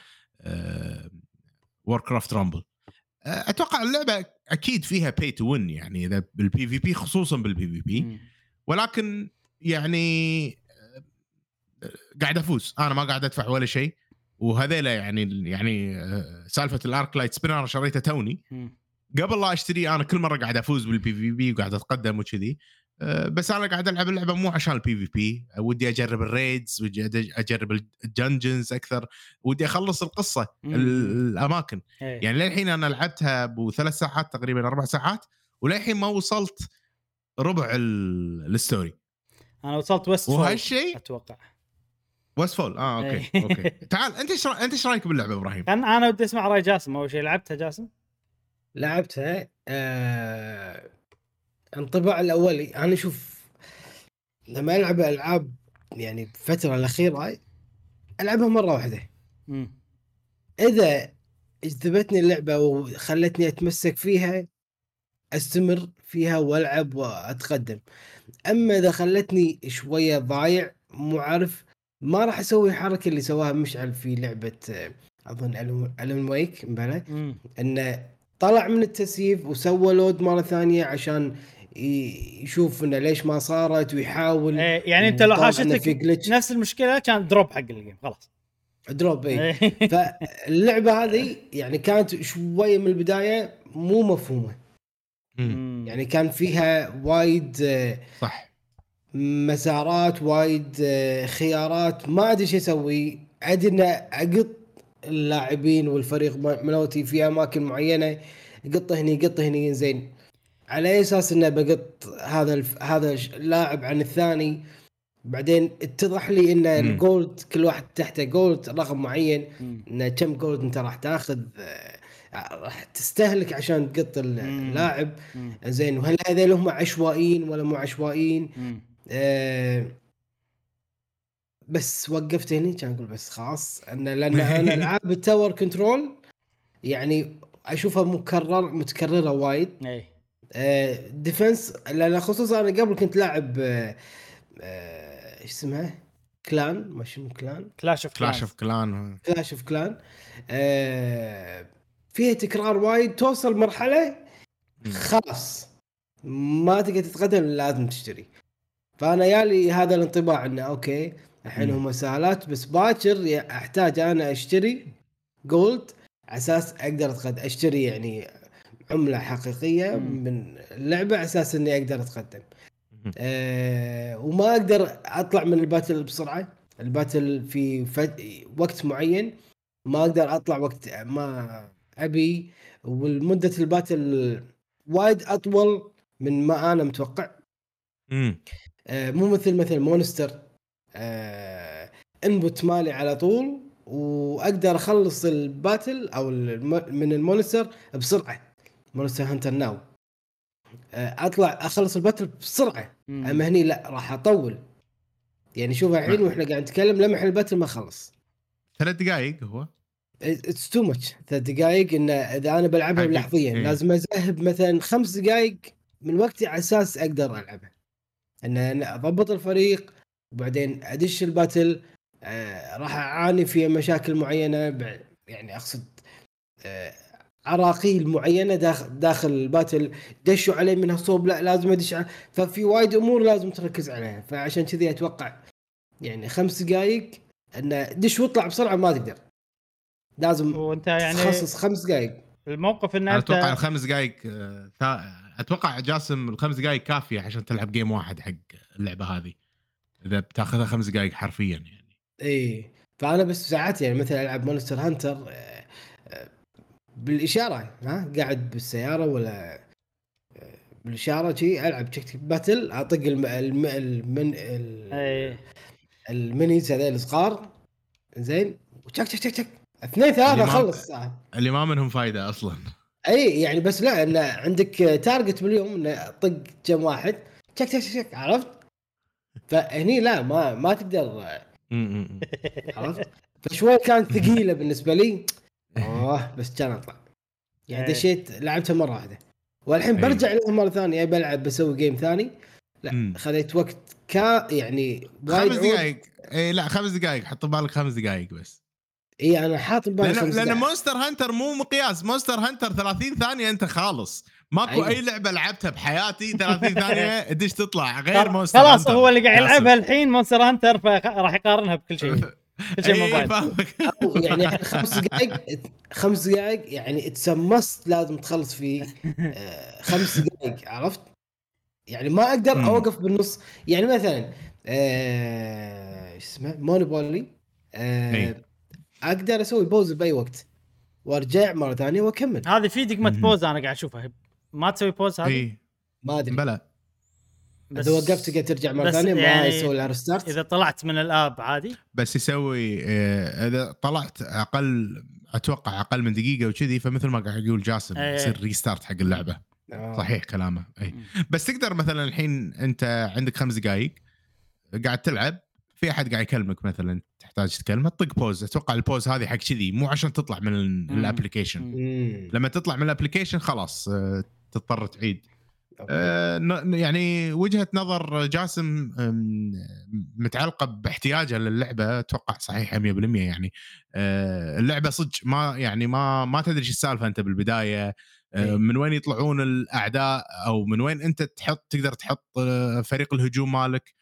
Warcraft Rumble أتوقع اللعبة أكيد فيها pay to win يعني إذا بال PvP خصوصا بال PvP. ولكن يعني آه، قاعد أفوز. أنا ما قاعد أدفع ولا شيء. وهذيلا يعني يعني آه، سالفة ال Arclight Spinner شريته توني. قبل لا اشتري أنا كل مرة قاعد أفوز بال PvP وقاعد أتقدم وكذي. بس أنا قاعد ألعب اللعبة مو عشان ال PvP ودي أجرب ال raids ودي أجرب ال dungeons أكثر ودي أخلص القصة الأماكن. إيه. يعني للحين أنا لعبتها ابو ثلاث ساعات تقريبا أربع ساعات وللحين ما وصلت ربع ال- story. أنا وصلت Westfall وهالشيء أتوقع. Westfall؟ آه okay إيه. okay. تعال أنت إيش أنت إيش رأيك باللعبة إبراهيم؟ كان أنا ودي أسمع رأي جاسم أول شيء لعبتها جاسم؟ لعبتها آه... انطباع الأولي أنا أشوف لما ألعب ألعاب يعني بالفترة الأخيرة ألعبها مرة واحدة مم. إذا اجذبتني اللعبة وخلتني أتمسك فيها أستمر فيها وألعب وأتقدم أما إذا خلتني شوية ضايع مو عارف ما راح أسوي الحركة اللي سواها مشعل في لعبة أظن Alan Wake. إنه طلع من ال save وسوى load مرة ثانية عشان يشوف إنه ليش ما صارت ويحاول إيه، يعني أنت لو حاشتك. نفس المشكلة كان drop حق ال game خلاص. دروب اي إيه. فاللعبة هذه يعني كانت شوية من البداية مو مفهومة. مم. يعني كان فيها وايد آه، صح. مسارات وايد آه، خيارات. ما أدري إيش أسوي. أدري ان أقط اللاعبين والفريق ملوتي في أماكن معينة. قطه هني قطه هني زين. على أي أساس إنه بقط هذا الف... هذا اللاعب عن الثاني بعدين اتضح لي إن مم. ال gold كل واحد تحته gold رقم معين. إن كم gold أنت راح تاخذ راح تستهلك عشان تقط. اللاعب مم. زين وهل هذول هم عشوائيين ولا مو عشوائيين. آه، بس وقفت هني كان أقول بس خلاص إن لأن أنا ألعاب ال tower control يعني أشوفها مكرر متكررة وايد اي آه، defense لأن خصوصا أنا قبل كنت لاعب آه، آه، إيش اسمها؟ Clan ما شنو Clan؟ Clash of Clash of Clan Clash of Clan آه، فيها تكرار وايد توصل مرحلة خلاص ما تقدر تتقدم لازم تشتري فأنا يالي هذا الانطباع إنه okay الحين. هم سهالات بس باكر أحتاج أنا أشتري gold على أساس أقدر أشتري يعني عملة حقيقية. من اللعبه على أساس إني أقدر أتقدم. أه وما أقدر أطلع من ال battle بسرعة ال battle في فد... وقت معين ما أقدر أطلع وقت ما أبي والمدة ال battle وايد أطول من ما أنا متوقع. آه، مو مثل مثل Monster آه، انبوت مالي على طول وأقدر أخلص الباتل أو من المونستر بسرعة مونستر هانتر ناو. آه، أطلع أخلص الباتل بسرعة. مم. أما هني لا راح أطول. يعني شوف الحين نعم. وإحنا قاعد نتكلم لمح الباتل ما خلص. ثلاث دقائق هو. اتس تو ماتش ثلاث دقائق إن إذا أنا بلعبها. لحظيا. إيه. لازم اذهب مثلا خمس دقائق من وقتي على أساس أقدر ألعبها. إن أنا أضبط الفريق وبعدين أدش ال battle. آه راح أعاني في مشاكل معينة. ب- يعني أقصد آه عراقيل معينة داخل داخل ال battle دشوا علي منها صوب لا لازم ادش على ففي وايد أمور لازم تركز عليها فعشان كذي أتوقع يعني خمس دقائق إن دش واطلع بسرعة ما تقدر. لازم وانت يعني تخصص خمس دقائق الموقف إن أنت أتوقع الخمس دقائق آه، أتوقع جاسم الخمس دقائق كافية عشان تلعب game واحد حق اللعبة هذه. إذا بتاخذها خمس دقائق حرفيا يعني. اي فأنا بس ساعات يعني مثلا ألعب Monster Hunter آه، بالإشارة ها؟ قاعد بالسيارة ولا؟ بالإشارة شي ألعب تشك battle أطق الم... الم... المن... ال... اي ال minis هذول الصغار. زين وتشك تشك تشك تشك اثنين ثلاثة اللي ما- اخلص ساعه اللي ما منهم فايدة أصلا. إي يعني بس لا إن عندك target باليوم انه طق كم واحد. تشك تشك تشك عرفت؟ فهني لا ما ما تقدر. عرفت؟ فشوي كانت ثقيلة بالنسبة لي. أوه بس كان أطلع يعني إيه. دشيت لعبتها مرة واحدة والحين إيه. برجع لها مرة ثانية بلعب بسوي game ثاني لا. خذيت وقت كا يعني خمس. دقائق اي لا خمس دقائق حط بالك خمس دقائق بس إي أنا حاط ببالي لأن دقايق. Monster Hunter مو مقياس Monster Hunter 30 ثانية أنت خالص ماكو أيوة. أي لعبة لعبتها بحياتي 30 ثانية ادش تطلع غير Monster خلاص. هو اللي قاعد. يلعبها الحين Monster Hunter فراح يقارنها بكل شيء فاهمك. أو يعني خمس دقائق خمس دقائق يعني اتسمست لازم تخلص فيه آه، خمس دقائق عرفت؟ يعني ما أقدر. أوقف بالنص. يعني مثلا آه، إيش اسمه Monopoly آه، إي. أقدر أسوي pause بأي وقت وأرجع مرة ثانية وأكمل. هذه في دقمة. pause أنا قاعد أشوفها. ما تسوي pause هذه؟ اي ما أدري. بلى. بس إذا وقفت تقدر ترجع مرة ثانية ما يعني يسوي لها restart إذا طلعت من ال app عادي بس يسوي آه، إذا طلعت أقل أتوقع أقل من دقيقة وكذي فمثل ما قاعد يقول جاسم إيه. يصير restart حق اللعبة آه. صحيح كلامه اي. بس تقدر مثلا الحين أنت عندك خمس دقائق قاعد تلعب في أحد قاعد يكلمك مثلا تحتاج تكلمه طق pause أتوقع ال pause هذه حق كذي مو عشان تطلع من. ال application. لما تطلع من ال application خلاص آه، تضطر تعيد يعني وجهة نظر جاسم متعلقة باحتياجه للعبة أتوقع صحيحه 100% يعني. آه، اللعبة صدق ما يعني ما ما تدري إيش السالفة أنت بالبداية. آه، إيه. من وين يطلعون الأعداء أو من وين أنت تحط تقدر تحط آه، فريق الهجوم مالك؟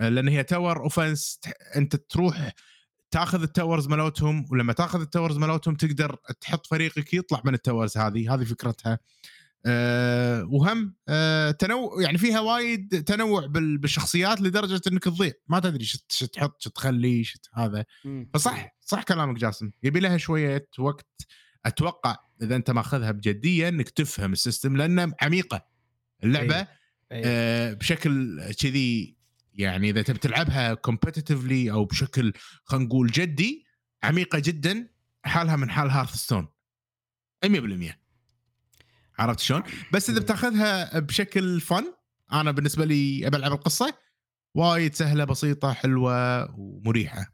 آه، لأن هي tower offense أنت تروح تاخذ ال towers مالتهم ولما تاخذ ال towers مالتهم تقدر تحط فريقك يطلع من ال towers هذه. هذه فكرتها. أه وهم أه تنوع يعني فيها وايد تنوع بال- بالشخصيات لدرجة إنك تضيع. ما تدري شو تحط شو تخلي شو هذا. فصح صح كلامك جاسم. يبي لها شوية وقت. أتوقع إذا أنت ماخذها بجدية إنك تفهم ال system لأنه عميقة. اللعبة إيه. إيه. آه، بشكل كذي يعني إذا تبي تلعبها competitively أو بشكل خلينا نقول جدي عميقة جدا حالها من حال Hearthstone 100% عرفت شلون؟ بس إذا. بتاخذها بشكل fun أنا بالنسبة لي أبي ألعب القصة وايد سهلة بسيطة حلوة ومريحة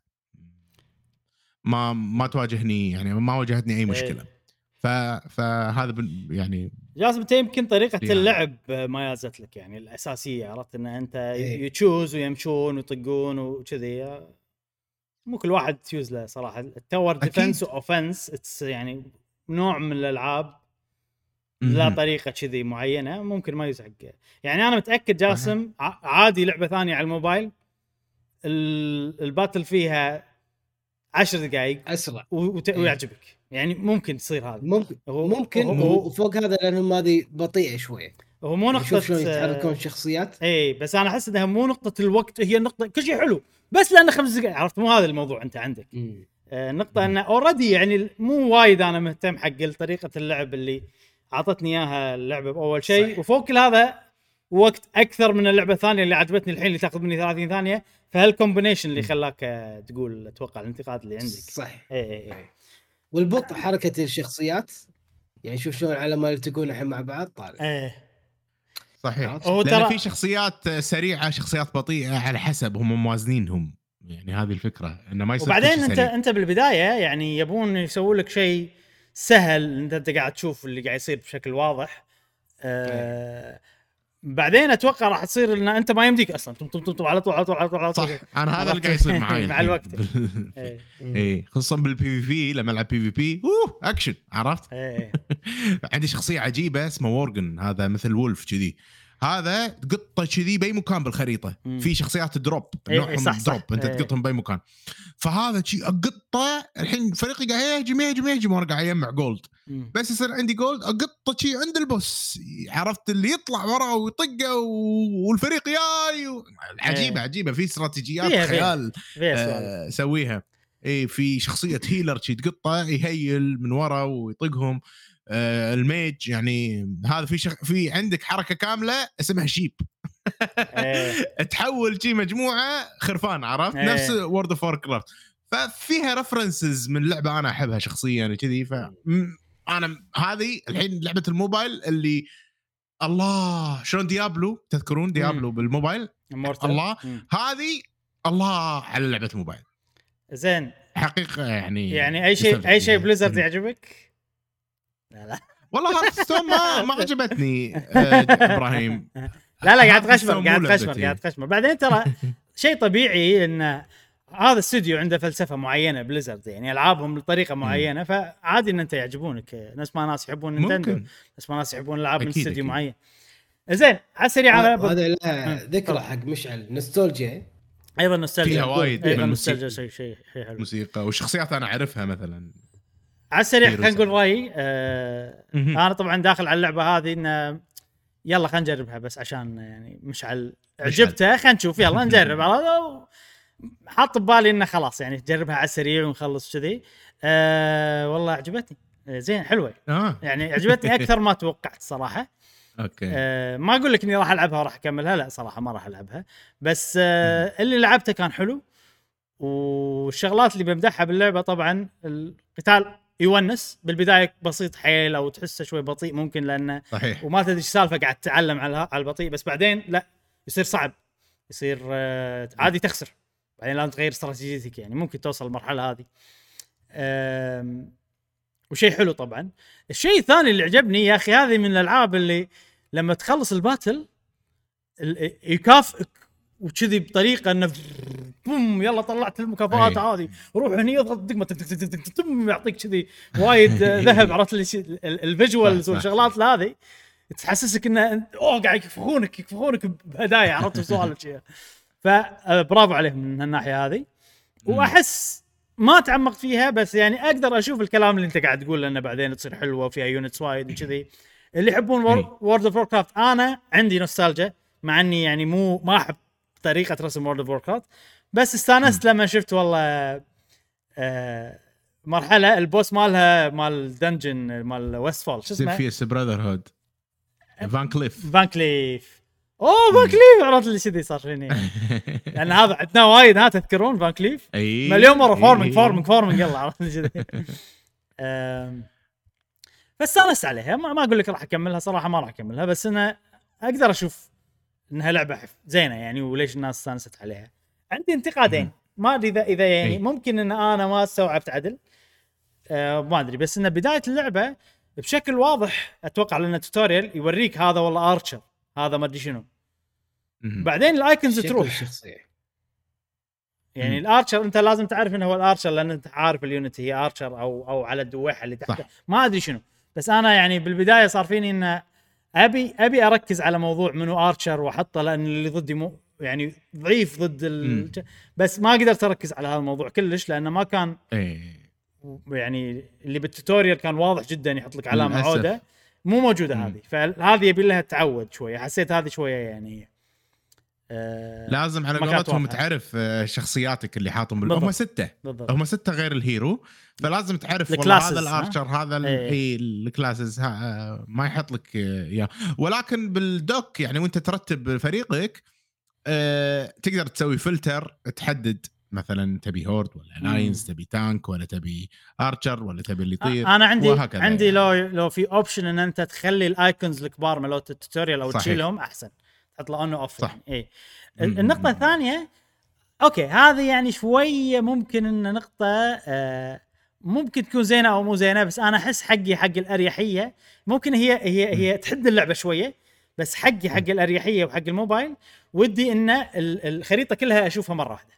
ما ما تواجهني يعني ما واجهتني أي مشكلة إيه. ف فهذا بن- يعني جاسم أنت يمكن طريقة يعني. اللعب ما يازت لك يعني الأساسية عرفت إن أنت إيه. يتشوز ويمشون ويطقون وكذي مو كل واحد تيوز له صراحة التور أكيد. ديفنس واوفنس يعني نوع من الألعاب لا. طريقة كذي معينة ممكن ما يزعق. يعني أنا متأكد جاسم عادي لعبة ثانية على الموبايل ال- ال battle فيها عشر دقائق أسرع. وت- إيه. ويعجبك. يعني ممكن تصير هذا. ممكن هو- ممكن هو- وفوق هذا لانهم هذه بطيئة شوية. هو مو نقطة شوف شلون يتحركون الشخصيات. اي بس أنا أحس إنها مو نقطة الوقت هي النقطه كل شيء حلو بس لأنه خمس دقائق عرفت؟ مو هذا الموضوع أنت عندك. مم. آه، النقطه إنه already يعني مو وايد أنا مهتم حق طريقة اللعب اللي أعطتني إياها اللعبة بأول شيء. وفوق كل هذا وقت أكثر من اللعبة الثانية اللي عجبتني الحين اللي تاخذ مني 30 ثانية فهال combination اللي خلاك آه، تقول أتوقع الانتقاد اللي عندك. صح اي اي اي والبطء حركة الشخصيات يعني شوف شلون على ما يلتقون الحين مع بعض طالع. إيه. صحيح. هو ترى- في شخصيات سريعة شخصيات بطيئة على حسب هم موازنينهم. يعني هذه الفكرة إنه ما يصير وبعدين أنت سريع. أنت بالبداية يعني يبون يسوون لك شيء سهل أنت أنت قاعد تشوف اللي قاعد يصير بشكل واضح آه بعدين أتوقع راح تصير إن أنت ما يمديك أصلا طم طم طم طم على طول على طول على طول على طول صح أنا هذا اللي قاعد يصير معي مع الوقت. اي إيه. إيه، خصوصا بال PvP لما ألعب PvP اوه اكشن عرفت. عندي شخصيه عجيبه اسمه Worgen هذا مثل wolf كذي هذا قطه كذي بأي مكان بالخريطة مم. في شخصيات drop إيه، نوعهم صح، صح. drop أنت إيه. تقطهم بأي مكان فهذا شي قطه الحين فريقي قاعد يهجم يهجم يهجم وأنا قاعد أجمع gold مم. بس يصير عندي gold اقطه شي عند ال boss عرفت اللي يطلع وراه ويطقه والفريق جاي و... عجيبة إيه. عجيبة في استراتيجيات فيها-. خيال سؤال آه، اي في شخصية healer شي تقطه ي heal من ورا ويطقهم ال mage يعني هذا في شخ... في عندك حركة كاملة اسمها sheep إيه. تحول شي مجموعة خرفان عرفت إيه. نفس World of Warcraft ففيها references من لعبة أنا أحبها شخصيا وكذي ف أنا هذه الحين لعبة الموبايل اللي الله شلون Diablo تذكرون Diablo بالموبايل Immortal. الله. مم. هذه الله على لعبة موبايل زين حقيقة يعني يعني أي شيء أي شيء. Blizzard مم. يعجبك؟ لا لا. والله Hearthstone ما ما عجبتني آه، إبراهيم. لا لا قاعد تغشمر مو قاعد. تغشمر قاعد تغشمر. بعدين ترى شيء طبيعي إن هذا استوديو عنده فلسفة معينة Blizzard يعني ألعابهم بطريقه معينة فعادي إن أنت يعجبونك. نفس ما ناس يحبون Nintendo ممكن نفس ما ناس يحبون العاب من استوديو. معين. زين على السريع هذا لها مم. ذكرى حق مشعل. نوستولجيا أيضا نوستالجيا. فيها وايد أيضا نوستالجيا. شيء شيء حلو. موسيقى والشخصيات أنا أعرفها مثلا. على السريع خلينا نقول. رأيي آه أنا طبعا داخل على اللعبة هذه إنه يلا خلينا نجربها بس عشان يعني مشعل عجبته خلينا نشوف يلا نجرب؟ حاط ببالي إنه خلاص يعني تجربها على السريع ونخلص كذي. آه والله عجبتني. آه زين حلوة. آه. يعني عجبتني أكثر ما توقعت صراحة. أوكي. آه ما أقول لك إني راح ألعبها وراح أكملها لا صراحة ما راح ألعبها. بس آه اللي لعبته كان حلو والشغلات اللي بمدحها باللعبة طبعا القتال يونس. بالبداية بسيط حيل أو تحسه شوي بطيء ممكن لأنه صحيح. وما تدري إيش السالفه قاعد تتعلم على على البطيء. بس بعدين لا يصير صعب. يصير آه، عادي تخسر. بعدين لازم تغير استراتيجيتك يعني. ممكن توصل المرحلة هذه. وشيء حلو طبعا. الشيء الثاني اللي عجبني يا أخي هذه من الألعاب اللي لما تخلص ال battle ال- يكافئك وكذي بطريقة إنه boom يلا طلعت المكافآت. هذه روح هني اضغط دقمه تك- تك- تك- تك- تك- تم يعطيك كذي وايد آه، ذهب عرفت ال visuals. والشغلات هذه تحسسك إنه أوه قاعد يكفخونك يكفخونك بهدايا عرفت سوالف شي فبرافو عليهم من الناحيه هذه وأحس ما تعمقت فيها بس يعني أقدر أشوف الكلام اللي أنت قاعد تقول إنه بعدين تصير حلوة وفيها units وايد وكذي اللي يحبون. World of Warcraft أنا عندي نوستالجيا مع إني يعني مو ما أحب طريقة رسم World of Warcraft بس استانست لما شفت والله آه مرحلة ال boss مالها مال dungeon مال Westfall شو اسمه؟ Defias Brotherhood VanCleef Van Cleef أوه VanCleef عرفت اللي كذي صار فيني لأن هذا عندنا وايد ها تذكرون VanCleef إي. مليون مرة farming. farming farming يلا عرفت اللي كذي. أم، فاستانست عليها. ما, ما أقول لك راح أكملها صراحة ما راح أكملها بس أنا أقدر أشوف إنها لعبة حف- زينة يعني وليش الناس استانست عليها. عندي انتقادين. ما أدري اذا إذا يعني إي. ممكن إن أنا ما استوعبت عدل. أه ما أدري بس إن بداية اللعبة بشكل واضح أتوقع لأن tutorial يوريك هذا والله archer هذا ما أدري شنو. بعدين ال icons تروح. الشخصيه يعني. ال archer أنت لازم تعرف إنه هو ال archer لأن أنت عارف ال unit هي archer أو أو على الدويحة اللي تحته صح. ما أدري شنو. بس أنا يعني بالبداية صار فيني انه أبي أبي أركز على موضوع منو archer وأحطه لأن اللي ضدي مو يعني ضعيف ضد ال... بس ما قدرت أركز على هذا الموضوع كلش لأنه ما كان اي يعني اللي بال tutorial كان واضح جدا يحط لك علامة. عودة مو موجودة. هذه فهذه يبي لها تعود شوية حسيت هذه شوية يعني آه لازم على قولتهم. تعرف آه، شخصياتك اللي حاطهم بال-. هم ستة بالضبط هم ستة غير ال hero فلازم تعرف والله هذا؟ ال archer هذا ال- إيه. اي ال classes ها- آه، ما يحط لك إياه ولكن بال deck يعني وأنت ترتب فريقك آه، تقدر تسوي فلتر تحدد مثلا تبي Horde ولا. Alliance تبي tank ولا تبي archer ولا تبي اللي يطير أنا عندي وهكذا عندي يعني. لو لو في option إن أنت تخلي ال icons الكبار مالت ال tutorial أو صحيح. تشيلهم أحسن تحط له on off صح. اي مم. النقطة الثانية okay هذه يعني شوية ممكن إن نقطة آه ممكن تكون زينة أو مو زينة بس أنا أحس حقي حق الأريحية ممكن هي هي هي تحد اللعبة شوية بس حقي حق الأريحية وحق الموبايل ودي إن ال- الخريطة كلها أشوفها مرة واحدة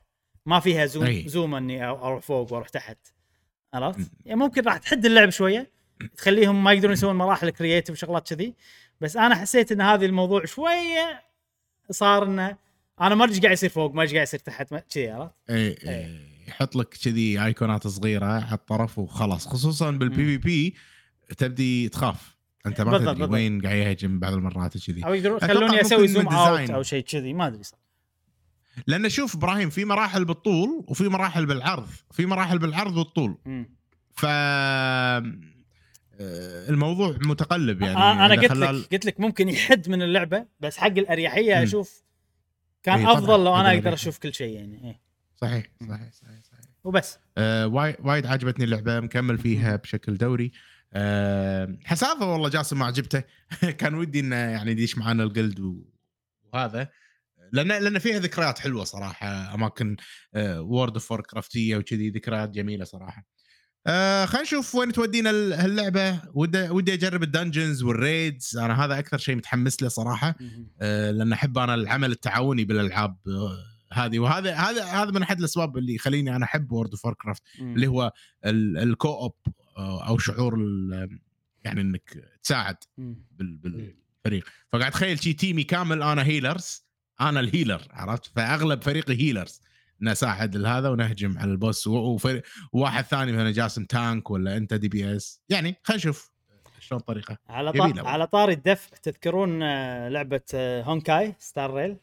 ما فيها zoom أي. zoom إني أروح فوق وأروح تحت عرفت؟ يعني ممكن راح تحد اللعب شوية تخليهم ما يقدرون يسوون مراحل creative وشغلات كذي بس أنا حسيت إن هذا الموضوع شوية صار إنه أنا ما أدري إيش قاعد يصير فوق ما أدري إيش قاعد يصير تحت كذي عرفت؟ إي إي. يحط لك كذي ايقونات صغيرة على الطرف وخلاص خصوصا بال PvP تبدي تخاف أنت ما تدري. وين قاعد يهجم بعض المرات وكذي أو يقدرون ممكن أسوي zoom out. أو شيء كذي ما أدري صح لأن شوف إبراهيم في مراحل بالطول وفي مراحل بالعرض في مراحل بالعرض والطول. ف الموضوع متقلب يعني آه أنا قلت خلال- لك قلت لك ممكن يحد من اللعبة بس حق الأريحية. أشوف كان إيه، أفضل لو أنا أقدر. أشوف كل شيء يعني إيه. صحيح صحيح صحيح, صحيح. وبس آه وايد عجبتني اللعبة مكمل فيها بشكل دوري آه حسافة والله جاسم ما عجبته كان ودي إنه يعني يديش معانا الجلد وهذا لأن لأن فيها ذكريات حلوة صراحة أماكن World of Warcraft يه وكذي ذكريات جميلة صراحة آه خلينا نشوف وين تودينا ال- هاللعبة. ودي ودي أجرب ال dungeons وال raids. أنا هذا أكثر شيء متحمس له صراحة. آه، لأن أحب أنا العمل التعاوني بالألعاب آه، هذه. وهذا هذا هذا من أحد الأسباب اللي يخليني أنا أحب World of Warcraft اللي هو ال- ال co-op آه، أو شعور يعني إنك تساعد بالفريق. فقاعد اتخيل شي team ي كامل أنا healers أنا ال healer عرفت؟ فأغلب فريقي healers نساعد هذا ونهجم على ال boss وواحد ثاني مثلا جاسم tank ولا أنت DPS. يعني خلينا نشوف شلون الطريقة على جميلة طا... والله. على طاري الدفع تذكرون آه، لعبة آه، Honkai Star Rail؟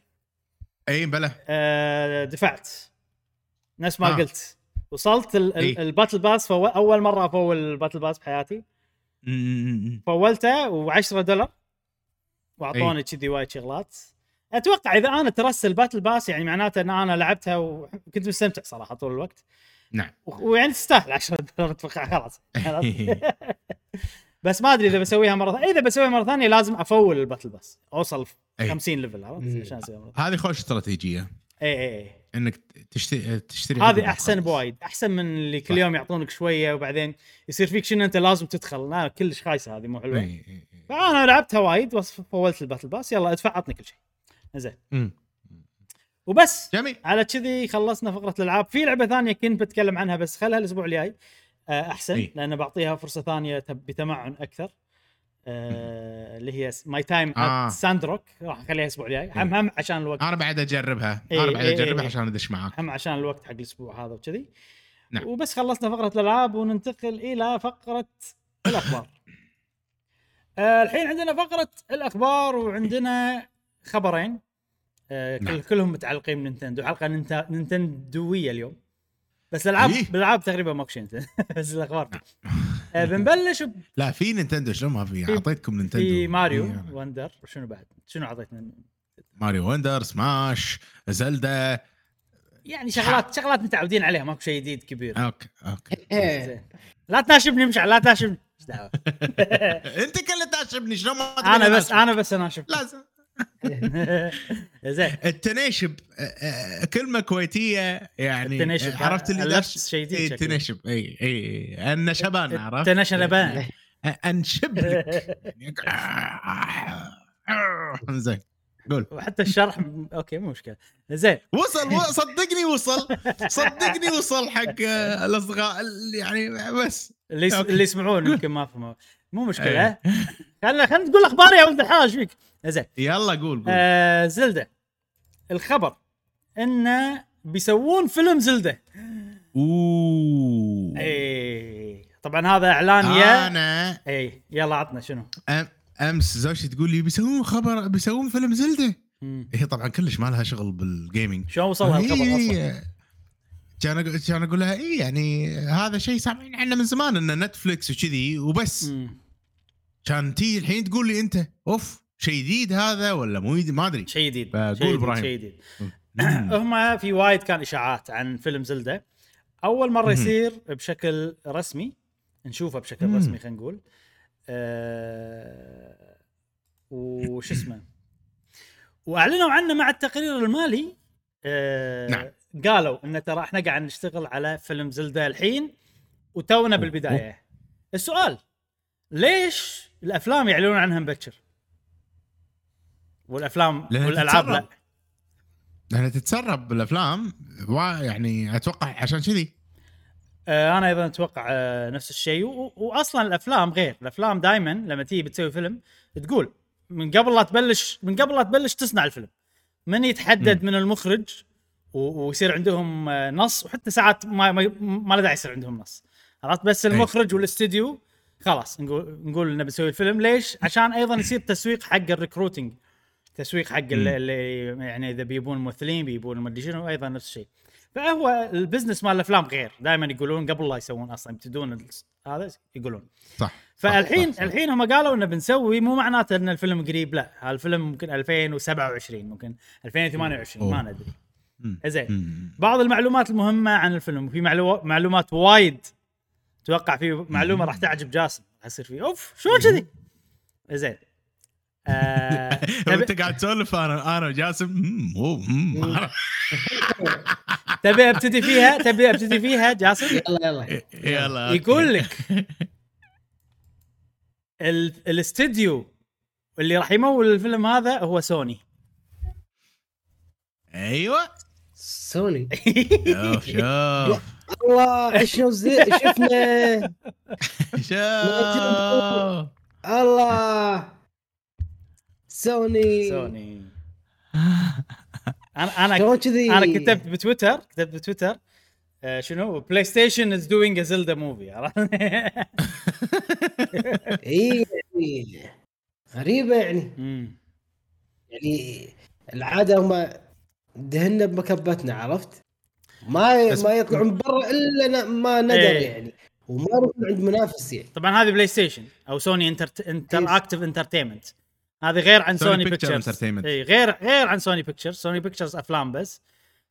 إي بلا آه، دفعت. نفس ما آه. قلت. وصلت ال... ال... إيه. ال battle pass فو... أول مرة أفول ال battle pass بحياتي. فولته و10 دولار. وأعطوني كذي وايد شغلات. أتوقع إذا أنا ترست ال battle pass يعني معناته إن أنا لعبتها وكنت مستمتع صراحة طول الوقت. نعم. ويعني تستاهل 10 دولار أتوقع خلاص. بس ما أدري إذا بسويها مرة ثانية. إذا بسويها مرة ثانية لازم أفول ال battle pass. أوصل أي. 50 level عرفت؟ مم. عشان اسويها هذه خوش استراتيجية. اي اي اي إنك تشتري تشتري هذه أحسن. بوايد. أحسن من اللي كل. يوم يعطونك شوية وبعدين يصير فيك شنو أنت لازم تدخل. لا كلش خايسة هذه مو حلوة. إي، إي. فأنا لعبتها وايد بس فولت ال battle pass. يلا ادفع عطني كل شيء. زين. وبس. جميل. على كذي خلصنا فقرة الألعاب. في لعبة ثانية كنت بتكلم عنها بس خلها الأسبوع الجاي. آه، أحسن إي. لأن بعطيها فرصة ثانية بتمعن أكثر. آه، اللي هي My Time آه. at Sandrock راح أخليها الأسبوع الجاي. هم هم عشان الوقت. أنا بعد أجربها. إيه، أنا بعد إيه، أجربها إيه. عشان أدش معاك. هم عشان الوقت حق الأسبوع هذا وكذي. نعم. وبس خلصنا فقرة الألعاب وننتقل إلى فقرة الأخبار. آه الحين عندنا فقرة الأخبار وعندنا خبرين آه كل نعم. كلهم متعلقين بنينتندو حلقة نينتندوية اليوم. بس الالعاب إيه. بالألعاب تقريبا ماكو شيء بس الأخبار. آه بنبلش لا في نينتندو شلون ما في؟ أعطيتكم نينتندو. في ماريو إيه. Wonder. شنو بعد؟ شنو اعطيتنا ماريو Wonder Smash زلدا. يعني شغلات شغلات متعودين عليها ماكو شيء جديد كبير. أوكي أوكي. إيه. زين. لا تناشبني مشعل لا تناشبني. إيش دعوة؟ أنت كله تناشبني شلون ما أنا بس؟ أنا بس اناشب لازم. زين. التناشب كلمة كويتية يعني التناشب. آه، عرفت اللي داش شيء شكله. التناشب إي إي النشبان عرفت؟ تنشنبان آه، أنشب لك. زين قول. وحتى الشرح أوكي مو مشكلة. زين. وصل صدقني وصل. صدقني وصل حق آه، الأصدقاء يعني بس. اللي. اللي يسمعون يمكن ما فهموا. مو مشكلة. إيه. خلنا خلنا تقول أخبار يا ولد الحلال إيش فيك. زين. يلا قول قول. آه زلدة. الخبر انه بيسوون فيلم زلدة. أوه. اي طبعا هذا إعلان يا أنا اي يلا عطنا شنو؟ أم أمس زوجتي تقول لي بيسوون خبر بيسوون فيلم زلدة. هي طبعا كلش ما لها شغل بال gaming شلون وصل هالخبر أصلا. كان كان أقول لها اي يعني هذا شيء سامعين عنه من زمان إنه نتفلكس وكذي وبس. مم. كان تي الحين تقول لي أنت أوف شيء جديد هذا ولا مو جديد؟ ما أدري. شيء جديد فقول إبراهيم. شيء جديد. هم في وايد كان إشاعات عن فيلم زلدة. أول مرة. يصير بشكل رسمي نشوفه بشكل. رسمي خلينا نقول. أه وش اسمه؟ وأعلنوا عنه مع التقرير المالي. أه نعم. قالوا إن ترى إحنا قاعد نشتغل على فيلم زلدة الحين وتونا بالبداية. السؤال ليش الأفلام يعلنون عنها مبكر. والأفلام والألعاب لا. تتسرب. لأنها تتسرب بالأفلام يعني أتوقع عشان كذي. آه، أنا أيضا أتوقع آه، نفس الشيء. واصلا الأفلام غير. الأفلام دائما لما تيجي بتسوي فيلم تقول من قبل لا تبلش من قبل لا تبلش تصنع الفيلم. من يتحدد من المخرج ويصير عندهم آه، نص وحتى ساعات ما ما, ما له داعي يصير عندهم نص. عرفت بس المخرج والاستديو خلاص نقول نقول إنه بنسوي الفيلم ليش؟ عشان أيضا يصير تسويق حق ال recruiting تسويق حق اللي, يعني إذا بيبون ممثلين بيبون ما أدري شنو أيضا نفس الشيء فهو ال business مال الأفلام غير دائما يقولون قبل لا يسوون أصلا يبتدون هذا يقولون صح فالحين صح، صح. الحين هم قالوا إنه بنسوي مو معناته إن الفيلم قريب لا هالفيلم ممكن 2027 ممكن 2028 ما. ندري. زين. بعض المعلومات المهمة عن الفيلم في معلو... معلومات وايد أتوقع في معلومة راح تعجب جاسم. راح يصير فيه أوف شلون كذي زين. آه... تبي أنت قاعد تسولف أنا أنا وجاسم. تبي أبتدي فيها؟ تبي أبتدي فيها جاسم؟ يلا يلا. يلا أوكي. يقول لك ال... الاستديو اللي راح يمول الفيلم هذا هو سوني. أيوه. سوني. شوف شوف. الله عشنا شفنا الله. سوني. سوني. أنا أنا أنا كتبت بتويتر كتبت بتويتر آه، شنو؟ PlayStation is doing a Zelda movie عرفت؟ اي يعني غريبة يعني. يعني العادة هم دهنا بمكبتنا عرفت؟ ما بس- ما يطلعون برا إلا ن- ما ندر إيه. يعني. وما يروحون عند منافس يعني. طبعا هذه بلاي ستيشن أو سوني Inter Interactive Entertainment هذه غير عن سوني Sony Pictures. اي غير غير عن Sony Pictures Sony Pictures أفلام بس.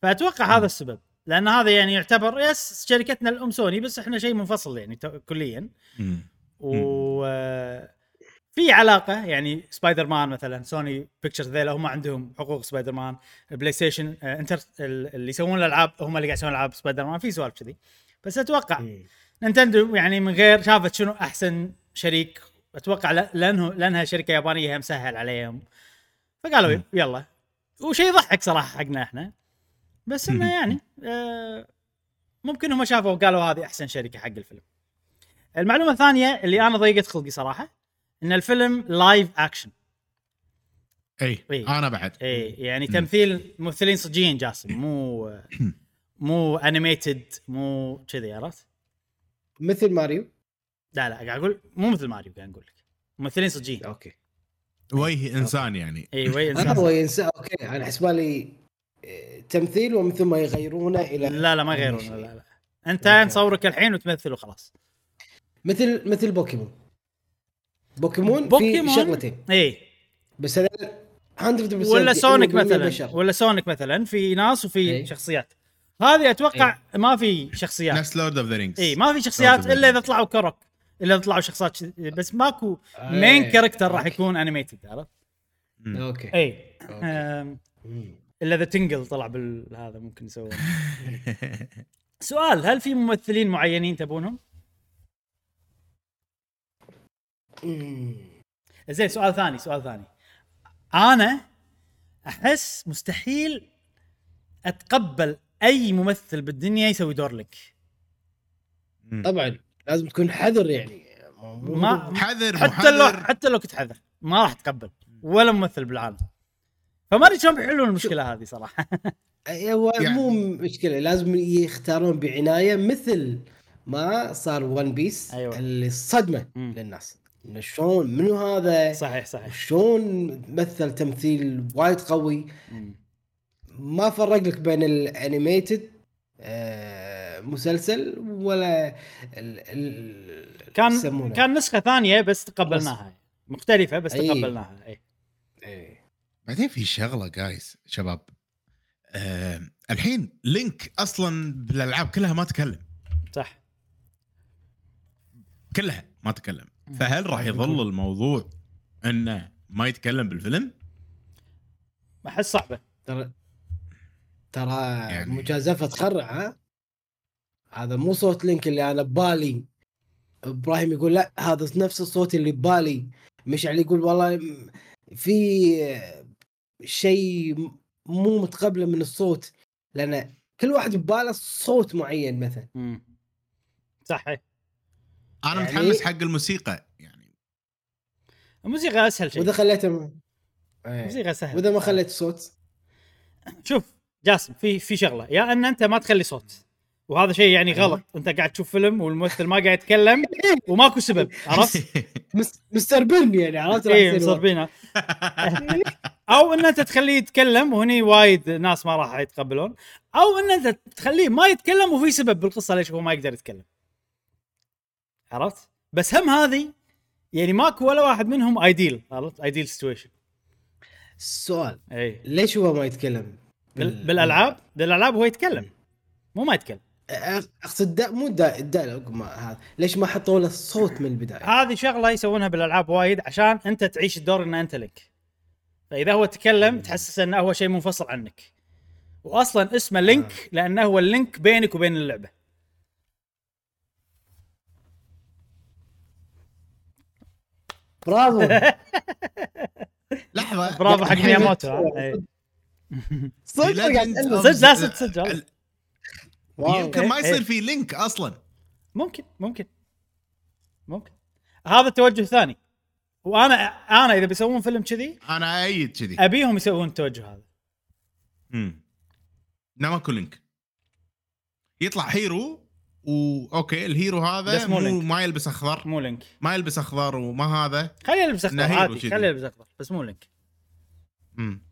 فأتوقع هذا السبب. لأن هذا يعني يعتبر yes شركتنا الأم سوني بس إحنا شيء منفصل يعني تو- كليا. و في علاقة يعني سبايدر مان مثلا Sony Pictures ذيلا هم عندهم حقوق سبايدر مان بلاي ستيشن آه، Inter ال- اللي يسوون الألعاب هم اللي قاعد يسوون ألعاب سبايدر مان في سوالف كذي بس أتوقع. نينتندو يعني من غير شافت شنو أحسن شريك أتوقع لأنه لأنها شركة يابانية هم سهل عليهم فقالوا مم. يلا وشيء يضحك صراحة حقنا إحنا بس إنه يعني آه ممكن هم شافوا وقالوا هذه أحسن شركة حق الفيلم. المعلومة الثانية اللي أنا ضيقت خلقي صراحة إن الفيلم live action اي. أنا بعد. اي يعني مم. تمثيل ممثلين صجيين جاسم. مو مو animated مو كذي عرفت؟ مثل ماريو؟ لا لا قاعد أقول مو مثل ماريو قاعد أقول لك. ممثلين صجيين. أوكي. وجه إنسان يعني. اي أنا إنسان. هو ينسى أوكي أنا حسبالي آه، تمثيل ومن ثم يغيرونه إلى لا لا ما يغيرون شيء. لا لا. أنت. نصورك الحين وتمثل وخلاص مثل مثل بوكيمون. بوكيمون, بوكيمون في شغلتين اي بس هذا 100% ولا سونيك 100% مثلا بشر. ولا سونيك مثلا في ناس وفي إي. شخصيات هذه أتوقع ما في شخصيات نفس Lord of the Rings اي ما في شخصيات إلا إذا. طلعوا Korok إلا إذا طلعوا شخصيات بس ماكو. main character راح. يكون animated عرفت؟ أوكي اي. إلا إذا تنقل طلع بالهذا ممكن يسوون سؤال هل في ممثلين معينين تبونهم؟ مم. زين سؤال ثاني سؤال ثاني. أنا أحس مستحيل أتقبل أي ممثل بالدنيا يسوي دور لك. طبعا لازم تكون حذر يعني. ما حذر حتى لو حتى لو كنت حذر ما راح أتقبل ولا ممثل بالعالم. فما أدري شلون بيحلون المشكلة هذه صراحة. هو يعني- مو مشكلة لازم يختارون بعناية مثل ما صار One Piece أيوة. اللي صدمة مم. للناس. شلون منو هذا؟ صحيح صحيح. شلون مثل تمثيل وايد قوي. مم. ما فرق لك بين ال animated آه مسلسل ولا ال ال كان يسمونه. كان نسخة ثانية بس تقبلناها. مختلفة بس أي. تقبلناها اي إيه. بعدين في شغلة جايز شباب. آه الحين لينك أصلا بالألعاب كلها ما تكلم. صح. كلها ما تكلم. فهل راح يظل الموضوع إنه ما يتكلم بالفيلم؟ أحس صعبة. ترى ترى يعني- يعني... مجازفة تخرع ها؟ هذا مو صوت لينك اللي أنا ببالي. إبراهيم يقول لا هذا نفس الصوت اللي ببالي. مشعل يقول والله في شيء مو متقبله من الصوت. لأن كل واحد بباله صوت معين مثلا. مم. أنا يعني- متحمس حق الموسيقى يعني. الموسيقى أسهل شيء. وإذا خليته إيه. الموسيقى سهل وإذا ما خليت صوت؟ شوف جاسم في في شغلة. يا أن أنت ما تخلي صوت. وهذا شيء يعني أيوة. غلط. أنت قاعد تشوف فيلم والممثل ما قاعد يتكلم وماكو سبب عرفت؟ مس- مستر بن يعني عرفت اي بينا أو أن أنت تخليه يتكلم وهني وايد ناس ما راح يتقبلون أو أن أنت تخليه ما يتكلم وفي سبب بالقصة ليش هو ما يقدر يتكلم. عرفت؟ بس هم هذه يعني ماكو ولا واحد منهم ideal عرفت؟ ideal situation السؤال إي. ليش هو ما يتكلم؟ بال- بالألعاب؟ بالألعاب هو يتكلم. مو ما يتكلم. أقصد دا مو دا ال dialogue ما هذا. ليش ما حطوا له الصوت من البداية؟ هذه شغلة يسوونها بالألعاب وايد عشان أنت تعيش الدور ان أنت لك. فإذا هو تكلم تحسس إنه هو شيء منفصل عنك. واصلا اسمه Link لأنه هو ال link بينك وبين اللعبة. برافو. لحظة. برافو حق الحين مياموتو. صدق. of صدق لا صدق صدق. يمكن ما إيه، يصير إيه. في لينك أصلا. ممكن ممكن. ممكن. هذا التوجه الثاني. وأنا أنا إذا بيسوون فيلم كذي أنا أيد كذي. أبيهم يسوون التوجه هذا. امم لا ماكو لينك يطلع hero و okay ال hero هذا بس مو مو لينك. ما يلبس أخضر مو لينك ما يلبس أخضر وما هذا خليه يلبس أخضر عادي. خليه يلبس أخضر بس مو لينك امم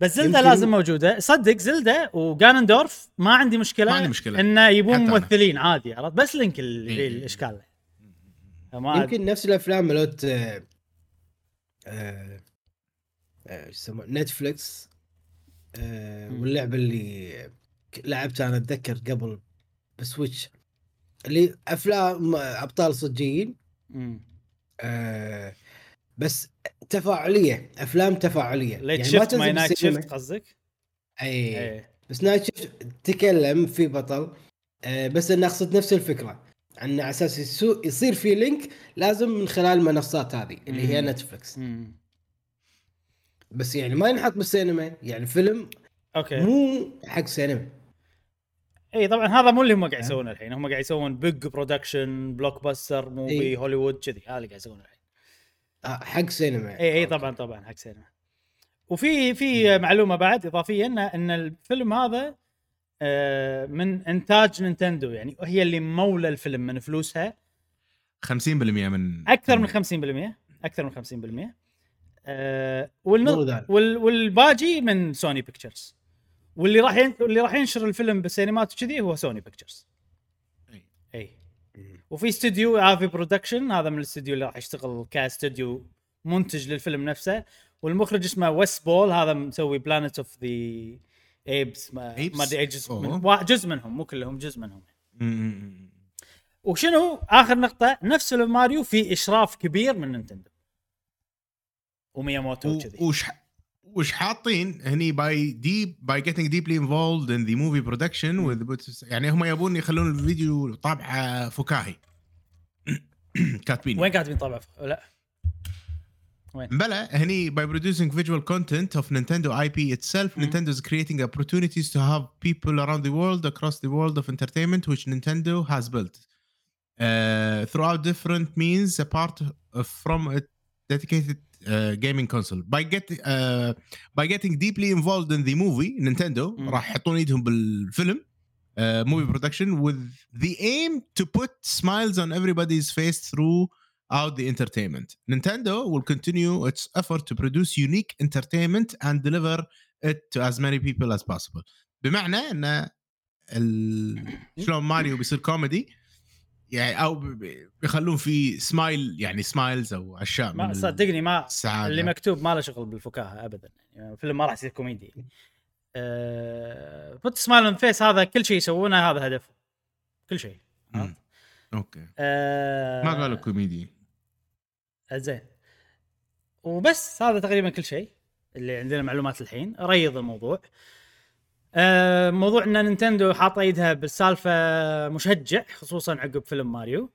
بس زلدة يمكن- لازم موجودة صدق زلدة وجانندورف ما عندي مشكلة ما عندي مشكلة. إنه يبون حتى أنا. ممثلين عادي عرفت بس لينك ال- إيه. الإشكال ما يمكن نفس الأفلام مالت آه، آه، آه، نتفلكس آه،. واللعبة اللي لعبتها أنا أتذكر قبل بسويتش اللي أفلام أبطال صجيين. آه، بس تفاعلية أفلام تفاعلية late ما shift تنزل ماي night. shift قصدك؟ اي إيه بس night shift تكلم في بطل آه، بس أنا أقصد نفس الفكرة ان على أساس يسو- يصير في لينك لازم من خلال المنصات هذه اللي هي مم. نتفلكس مم. بس يعني ما ينحط بالسينما يعني فيلم okay مو حق سينما إي طبعا هذا مو اللي هم قاعد يسوونه الحين. هم قاعد يسوون big production blockbuster movie إي. هوليوود كذي. هذا اللي قاعد يسوونه الحين. آه، حق سينما إي إي طبعا طبعا حق سينما وفي في معلومة بعد إضافية إن إن الفيلم هذا آه، من إنتاج نينتندو يعني هي اللي مولى الفيلم من فلوسها. 50% من أكثر من 50% أكثر من 50% آه والن... مو ذلك. وال... والباقي من سوني بيكتشرز واللي راح ين... اللي راح ينشر الفيلم بالسينمات وكذي هو سوني بيكتشرز أي. أي. وفي استوديو آفي production هذا من الاستوديو اللي راح يشتغل كاستوديو منتج للفيلم نفسه. والمخرج اسمه ويس بول هذا مسوي Planet of the Apes ما أدري أي جزء من... جزء منهم مو كلهم جزء منهم. وشنو؟ آخر نقطة نفس ماريو في إشراف كبير من نينتندو. ومياموتو وكذي. وش وش حاطين هني by deep by getting deeply involved in the movie production يعني هم يبون يخلون الفيديو طابعه فكاهي كاتبين وين كاتبين طبعا لا بلا هني by producing visual content of Nintendo IP itself Nintendo is creating opportunities to have people around the world across the world of entertainment which Nintendo has built uh, throughout different means apart from a dedicated uh, gaming console by get uh, by getting deeply involved in the movie Nintendo مم. راح يحطون ايدهم بالفيلم uh, movie production with the aim to put smiles on everybody's face through out the entertainment. Nintendo will continue its effort to produce unique entertainment and deliver it to as many people as possible. بمعنى ان ال... شلون ماريو بيصير كوميدي يعني أو بيخلون في smile يعني smiles أو أشياء ما صدقني ما السعادة. اللي مكتوب ما له شغل بالفكاهة ابدا. يعني الفيلم ما راح يصير كوميدي. أه... put smile on face هذا كل شيء يسوونه هذا هدفه كل شيء. okay. أه... ما قالوا كوميدي. زين. وبس هذا تقريبا كل شيء اللي عندنا معلومات الحين. ريض الموضوع. آه موضوع إن نينتندو حاطة إيدها بالسالفه مشجع خصوصا عقب فيلم ماريو.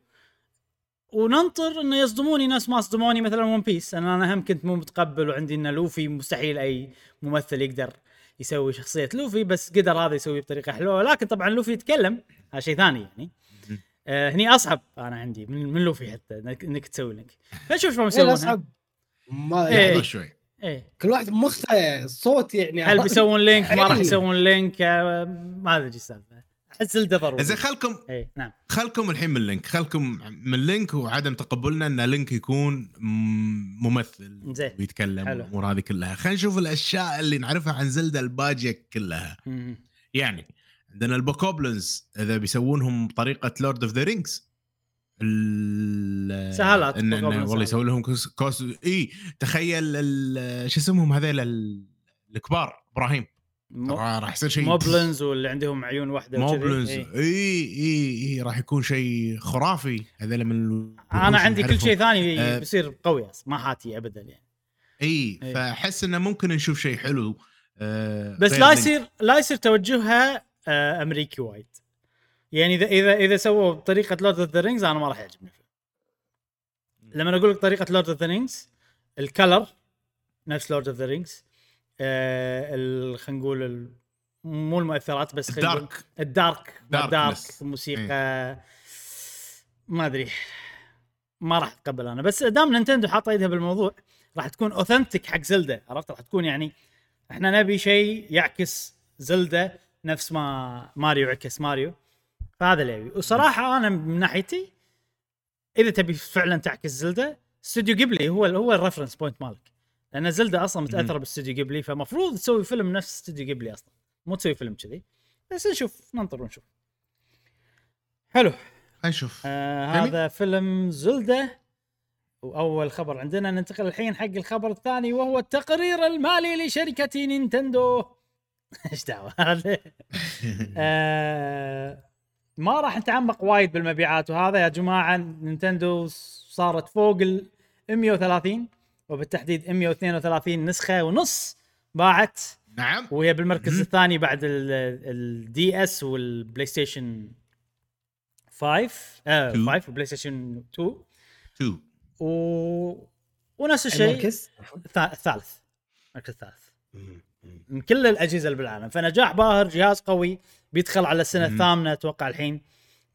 وننطر إنه يصدموني نفس ما صدموني مثلا One Piece أنا أنا هم كنت مو متقبل وعندي إن لوفي مستحيل أي ممثل يقدر يسوي شخصية لوفي بس قدر هذا يسويه بطريقة حلوة. لكن طبعا لوفي يتكلم هذا شيء ثاني يعني. آه هني أصعب أنا عندي من, من لوفي حتى انك, إنك تسوي لينك فنشوف شلون إيه، يسوونها أصعب. ما إيه. يعني شوي. إيه. كل واحد مخه الصوت يعني هل بيسوون لينك؟ ما راح حلو. يسوون لينك؟ آه، ما أدري إيش السالفة. أحس ضروري زين خلكم إيه نعم. خلكم الحين من لينك. خلكم من لينك وعدم تقبلنا إن لينك يكون ممثل زين. ويتكلم. والامور هذه كلها. خلينا نشوف الأشياء اللي نعرفها عن زلدة الباجية كلها. مم. يعني عندنا البوكوبلنز إذا بيسوونهم بطريقه Lord of the Rings سهالات، إن إن والله. يسوي لهم كوس, كوس اي تخيل ال- شو اسمهم هذيل ال- الكبار إبراهيم راح يصير شيء موبلنز واللي عندهم عيون واحدة. موبلنز إيه. اي اي اي راح يكون شيء خرافي هذول من أنا عندي كل شيء. ثاني آه. بيصير قوي ما حاتي ابدا يعني اي إي. فأحس إنه ممكن نشوف شيء حلو آه، بس لا. يصير لا يصير توجهها آه، أمريكي وايد يعني اذا اذا إذا سووا بطريقه Lord of the Rings أنا ما راح يعجبني الفيلم. لما أقول لك طريقة Lord of the Rings ال color نفس Lord of the Rings خلينا نقول مو المؤثرات بس ال dark ال dark ال dark Darkness. موسيقى. ما أدري. ما راح أتقبل أنا. بس دام نينتندو حاطة إيدها بالموضوع راح تكون authentic حق زلده عرفت؟ راح تكون يعني إحنا نبي شيء يعكس زلده نفس ما ماريو عكس ماريو فهذا اللي أبي. وصراحة أنا من ناحيتي إذا تبي فعلا تعكس زلدة استوديو جيبلي هو هو ال reference point مالك. لأن زلدة أصلا متأثرة باستوديو جيبلي فمفروض تسوي فيلم نفس استوديو جيبلي أصلا. مو تسوي فيلم كذي. بس نشوف ننطر ونشوف. حلو. نشوف آه. هذا فيلم زلدة. وأول خبر عندنا ننتقل الحين حق الخبر الثاني وهو التقرير المالي لشركة نينتندو. إيش دعوة هذا آه ما راح نتعمق وايد بالمبيعات وهذا يا جماعة نينتندو صارت فوق ال 130 وبالتحديد 132 نسخة ونص باعت. نعم. وهي بالمركز. الثاني بعد ال DS وال PlayStation 5 آه Two. 5 و PlayStation 2 2 و... ونفس الشيء مركز؟ الثا- الثالث المركز الثالث. من كل الأجهزة اللي بالعالم. فنجاح باهر جهاز قوي. بيدخل على السنة مم. الثامنه أتوقع الحين.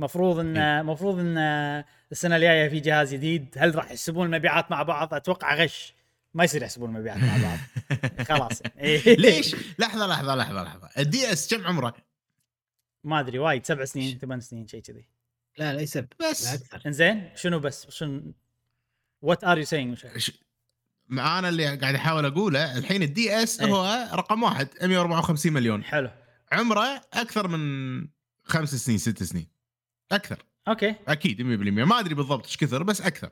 مفروض ان مفروض إن السنة الجاية في جهاز جديد. هل راح يحسبون المبيعات مع بعض؟ أتوقع غش. ما يصير يحسبون المبيعات مع بعض. خلاص. يعني. إيه. ليش؟ لحظة لحظة لحظة لحظة. ال DS كم عمره؟ ما أدري وايد. سبع سنين ثمان سنين شيء كذي. لا لا يس بس. لا أكثر. إنزين شنو بس؟ شنو what are you saying أنا اللي قاعد أحاول أقوله الحين ال DS إيه. هو رقم واحد 154 مليون. حلو. عمره أكثر من خمس سنين ست سنين. أكثر. أوكي. أكيد 100% ما أدري بالضبط إيش كثر بس أكثر.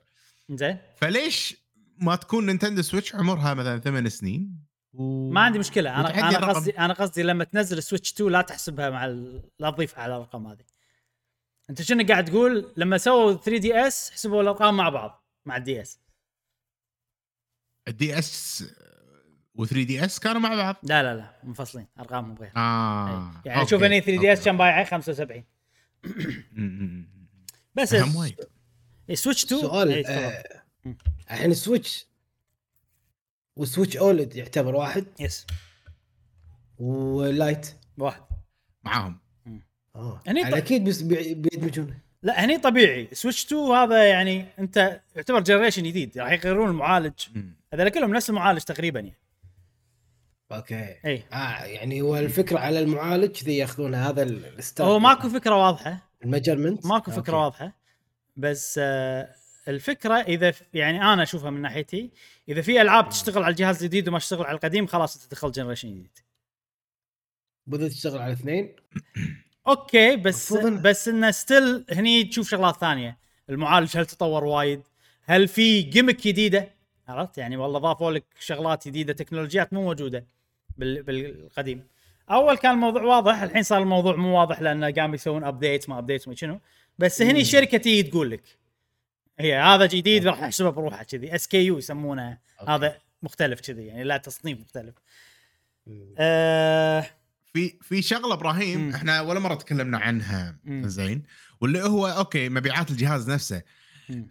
زين. فليش ما تكون Nintendo Switch عمرها مثلا ثمان سنين؟ و... ما عندي مشكلة. أنا أنا. قصدي أنا قصدي لما تنزل Switch 2 لا تحسبها مع ال... لا تضيفها على الأرقام هذه. أنت شنو قاعد تقول؟ لما سووا 3DS حسبوا الأرقام مع بعض مع ال DS. الدي إس و3 دي اس كانوا مع بعض؟ لا لا لا منفصلين ارقامهم غير آه يعني أوكي، شوف هني 3 دي إس. كان بايعه 75 م- م- م. بس أهم وايد. سويتش 2 سؤال إيه،. آه،. الحين ال Switch وال Switch OLED يعتبر واحد؟ yes و Lite واحد. معاهم. آه هني يعني أكيد بيس- بي- بيدمجونه لا هني طبيعي. Switch 2 هذا يعني أنت يعتبر generation جديد راح يغيرون المعالج. هذول كلهم نفس المعالج تقريبا يعني. أوكي. إي. آه يعني هو الفكرة على المعالج ذي ياخذون هذا الستار هو ماكو فكرة واضحة. ال measurement؟ ماكو فكرة واضحة. بس آه، الفكرة إذا يعني أنا أشوفها من ناحيتي إذا في ألعاب تشتغل على الجهاز الجديد وما تشتغل على القديم خلاص أنت دخلت generation جديد. بدأت تشتغل على اثنين؟ أوكي بس إن- بس إنه still هني تشوف شغلات ثانية. المعالج هل تطور وايد؟ هل في جيمك جديدة؟ عرفت؟ يعني والله ضافوا لك شغلات جديدة تكنولوجيات مو موجودة. بالقديم أول كان الموضوع واضح الحين صار الموضوع مو واضح لأنه قام يسوون update ما update ما شنو بس هني الشركة تيجي تقول لك هي هذا جديد راح نحسبه بروحه كذي SKU يسمونه. هذا مختلف كذي يعني لا تصنيف مختلف. آه في في شغلة إبراهيم مم. إحنا ولا مرة تكلمنا عنها. زين واللي هو أوكي مبيعات الجهاز نفسه.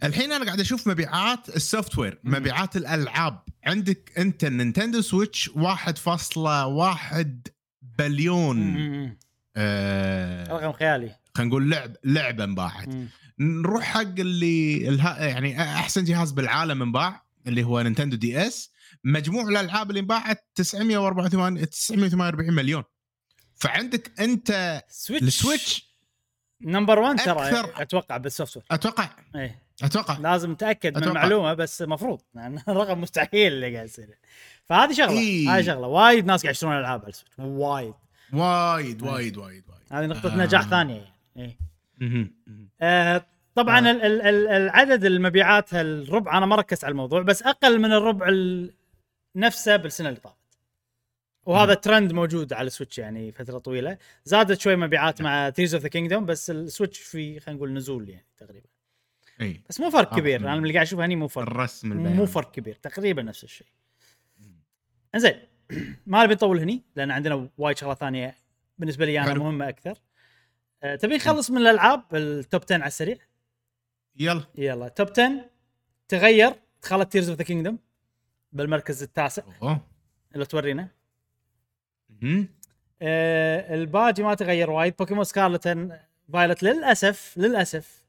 الحين أنا قاعد أشوف مبيعات ال software. مبيعات الألعاب. عندك أنت ال Nintendo Switch 1.1 بليون. آه رقم خيالي. خلينا نقول لعب لعبة انباعت. نروح حق اللي الها يعني أحسن جهاز بالعالم انباع اللي هو Nintendo DS. مجموع الألعاب اللي انباعت 984 948 مليون. فعندك أنت Switch ال Switch number 1 ترى أتوقع بالسوفت وير أتوقع. إيه. أتوقع. لازم نتأكد من. المعلومة بس المفروض لأن الرقم مستحيل اللي قاعد يصير. فهذه شغلة إيه. هذه شغلة. وايد ناس قاعد يشترون ألعاب على ال Switch. وايد. وايد وايد وايد وايد. هذه نقطة آه. نجاح ثانية يعني إيه. آه طبعا آه. ال- ال- ال- العدد المبيعات الربع أنا ما ركزت على الموضوع بس أقل من الربع ال- نفسه بالسنة اللي طافت. وهذا ترند موجود على ال Switch يعني فترة طويلة. زادت شوي مبيعات مع Tears of the Kingdom بس ال Switch في خلينا نقول نزول يعني تقريبا. إي. بس مو فرق آه، كبير. أنا من اللي قاعد اشوفه هني مو فرق. الرسم البيان مو فرق كبير تقريبا نفس الشيء. إنزين ما نبي نطول هني لأن عندنا وايد شغلات ثانية بالنسبة لي أنا. مهمة أكثر. أه تبي نخلص من الألعاب ال top 10 على السريع؟ يلا. يلا top 10 تغير دخلت Tears of the Kingdom بالمركز التاسع. أوه. اللي تورينا. أه الباقي ما تغير وايد. Pokémon Scarlet Violet للأسف للأسف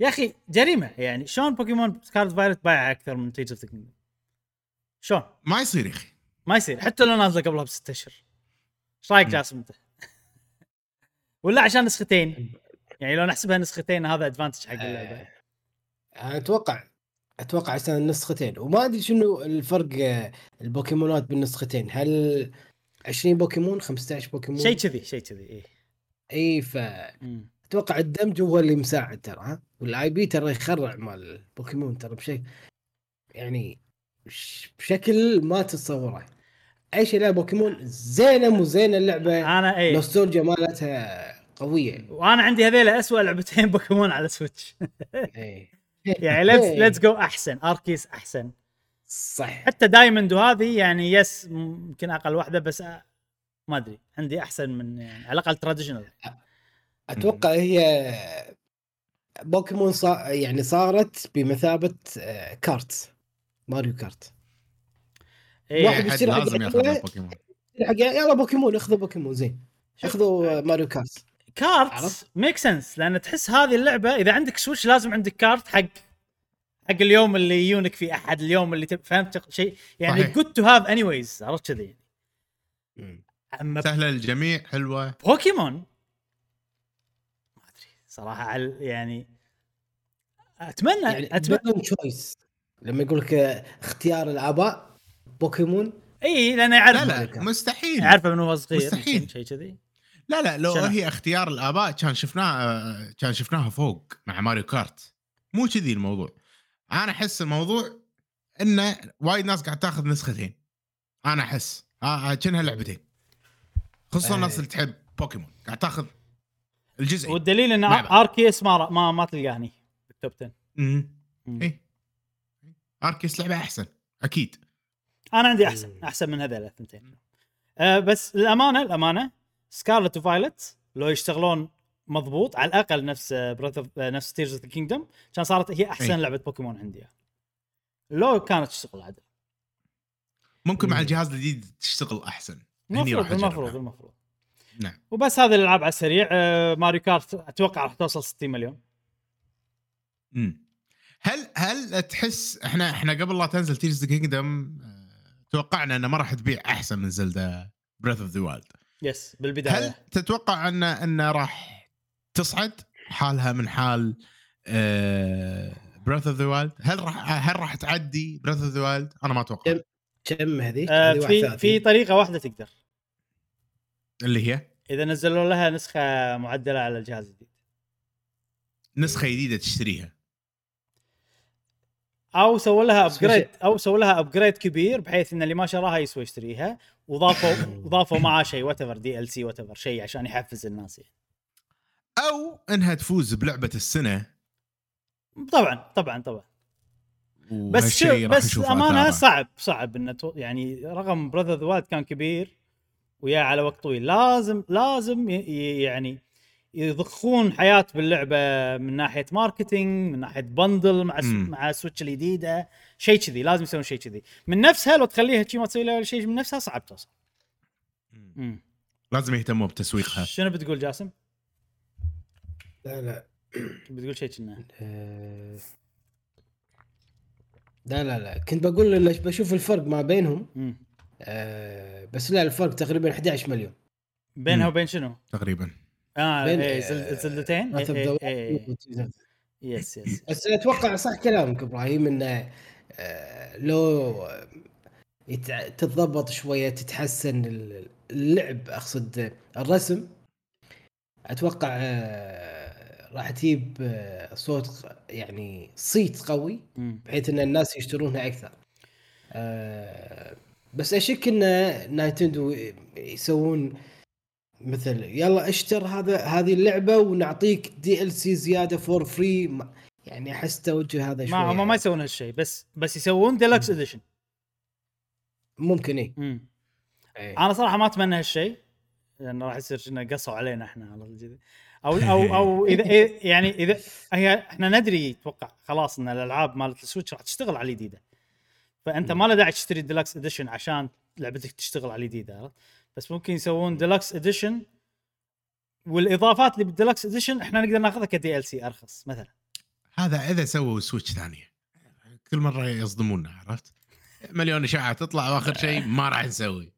يا أخي جريمة. يعني شلون Pokémon Scarlet Violet بايعه أكثر من Tears of the شلون؟ ما يصير يا أخي. ما يصير. حتى لو نازلة قبلها بست أشهر. إيش رأيك. جاسم أنت؟ ولا عشان نسختين. يعني لو نحسبها نسختين هذا advantage حق اللعبة. أنا أتوقع أتوقع عشان النسختين وما أدري شنو الفرق آه، البوكيمونات بالنسختين هل 20 بوكيمون 15 بوكيمون؟ شيء كذي شيء كذي إيه. اي فاتوقع مم. الدمج هو اللي مساعد ترى ها؟ وال IP ترى يخرع مال البوكيمون ترى بشيء يعني بشكل ما تتصوره. أي شيء لا بوكيمون زينة مو زينة اللعبة أنا إيه. نوستولجيا مالتها قوية. وأنا عندي هذيل اسوء لعبتين بوكيمون على Switch. اي يعني Let's Let's Go أحسن Arceus أحسن. صح. حتى Diamond وهذه يعني yes ممكن أقل واحدة بس ما أدري عندي أحسن من يعني على الأقل traditional أتوقع هي بوكيمون صا... يعني صارت بمثابة آه، كارت ماريو كارت إيه واحد حق لازم ياخذ. بوكيمون يلا بوكيمون اخذوا بوكيمون زين اخذوا آه، ماريو كارت كارت؟ make sense لأن تحس هذه اللعبة إذا عندك سويتش لازم عندك كارت حق حق اليوم اللي يجونك فيه أحد اليوم اللي. فهمت شيء يعني. good to have anyways عرفت كذي أما سهلة للجميع حلوة بوكيمون صراحة على يعني اتمنى يعني اتمنى choice لما يقول لك اختيار الآباء بوكيمون. إي لأنه يعرف لا لا. مستحيل. يعرفه من هو صغير مستحيل. شيء كذي. لا لا لو شنو؟ هي اختيار الآباء كان شفناها كان شفناها فوق مع ماريو كارت. مو كذي الموضوع. أنا أحس الموضوع إنه وايد ناس قاعد تاخذ نسختين أنا أحس. آه آه، كأنها لعبتين. خصوصا إيه. الناس اللي تحب بوكيمون. قاعد تاخذ الجزء والدليل إن. أركيس ما ما, ما تلقاه هني بال top 10 امم مم. اي أركيس لعبة أحسن أكيد أنا عندي أحسن أحسن من هذول الثنتين أه بس الامانه الامانه Scarlet و Violet لو يشتغلون مضبوط على الأقل نفس Breath نفس Tears of the Kingdom كان صارت هي أحسن أي. لعبة بوكيمون عندي لو كانت تشتغل عدل ممكن مع مم. الجهاز الجديد تشتغل أحسن المفروض المفروض. المفروض نعم. وبس هذه الألعاب على السريع. أه ماريو كارت أتوقع راح توصل 60 مليون. امم هل هل تحس إحنا إحنا قبل لا تنزل Tears the Kingdom توقعنا إنه ما راح تبيع أحسن من زلدا Breath of the Wild yes بالبداية. هل تتوقع إن إن راح تصعد حالها من حال Breath of the Wild هل راح هل راح تعدي Breath of the Wild أنا ما أتوقع. كم؟ كم هذيك؟ هذه في 31. في طريقة واحدة تقدر. اللي هي؟ إذا نزلوا لها نسخة معدلة على الجهاز الجديد. نسخة جديدة تشتريها. أو سووا لها upgrade أو سووا لها upgrade كبير بحيث إن اللي ما شراها يسوى يشتريها. وضافوا وضافوا معاه شيء وات ايفر دي ال سي وات ايفر شيء عشان يحفز الناس يعني. أو إنها تفوز بلعبة السنة. طبعا طبعا طبعا. بس شو بس أمانة. صعب صعب إنه يعني رغم براذر ذا كان كبير. ويا على وقت طويل. لازم لازم يعني يضخون حياة باللعبة من ناحية marketing من ناحية bundle مع مم. مع السويتش الجديدة. شيء كذي لازم يسوون شيء كذي. من نفسها لو تخليها شيء ما تسوي لها ولا شيء من نفسها صعب توصل. لازم يهتموا بتسويقها. شنو بتقول جاسم؟ لا لا. بتقول شيء كنا. آه، لا لا لا. كنت بقول بشوف الفرق ما بينهم. مم. آه، بس لا الفرق تقريبا 11 مليون بينها. وبين شنو؟ تقريبا آه بين- إيه زل- زلدتين إيه، إيه، إيه. يس يس بس أتوقع صح كلامك إبراهيم إنه آه، لو يتع- تتضبط شوية تتحسن ال- اللعب أقصد الرسم أتوقع آه، راح تجيب آه، صوت يعني صيت قوي. بحيث إن الناس يشترونها أكثر آه، بس أشك إن نايتندو يسوون مثل يلا اشتر هذا هذه اللعبة ونعطيك DLC زيادة for free يعني أحس توجه هذا شوي ما هم ما يسوون هالشيء بس بس يسوون ديلكس اديشن ممكن إيه إيه. أنا صراحة ما أتمنى هالشيء لأن راح يصير إنه قصوا علينا إحنا على الجديد. أو أو أو اذا يعني اذا هي إحنا ندري أتوقع خلاص إن الألعاب مالت السويتش راح تشتغل على الجديدة. فأنت ما له داعي تشتري deluxe edition عشان لعبتك تشتغل على الجديده عرفت؟ بس ممكن يسوون deluxe edition والإضافات اللي بال deluxe edition إحنا نقدر ناخذها ك DLC أرخص مثلا. هذا إذا سووا سويتش ثانية كل مرة يصدمونا عرفت؟ مليون إشاعة تطلع وآخر شيء ما راح نسوي.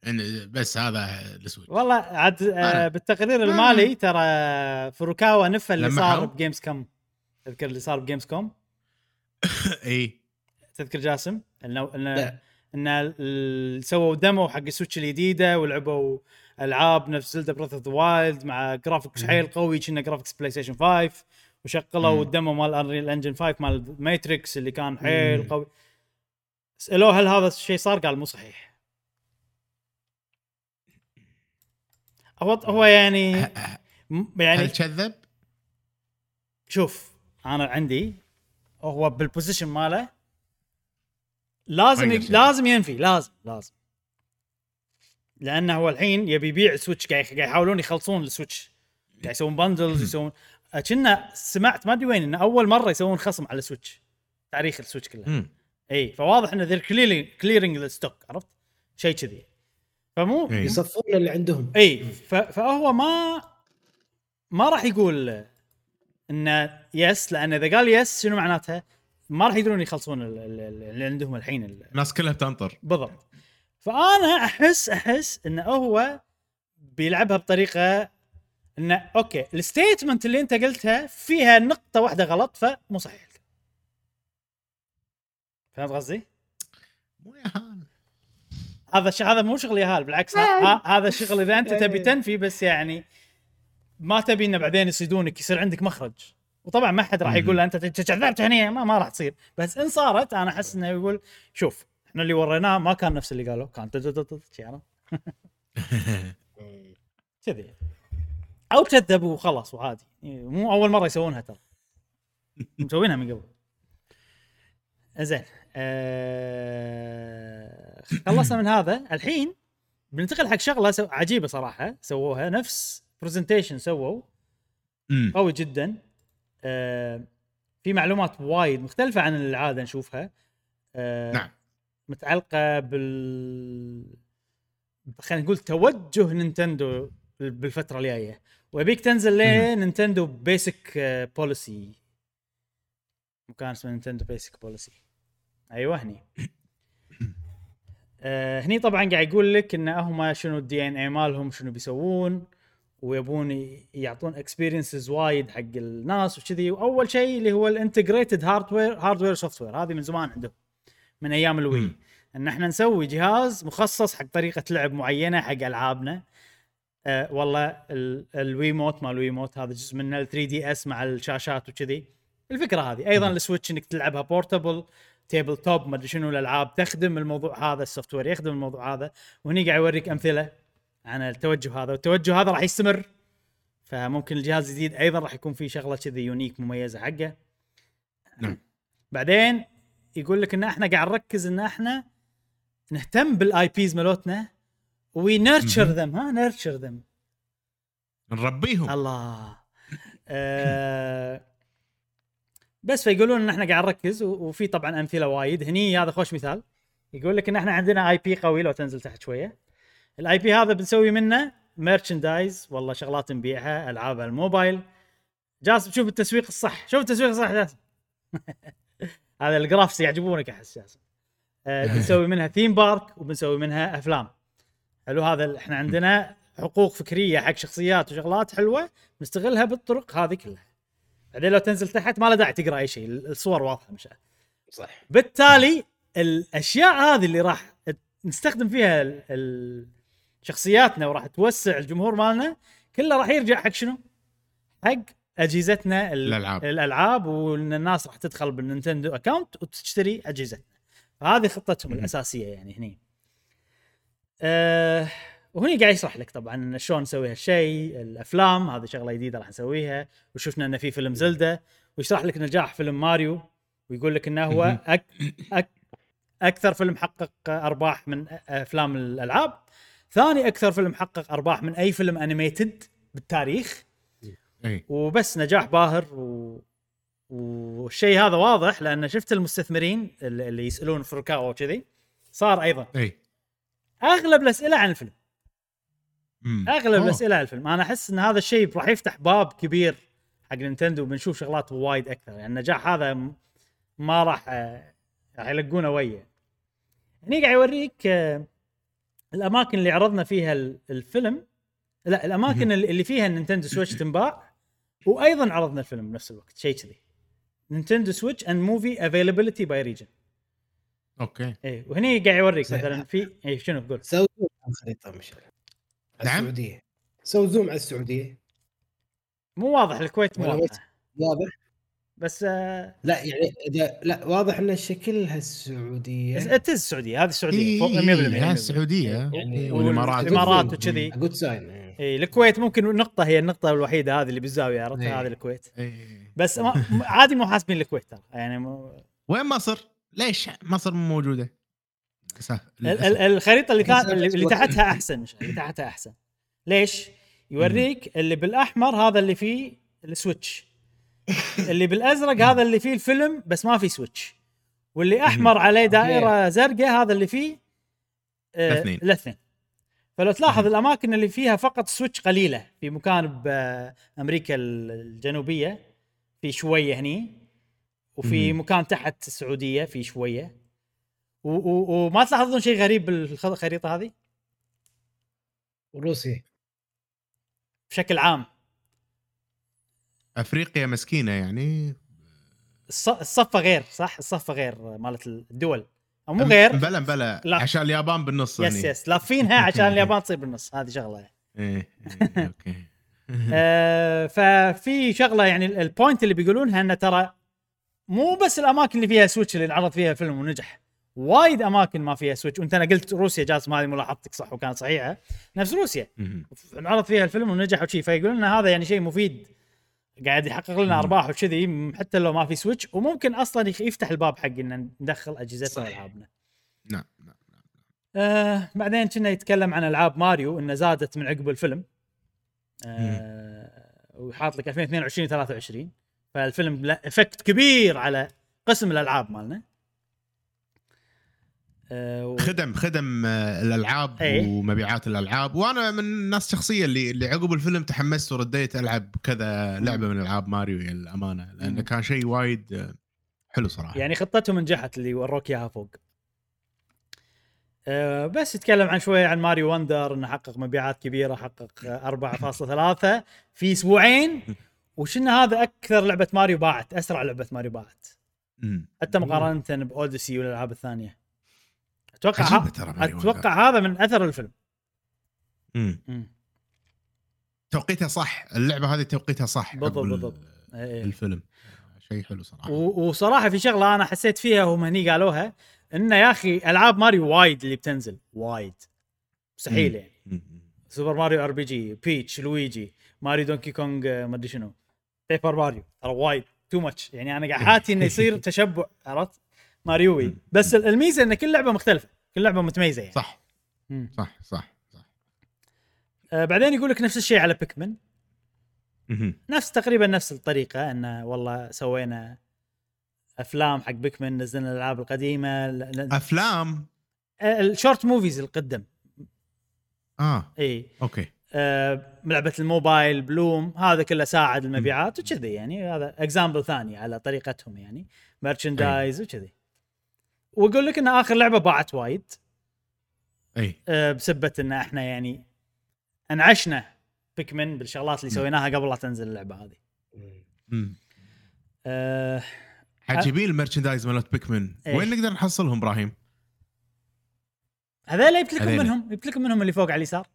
بس هذا السويتش والله عاد آه بالتقرير ما- المالي ترى فروكاوا نفى اللي؟ صار ب Gamescom تذكر اللي صار ب Gamescom اي تذكر جاسم إنه إنه لا. ان ال- سووا demo حق السويتش الجديدة ولعبوا ألعاب نفس زلدا Breath of the Wild مع graphics. حيل قوي كنا graphics بلاي ستيشن 5 وشغلوا مم. ال demo مال Unreal Engine 5 مال ماتريكس اللي كان حيل. قوي سألوه هل هذا الشيء صار؟ قال مو صحيح هو هو يعني يعني هل كذب؟ شوف أنا عندي هو بال position ماله لازم ي... لازم ينفي لازم لازم. لأنه هو الحين يبي يبيع السويتش قاعد يحاولون يخلصون السويتش. قاعد يسوون bundles يسوون كنا سمعت ما أدري وين انه أول مرة يسوون خصم على السويتش تاريخ السويتش كله. إي فواضح إن they're clearing ال stock عرفت؟ شيء كذي. فمو. يصفون اللي عندهم. إي ف- فهو ما ما راح يقول انه yes لأن إذا قال yes شنو معناتها؟ ما راح يقدرون يخلصون ال- ال- ال- اللي عندهم الحين ال- الناس كلها بتنطر. بالضبط. فأنا احس أحس انه هو بيلعبها بطريقة انه okay ال statement اللي أنت قلتها فيها نقطة واحدة غلط فمو صحيح. فهمت قصدي؟ مو يهال هذا الشيء هذا مو شغل يهال بالعكس ه- هذا الشغل إذا أنت تبي. تنفي بس يعني ما تبي إنه بعدين يصيدونك يصير عندك مخرج. وطبعا ما حد راح يقول له أنت تجذبت هني ما, ما راح تصير. بس إن صارت أنا أحس إنه يقول شوف إحنا اللي وريناه ما كان نفس اللي قالوا كان عرفت؟ كذي. أو كذبوا وخلاص وعادي. مو أول مرة يسوونها ترى. مسوينها من قبل. زين آه... خلصنا من هذا. الحين بننتقل حق شغلة سو... عجيبة صراحة. سووها نفس presentation سووا. قوي جدا. في معلومات وايد مختلفة عن العادة نشوفها. آه... نعم. متعلقة بال خلينا نقول توجه نينتندو بالفترة الجاية. وأبيك تنزل ل Nintendo basic policy مكان اسمه Nintendo basic policy أيوه هني. آه هني طبعا قاعد يقول لك إن هم شنو ال DNA مالهم شنو بيسوون. ويبون يعطون experiences وايد حق الناس وكذي. وأول شيء اللي هو ال integrated hardware hardware software هذه من زمان عندهم من أيام ال Wii. إن إحنا نسوي جهاز مخصص حق طريقة لعب معينة حق ألعابنا. آه والله ال- ال Wiimote مال ال Wiimote هذا جزء منه ال 3DS مع الشاشات وكذي. الفكرة هذه. أيضا ال Switch إنك تلعبها portable tabletop ما أدري شنو الألعاب. تخدم الموضوع هذا ال software يخدم الموضوع هذا وهني قاعد يوريك أمثلة. عن التوجه هذا. والتوجه هذا راح يستمر فممكن الجهاز الجديد أيضا راح يكون فيه شغلة كذي unique مميزة حقه. نعم. بعدين يقول لك إن إحنا قاعد نركز إن إحنا نهتم بال IPs مالتنا we nurture. them ها nurture them نربيهم. الله. آه بس فيقولون إن إحنا قاعد نركز وفي طبعا أمثلة وايد. هني هذا خوش مثال. يقول لك إن إحنا عندنا IP قوي لو تنزل تحت شوية. ال IP هذا بنسوي منه merchandise والله شغلات نبيعها ألعاب الموبايل. جاسم شوف التسويق الصح. شوف التسويق الصح جاسم. هذا الجرافس يعجبونك احس جاسم. آه بنسوي منها ثيم بارك وبنسوي منها أفلام. حلو هذا إحنا عندنا حقوق فكرية حق شخصيات وشغلات حلوة نستغلها بالطرق هذه كلها. بعدين لو تنزل تحت ما له داعي تقرأ أي شيء الصور واضحة مش صح. بالتالي الأشياء هذه اللي راح نستخدم فيها ال- ال- شخصياتنا وراح توسع الجمهور مالنا كله راح يرجع حق شنو؟ حق أجهزتنا ال- الألعاب. الألعاب وإن الناس راح تدخل بال Nintendo account وتشتري أجهزتنا فهذه خطتهم الأساسية يعني هني أه وهني قاعد يشرح لك طبعا شلون نسوي هالشيء الأفلام هذه شغلة جديدة راح نسويها وشفنا انه في فيلم Zelda ويشرح لك نجاح فيلم ماريو ويقول لك إنه هو. أك أك أكثر فيلم حقق أرباح من أفلام الألعاب ثاني أكثر فيلم حقق أرباح من أي فيلم animated بالتاريخ. إي. وبس نجاح باهر و... والشيء هذا واضح لأن شفت المستثمرين اللي يسألون فروكاوا وكذي صار أيضا. إي. أغلب الأسئلة عن الفيلم. مم. أغلب أوه. الأسئلة عن الفيلم. أنا أحس إن هذا الشيء راح يفتح باب كبير حق نينتندو وبنشوف شغلات وايد أكثر. يعني النجاح هذا ما راح آه، راح يلقونه ويا. هني قاعد يوريك آه، الأماكن اللي عرضنا فيها ال- الفيلم لا الأماكن. اللي اللي فيها ال Nintendo Switch تنباع وأيضا عرضنا الفيلم بنفس الوقت شيء كذي. Nintendo Switch and movie availability by region okay. اي وهني قاعد يوريك. مثلا في اي شنو تقول؟ سوي zoom على الخريطة مشعل على نعم. السعودية. سوي zoom على السعودية. مو واضح الكويت مو واضح. واضح. بس آه لا يعني إذا لا واضح إن شكلها السعودية it's السعودية هذه السعودية فوق 100% إيه، ها 100%. السعوديه يعني إيه، والإمارات والإمارات وكذي. good sign إي الكويت ممكن نقطة هي النقطة الوحيدة هذه اللي بالزاويه عرفت إيه. هذه الكويت إيه. بس ما عادي مو حاسبين الكويت ترى يعني مو وين مصر؟ ليش مصر مو موجودة؟ للأسف. ال- ال- الخريطة اللي, اللي. تحتها أحسن مش اللي تحتها أحسن ليش؟ يوريك اللي بالأحمر هذا اللي فيه ال Switch اللي بالأزرق هذا اللي فيه الفيلم بس ما في Switch واللي أحمر عليه دائرة زرقاء هذا اللي فيه آه، الاثنين. الاثنين. فلو تلاحظ الأماكن اللي فيها فقط Switch قليلة. في مكان بامريكا الجنوبية في شوية هني وفي. مكان تحت السعودية في شوية. وما تلاحظون شيء غريب بالخريطه هذه؟ روسيا بشكل عام. افريقيا مسكينة يعني. الص- الصفه غير صح؟ الصفه غير مالت الدول. أو مو غير. بلا بلا. لا. عشان اليابان بالنص yes هني. yes لافينها عشان اليابان تصير بالنص. هذه شغلة. إيه إيه، okay. آه ففي شغلة يعني ال- ال point اللي بيقولونها انه ترى مو بس الأماكن اللي فيها Switch اللي انعرض فيها الفيلم ونجح. وايد أماكن ما فيها Switch وأنت أنا قلت روسيا جاسم هذه ملاحظتك صح وكانت صحيحة. نفس روسيا. انعرض فيها الفيلم ونجح وشي. فيقولون لنا هذا يعني شيء مفيد. قاعد يحقق لنا أرباح وكذي حتى لو ما في Switch وممكن أصلا يفتح الباب حق ان ندخل اجهزتنا صحيح. والعابنا نعم نعم آه بعدين كنا يتكلم عن ألعاب ماريو إنه زادت من عقب الفيلم. آه وحاط لك 2022 23 فالفيلم له effect كبير على قسم الألعاب مالنا. و... خدم خدم آه، الألعاب إيه. ومبيعات الألعاب. وأنا من الناس الشخصيه اللي اللي عقب الفيلم تحمست ورديت ألعب كذا لعبة من ألعاب ماريو الأمانة مم. لأنه كان شيء وايد آه، حلو صراحة. يعني خطتهم نجحت اللي وروك إياها فوق. آه بس يتكلم عن شوية عن Mario Wonder إنه حقق مبيعات كبيرة حقق آه، 4.3 في أسبوعين. وشنا هذا أكثر لعبة ماريو باعت أسرع لعبة ماريو باعت. حتى مقارنة بأوديسي والألعاب الثانية. أتوقع ها... أتوقع هذا من أثر الفيلم. مم. مم. توقيتها صح. اللعبة هذه توقيتها صح بالضبط، بالضبط. إيه. الفيلم. شيء حلو صراحة. و- وصراحة في شغلة أنا حسيت فيها هم هني قالوها إنه يا أخي ألعاب ماريو وايد اللي بتنزل. وايد. مستحيل. يعني. سوبر ماريو RPG بيتش لويجي ماريو دونكي كونج آه، ما أدري شنو. Paper ماريو. ترى وايد. too much. يعني أنا قاعد حاتي إنه يصير تشبع عرفت؟ ماريوي. بس ال- الميزة إن كل لعبة مختلفة. كل لعبة متميزة يعني. صح. مم. صح صح صح. آه بعدين يقول لك نفس الشيء على بيكمن. نفس تقريبا نفس الطريقة انه والله سوينا أفلام حق بيكمن نزلنا الألعاب القديمة ل- ل- أفلام؟ آه، ال short movies القدم. آه. إي. أوكي. آه لعبة الموبايل بلوم هذا كله ساعد المبيعات وكذي يعني. هذا example ثاني على طريقتهم يعني. merchandise وكذي. واقول لك إن آخر لعبة باعت وايد إي آه بسبة إن إحنا يعني أنعشنا بيكمن بالشغلات اللي. سويناها قبل لا تنزل اللعبة هذه مم. آه عجيبين ال merchandise مالت بيكمن إيه. وين نقدر نحصلهم إبراهيم؟ هذول جبت لكم. منهم جبت لكم منهم اللي فوق على اليسار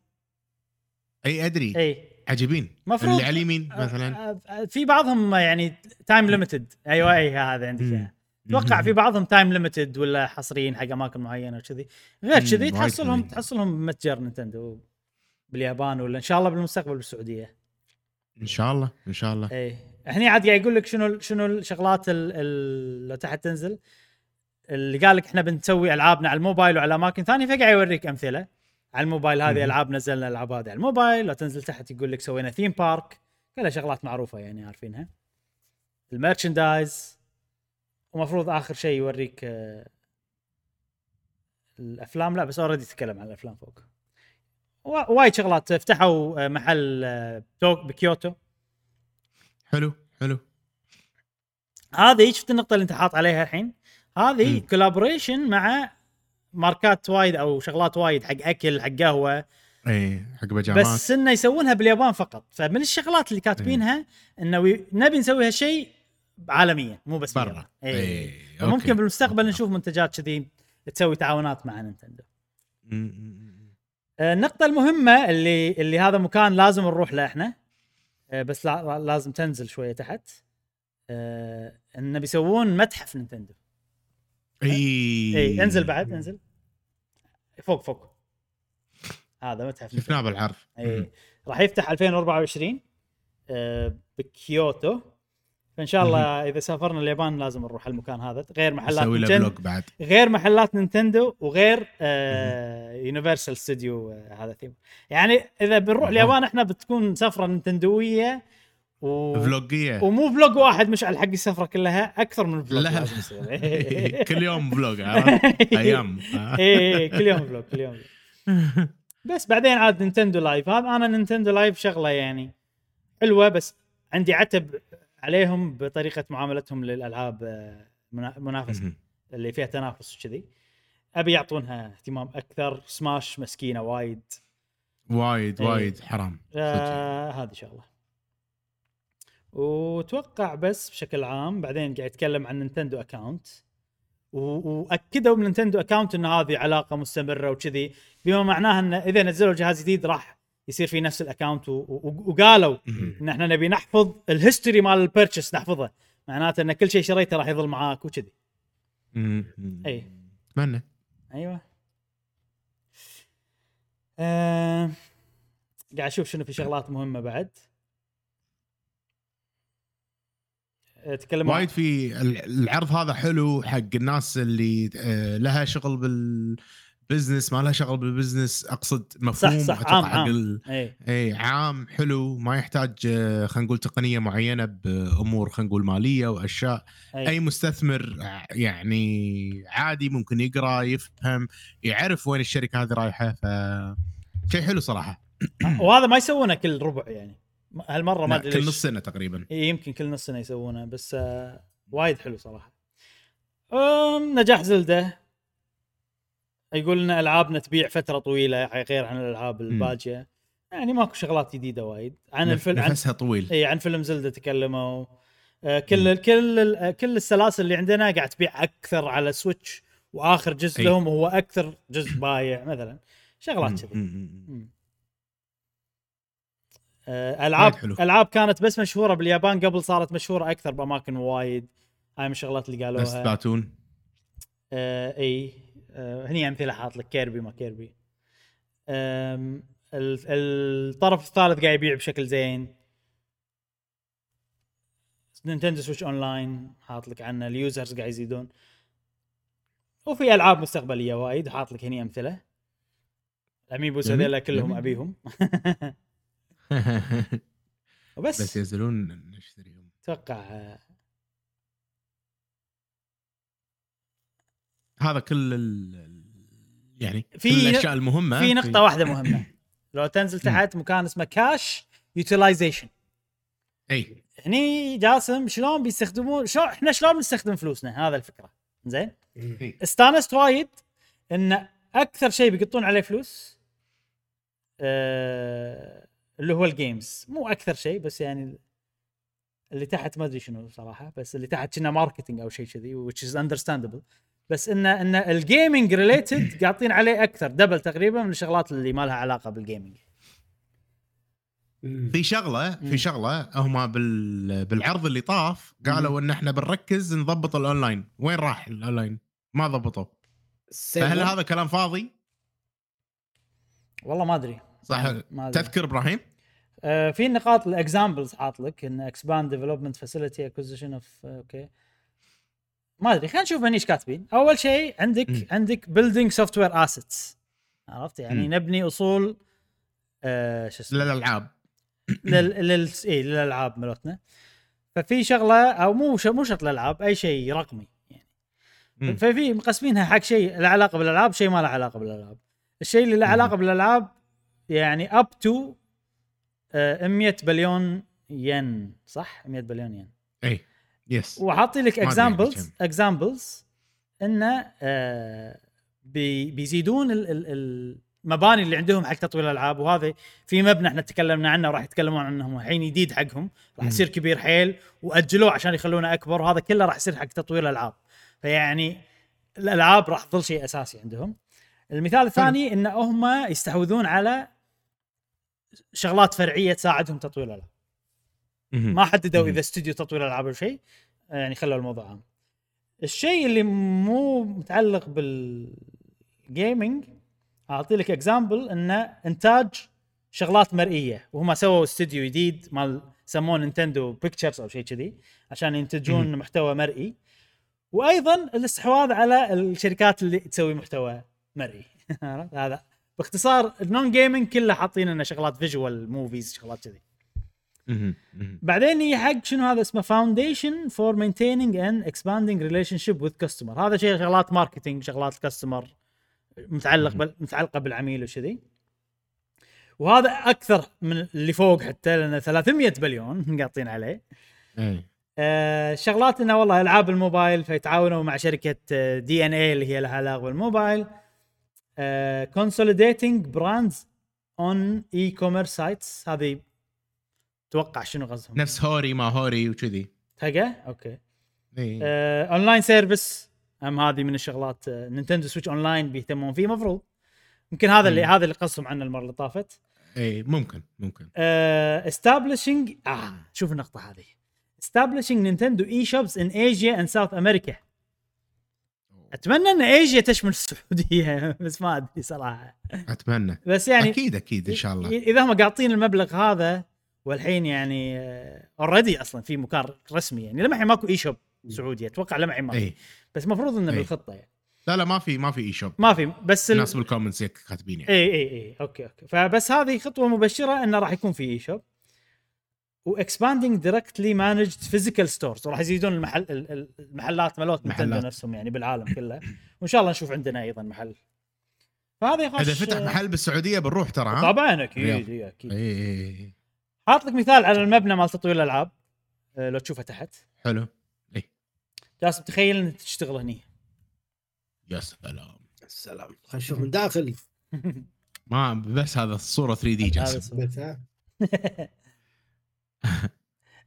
إي أدري إي عجيبين مفروض- اللي على اليمين مثلا في بعضهم يعني time limited أيوه إي هذا عندك مم. أتوقع في بعضهم time limited ولا حصريين حق أماكن معينة وكذي. غير كذي تحصلهم. تحصلهم متجر نينتندو باليابان ولا إن شاء الله بالمستقبل بالسعودية. إن شاء الله إن شاء الله. اي هني عاد قاعد يقول لك شنو شنو الشغلات ال- ال- لو تحت تنزل. اللي قال لك إحنا بنسوي ألعابنا على الموبايل وعلى أماكن ثانية فقاعد يوريك أمثلة. على الموبايل هذه. ألعاب نزلنا الالعاب هذه على الموبايل لو تنزل تحت يقول لك سوينا theme park كلها شغلات معروفة يعني عارفينها. ال merchandise. ومفروض آخر شيء يوريك آه، الأفلام. لا بس already تكلم عن الأفلام فوق. وا- وايد شغلات فتحوا آه، محل آه، تو- بكيوتو. حلو حلو. هذه شفت النقطة اللي انت حاط عليها الحين؟ هذه. collaboration مع ماركات وايد أو شغلات وايد حق أكل حق قهوة. إي حق بيجامات. بس إنه يسوونها باليابان فقط. فمن الشغلات اللي كاتبينها إنه نبي نسوي هالشيء عالميا مو بس برا. اي إيه، ممكن. بالمستقبل. نشوف منتجات كذي تسوي تعاونات مع نينتندو. آه، النقطة المهمة اللي اللي هذا مكان لازم نروح له إحنا آه، بس لا لازم تنزل شوية تحت. آه، انه بيسوون متحف نينتندو. إي. إي انزل بعد انزل. فوق فوق. هذا متحف شفناه بالعرض إي. راح يفتح 2024 آه، بكيوتو. فإن شاء الله إذا سافرنا اليابان لازم نروح المكان هذا. غير محلات نسوي بعد. غير محلات نينتندو وغير آه يونيفرسال ستوديو آه هذا ثيم يعني إذا بنروح. اليابان إحنا بتكون سفرة نينتندوية و... vlog ية. ومو vlog واحد مشعل حق السفرة كلها أكثر من vlog لا. يصير. كل يوم vlog؟ أيام. اي إي، كل يوم vlog كل يوم vlog. بس بعدين عاد نينتندو Live هذا أنا نينتندو Live شغلة يعني حلوة بس عندي عتب عليهم بطريقة معاملتهم للألعاب آه، منا- منافسة اللي فيها تنافس وكذي. أبي يعطونها اهتمام أكثر. سماش مسكينة وايد. وايد إيه. وايد. حرام. آه هذه شغلة. وتوقع بس بشكل عام بعدين قاعد يتكلم عن نينتندو account وأكدوا من نينتندو account إن هذه علاقة مستمرة وكذي. بما معناه إن إذا نزلوا جهاز جديد راح يصير في نفس و- وقالوا. إن إحنا نبي نحفظ ال history مال ال purchase نحفظه. معناته إن كل شيء شريته راح يظل معاك وكذي. اي أتمنى. أيوه. آه... قاعد أشوف شنو في شغلات مهمة بعد. تكلموا وايد في ال- العرض هذا حلو حق الناس اللي آه، لها شغل بال business ما لها شغل بال business أقصد مفهوم صح، أتوقع عام، عام. ال- اي اي عام حلو. ما يحتاج آه، خلينا نقول تقنية معينة بأمور خلينا نقول مالية وأشياء. اي أي مستثمر ع- يعني عادي ممكن يقرأ يفهم يعرف وين الشركة هذه رايحة. ف شيء حلو صراحة. وهذا ما يسوونه كل ربع يعني. هالمرة ما أدري كل. نص سنة تقريبا. إيه، يمكن كل نص سنة يسوونه بس آه وايد حلو صراحة. نجاح زلدة. يقول لنا ألعابنا تبيع فترة طويلة غير عن الألعاب الباجية. يعني ماكو شغلات جديدة وايد. عن الفيلم نفسها طويل. إي عن فيلم زلدة تكلموا. آه، كل كل كل السلاسل اللي عندنا قاعد تبيع أكثر على سويتش وآخر جزء أي. لهم هو أكثر جزء بايع مثلا. شغلات كذي. مم. آه، العاب. ألعاب كانت بس مشهورة باليابان قبل صارت مشهورة أكثر بأماكن وايد. هاي من الشغلات اللي بس قالوها. بلاتون آه إي. هني أمثلة حاط لك كيربي ما كيربي. الطرف الثالث قاعد يبيع بشكل زين. نينتندو سويتش اون لاين حاط لك عنه ال users قاعد يزيدون. وفي ألعاب مستقبلية وايد حاط لك هني أمثلة. الأميبوس هذول كلهم. أبيهم. وبس. بس ينزلون نشتريهم. أتوقع هذا كل ال... يعني في- في كل الأشياء المهمة. في نقطة واحدة مهمة. لو تنزل تحت مكان اسمه كاش utilization إي. هني جاسم شلون بيستخدمون شلون إحنا شلون بنستخدم فلوسنا؟ هذا الفكرة. زين؟ استانست وايد إن أكثر شيء بيقطون عليه فلوس آه اللي هو ال games مو أكثر شيء بس يعني اللي تحت ما أدري شنو صراحة بس اللي تحت كنا marketing أو شيء كذي which is understandable. بس ان إن ال gaming related قاطين عليه أكثر. double تقريبا من الشغلات اللي ما لها علاقة بال gaming في شغلة. في شغلة هم بال... بالعرض اللي طاف قالوا إن إحنا بنركز نضبط الاونلاين وين راح الاونلاين ما ضبطوا. فهل هذا كلام فاضي؟ والله ما أدري. صح. ما أدري. تذكر إبراهيم؟ آه، في نقاط ال examples حاط لك إن expand development facility acquisition of أوكي. ما أدري خلينا نشوف هنيش كاتبين. أول شيء عندك مم. عندك building software assets عرفت؟ يعني مم. نبني أصول آه شو اسمه؟ للألعاب. لل لل اي للألعاب مالتنا ففي شغلة أو مو ش... مو شرط الالعاب أي شيء رقمي يعني. مم. ففي مقسمينها حق شيء له علاقة بالألعاب شيء ما له علاقة بالألعاب. الشيء اللي له علاقة بالألعاب يعني up to 100 بليون ين صح؟ 100 بليون ين. اي yes وحاطين لك examples. examples إنه آه بي بيزيدون ال- ال- المباني اللي عندهم حق تطوير الألعاب وهذا في مبنى إحنا تكلمنا عنه وراح يتكلمون عنه الحين جديد حقهم. راح. يصير كبير حيل وأجلوه عشان يخلونه أكبر وهذا كله راح يصير حق تطوير الألعاب. فيعني الألعاب راح تظل شيء أساسي عندهم. المثال الثاني إن هم يستحوذون على شغلات فرعية تساعدهم تطوير الألعاب. ما حددوا. إذا استوديو تطوير ألعاب أو شيء يعني خلوا الموضوع عام الشيء اللي مو متعلق بال gaming أعطي لك example انه إنتاج شغلات مرئية وهم سووا استوديو جديد مال سموه نينتندو بيكتشرز أو شيء كذي عشان ينتجون. محتوى مرئي وأيضا الاستحواذ على الشركات اللي تسوي محتوى مرئي؟ هذا باختصار ال non gaming كله حاطين لنا شغلات visual movies شغلات كذي. بعدين هي حق شنو هذا اسمه foundation for maintaining and expanding relationship with customer هذا شيء شغلات marketing شغلات ال customer متعلق بال... متعلقة بالعميل وشذي. وهذا أكثر من اللي فوق حتى لأن 300 بليون مقاطين عليه. اي آه شغلات إنه والله ألعاب الموبايل فيتعاونوا مع شركة دي ان اي اللي هي لها علاقة بالموبايل. consolidating brands on e-commerce sites هذه توقع شنو قصدهم نفس هوري ما هوري وكذي. تلقى؟ أوكي. إي. online service هم هذه من الشغلات آه، نينتندو سويتش اونلاين بيهتمون فيه مفروض. يمكن هذا اللي. هذا اللي قصهم عنه المرة اللي طافت. إي ممكن ممكن. establishing آه شوف النقطة هذه. establishing نينتندو eShops in Asia and South America أتمنى إن ايجيا تشمل السعودية بس ما أدري صراحة. أتمنى. بس يعني أكيد أكيد إن شاء الله. إذا هم قاطين المبلغ هذا والحين يعني already أصلا في مكان رسمي يعني. لمحي ماكو eShop سعودي أتوقع لمحي ما في بس المفروض إنه. بالخطة يعني. لا لا ما في ما في eShop ما في. بس ال... الناس بال comments كاتبين يعني. إي إي إي. أوكي أوكي. فبس هذه خطوة مبشرة إنه راح يكون في eShop و expanding directly managed physical stores وراح يزيدون المحل ال- ال- المحلات مالوت محلات. نفسهم يعني بالعالم كله. وإن شاء الله نشوف عندنا أيضا محل. فهذه إذا فتح محل بالسعودية بنروح ترى ها؟ طبعا أكيد أكيد. إي إي. حاط لك مثال على المبنى مال تطوير الألعاب. آه، لو تشوفه تحت. حلو. جاسم تخيل إنك تشتغل هني. يا سلام. السلام خلينا نشوف من داخل. ما بس هذا الصورة 3 دي جاسم.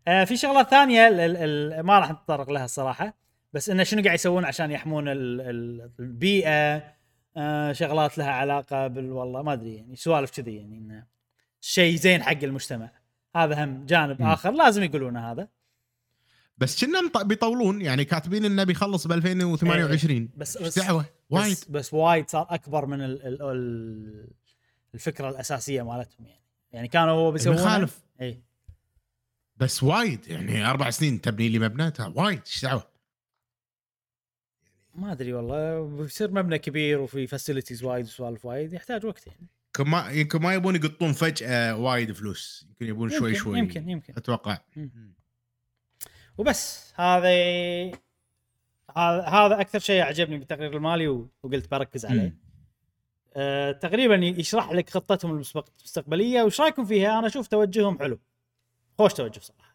آه في شغلات ثانية ال- ال- ال- ما راح نتطرق لها الصراحة. بس إنه شنو قاعد يسوون عشان يحمون ال- ال- البيئة؟ آه شغلات لها علاقة بال والله ما أدري يعني سوالف كذي يعني إنه شيء زين حق المجتمع. هذا هم جانب مم. آخر لازم يقولونه هذا. بس كنا بيطولون يعني كاتبين انه بيخلص ب 2028 بس بس دعوة؟ وايد. بس, بس وايد صار أكبر من ال ال ال الفكرة الأساسية مالتهم يعني. يعني كانوا هو بيسوون المخالف. اي بس وايد يعني أربع سنين تبني لي مبنى وايد إيش دعوة؟ ما أدري والله بيصير مبنى كبير وفي facilities وايد وسوالف وايد يحتاج وقت يعني. يمكن ما يمكن ما يبون يقطون فجأة وايد فلوس يمكن يبون شوي يمكن- شوي يمكن يمكن. أتوقع. وبس هذا هذا أكثر شيء عجبني بالتقرير المالي وقلت بركز عليه. مم. أه تقريبا يشرح لك خطتهم المستق- المستقبلية وش رايكم فيها؟ أنا أشوف توجههم حلو. خوش توجه صراحة.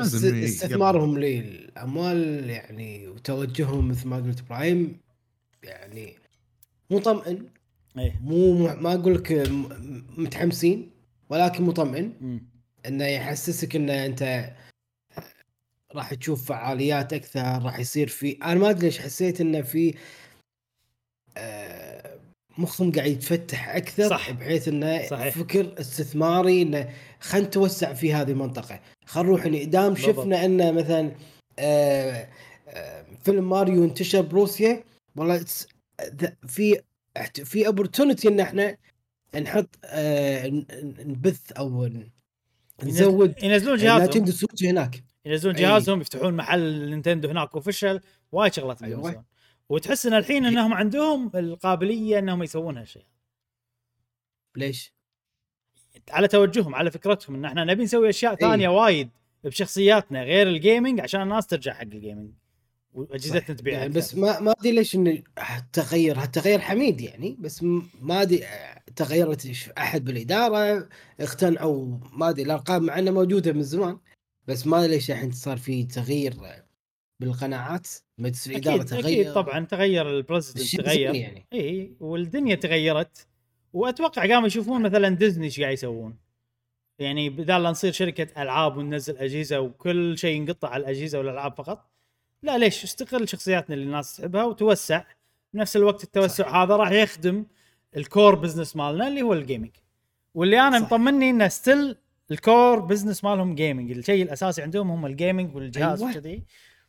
استثمارهم للأموال يعني وتوجههم مثل ما قلت إبراهيم يعني مطمئن. إيه مو ما أقول لك متحمسين ولكن مطمئن مم. إنه يحسسك ان أنت راح تشوف فعاليات أكثر راح يصير في أنا ما أدري ليش حسيت إنه في آه، مخهم قاعد يتفتح أكثر صح. بحيث إنه صحيح. فكر استثماري إنه خلينا نتوسع في هذه المنطقة خلينا نروح دام. شفنا إنه مثلا آه، آه، فيلم ماريو انتشر بروسيا والله في في opportunity إن إحنا نحط آه، نبث أو نزود ينزلون جهازهم. نتندو سويتش هناك. ينزلون أي. جهازهم يفتحون محل نينتندو هناك official وايد شغلات أيوة. وتحس إن الحين إنهم عندهم القابلية إنهم يسوون هالشيء. ليش؟ على توجههم على فكرتهم إن إحنا نبي نسوي أشياء ثانية وايد بشخصياتنا غير ال gaming عشان الناس ترجع حق ال gaming واجهزتنا تبيع يعني. بس ما ما أدري ليش انه تغير هالتغير حميد يعني بس ما أدري تغيرت أحد بالإدارة اقتنعوا ما أدري الأرقام مع إنها موجودة من زمان بس ما أدري ليش الحين صار في تغيير بالقناعات مجلس الاداره أكيد تغير أكيد طبعا تغير ال president تغير. يعني. إي والدنيا تغيرت وأتوقع قاموا يشوفون مثلا ديزني إيش قاعد يسوون. يعني بدال لا نصير شركة ألعاب وننزل أجهزة وكل شيء ينقطع على الأجهزة والألعاب فقط لا ليش؟ استقل شخصياتنا اللي الناس تحبها وتوسع. بنفس الوقت التوسع صح. هذا راح يخدم ال core business مالنا اللي هو ال gaming واللي أنا صح. مطمني إنه still ال core business مالهم gaming الشيء الأساسي عندهم هم ال gaming والجهاز أيوة. وكذي. أيوة.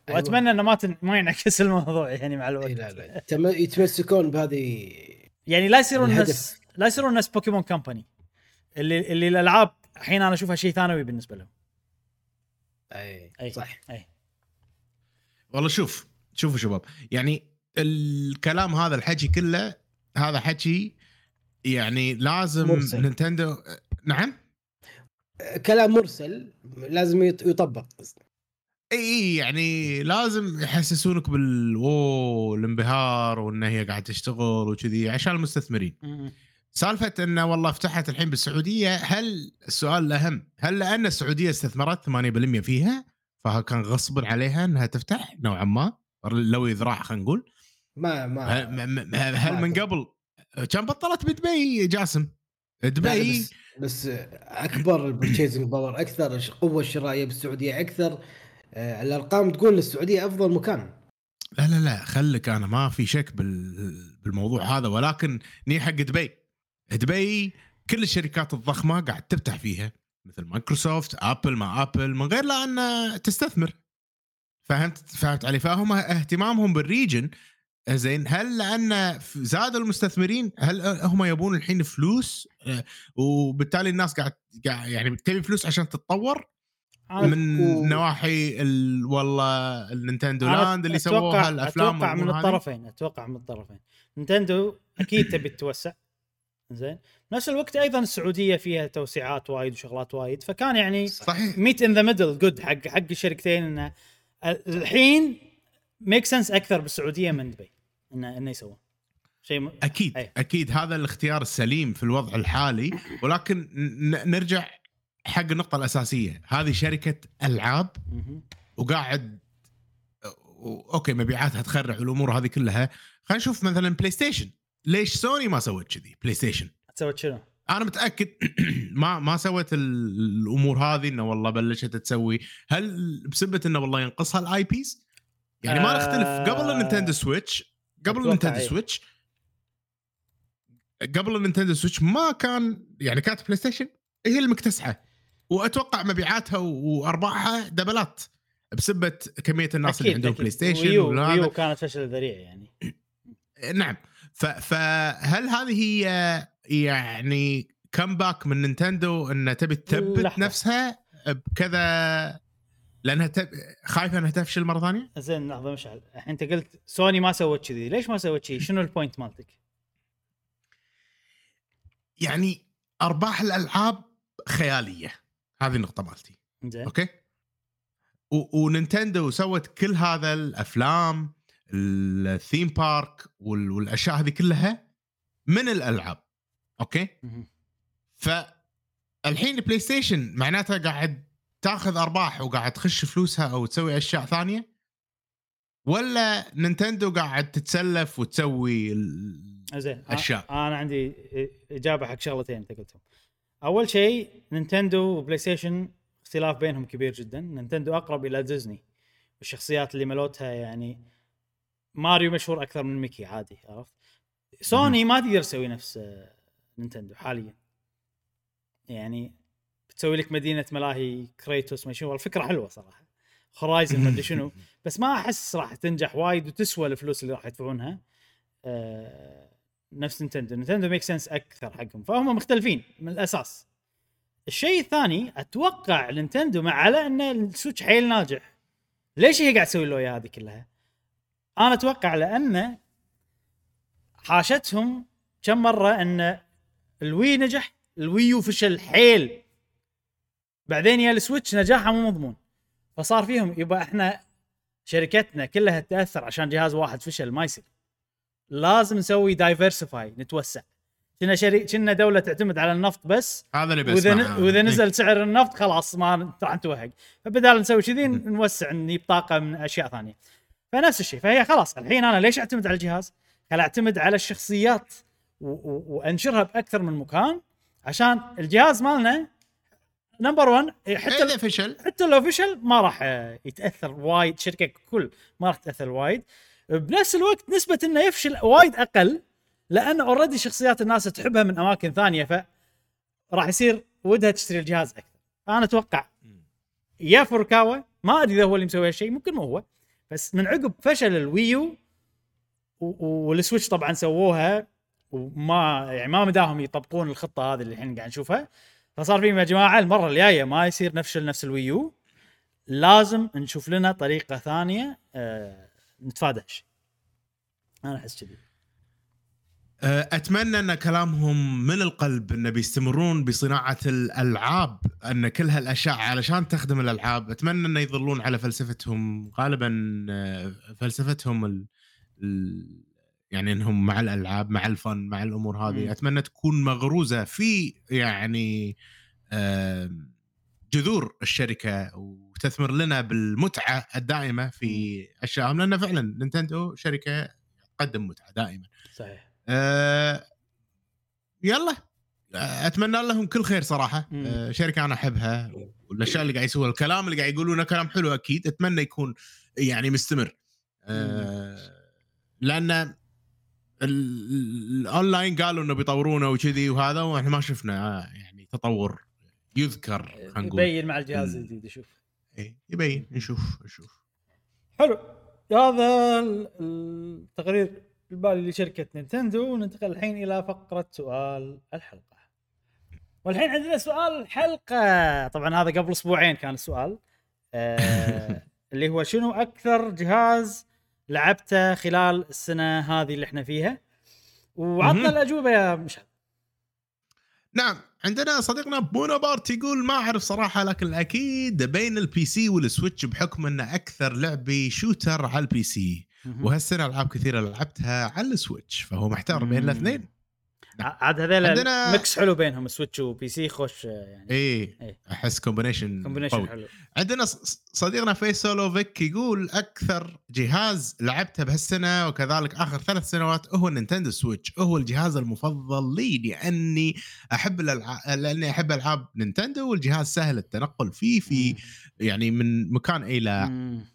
وأتمنى إنه ما تن... ما ينعكس الموضوع يعني مع الوقت. لا لا. تم- يتمسكون بهذه يعني لا يصيرون الهدف. ناس لا يصيرون ناس بوكيمون كمباني اللي اللي الألعاب الحين أنا أشوفها شيء ثانوي بالنسبة لهم. أي أي. صح. أي. والله شوف شوفوا شباب يعني الكلام هذا الحكي كله هذا حكي يعني لازم مرسل. نينتندو نعم كلام مرسل لازم يط- يطبق إي يعني لازم يحسسونك بال اوه الانبهار وانه هي قاعدة تشتغل وكذي عشان المستثمرين. سالفة إنه والله فتحت الحين بالسعودية هل السؤال الأهم هل لأن السعودية استثمرت 8% فيها فكان غصب عليها إنها تفتح نوعا ما لو ذراع خلينا نقول. ما ما هل, هل من قبل؟ كان بطلت بدبي جاسم. دبي. بس, بس أكبر البرشيزنج باور أكثر القوه الشرائيه بالسعودية أكثر. آه، الأرقام تقول السعودية أفضل مكان. لا لا لا خلك أنا ما في شك بال- بالموضوع هذا ولكن ني حق دبي. دبي كل الشركات الضخمة قاعد تفتح فيها. مثل مايكروسوفت آبل ما آبل من غير لا أن تستثمر. فهمت؟ فهمت علي؟ فهم اهتمامهم بال region. زين هل لأن زادوا المستثمرين هل هم يبون الحين فلوس؟ آه، وبالتالي الناس قاعد قاعد يعني تبي فلوس عشان تتطور؟ من و- نواحي ال... والله النينتندو لاند اللي أتوقع- سووها الأفلام أتوقع من. الطرفين أتوقع من الطرفين. نينتندو أكيد تبي تتوسع. زين. بنفس الوقت أيضا السعودية فيها توسعات وايد وشغلات وايد فكان يعني صحيح. meet in the middle good حق حق الشركتين إنه الحين make sense أكثر بالسعودية من دبي انه إنه يسوون. شيء م... أكيد أي. أكيد. هذا الاختيار السليم في الوضع الحالي. ولكن ن- نرجع حق النقطة الأساسية. هذه شركة ألعاب. وقاعد أوكي مبيعاتها تخرع والأمور هذه كلها. خلينا نشوف مثلا بلاي ستيشن ليش سوني ما سوت كذي؟ بلاي ستيشن سويت شنو؟ أنا متأكد ما ما سوت ال- الأمور هذه إنه والله بلشت تسوي. هل بسبه إنه والله ينقصها ال IPs يعني ما آه، نختلف قبل النينتندو سويتش قبل النينتندو إيه. سويتش قبل النينتندو سويتش ما كان يعني كانت بلاي ستيشن هي المكتسحة. وأتوقع مبيعاتها وأرباحها دبلت بسبه كمية الناس اللي عندهم بلاي ستيشن Wii U. Wii U كانت فشل ذريع يعني. نعم. فهل هذه هي يعني comeback من نينتندو انها تبي تثبت. نفسها بكذا لأنها تب... خايفة إنها تفشل مرة ثانية؟ زين لحظة مشعل الحين أنت قلت سوني ما سوت كذي ليش ما سوت كذي؟ شنو ال point مالتك؟ يعني أرباح الألعاب خيالية هذه النقطة مالتي زين أوكي و... ونينتندو سوت كل هذا الأفلام ال theme park وال... والأشياء هذه كلها من الألعاب أوكي. فالحين بلاي ستيشن معناتها قاعد تاخذ أرباح وقاعد تخش فلوسها أو تسوي أشياء ثانية ولا نينتندو قاعد تتسلف وتسوي زين أشياء. أ- أنا عندي إجابة حق شغلتين أنت قلتهم أول شيء نينتندو وبلاي ستيشن اختلاف بينهم كبير جدا نينتندو أقرب إلى ديزني والشخصيات اللي مالتها يعني ماريو مشهور أكثر من ميكي عادي عرفت؟ سوني ما تقدر تسوي نفس آه، نينتندو حاليا. يعني بتسوي لك مدينة ملاهي كريتوس ما شنو الفكرة حلوة صراحة. هورايزن ما أدري شنو. بس ما أحس راح تنجح وايد وتسوى الفلوس اللي راح يدفعونها آه، نفس نينتندو. نينتندو make sense أكثر حقهم. فهم مختلفين من الأساس. الشيء الثاني أتوقع نينتندو مع إن السويتش حيل ناجح. ليش هي قاعد تسوي اللوية هذه كلها؟ أنا أتوقع لأن حاشتهم كم مرة إن ال Wii نجح ال Wii U فشل حيل بعدين يا السويتش نجاحها مو مضمون. فصار فيهم يبا إحنا شركتنا كلها تاثر عشان جهاز واحد فشل ما يصير. لازم نسوي diversify نتوسع. كنا شري كنا دولة تعتمد على النفط بس. هذا اللي وإذا بسمعه ن... وإذا إيه. نزل سعر النفط خلاص ما راح نتوهق. فبدال نسوي كذي نوسع نجيب طاقة من أشياء ثانية. فنفس الشيء. فهي خلاص الحين أنا ليش أعتمد على الجهاز؟ خل أعتمد على الشخصيات و... و... وأنشرها بأكثر من مكان عشان الجهاز مالنا number 1 حتى اذا فشل حتى لو فشل ما راح يتأثر وايد شركة ككل ما راح تأثر وايد. بنفس الوقت نسبة إنه يفشل وايد أقل لأن already شخصيات الناس تحبها من أماكن ثانية ف راح يصير ودها تشتري الجهاز أكثر. أنا أتوقع يا فوروكاوا ما أدري إذا هو اللي مسوي هالشيء ممكن مو هو. بس من عقب فشل ال Wii U والسويتش طبعا سووها وما يعني ما مداهم يطبقون الخطة هذه اللي الحين قاعد نشوفها. فصار فيهم يا جماعة المرة الجاية ما يصير نفشل نفس ال Wii U. لازم نشوف لنا طريقة ثانية آه نتفادى أنا أحس كذي. أتمنى أن كلامهم من القلب انه بيستمرون بصناعة الألعاب أن كل هالأشياء علشان تخدم الألعاب. أتمنى انه يظلون على فلسفتهم غالبا آه، فلسفتهم ال... ال... يعني إنهم مع الألعاب مع الفن مع الأمور هذه. مم. أتمنى تكون مغروزة في يعني آه، جذور الشركة وتثمر لنا بالمتعة الدائمة في اشيائهم لأن فعلا نينتندو شركة تقدم متعة دائما. صحيح. آه يلا. أتمنى لهم كل خير صراحة. آه شركة أنا أحبها والأشياء اللي قاعد يسووها الكلام اللي قاعد يقولونه كلام حلو أكيد أتمنى يكون يعني مستمر. آه لأن ال- الأونلاين قالوا إنه بيطورونه وكذي وهذا وإحنا ما شفنا آه، يعني تطور يذكر خلينا نقول. يبين مع الجهاز ال- الجديد شوف. إيه، يبين نشوف نشوف. حلو. هذا ال- التقرير المالي لشركه نينتندو وننتقل الحين إلى فقرة سؤال الحلقة. والحين عندنا سؤال الحلقة طبعا هذا قبل أسبوعين كان السؤال. آه اللي هو شنو أكثر جهاز لعبته خلال السنة هذه اللي إحنا فيها؟ وعطنا. الأجوبة يا مشعل. نعم عندنا صديقنا بونابارت يقول ما أعرف صراحة لكن أكيد بين ال PC والسويتش بحكم إنه أكثر لعبي shooter على ال PC. وهالسنة ألعاب كثيرة لعبتها على السويتش فهو محتار بين. الاثنين. عاد هذول عندنا- mix حلو بينهم سويتش و PC خوش آه، يعني. إيه إيه. أحس combination combination قوي. حلو. عندنا صديقنا فيسولوفيك يقول أكثر جهاز لعبته بهالسنة وكذلك آخر ثلاث سنوات هو النينتندو سويتش. هو الجهاز المفضل لي لأني أحب الالعاب لأني أحب ألعاب نينتندو والجهاز سهل التنقل فيه في يعني من مكان إلى.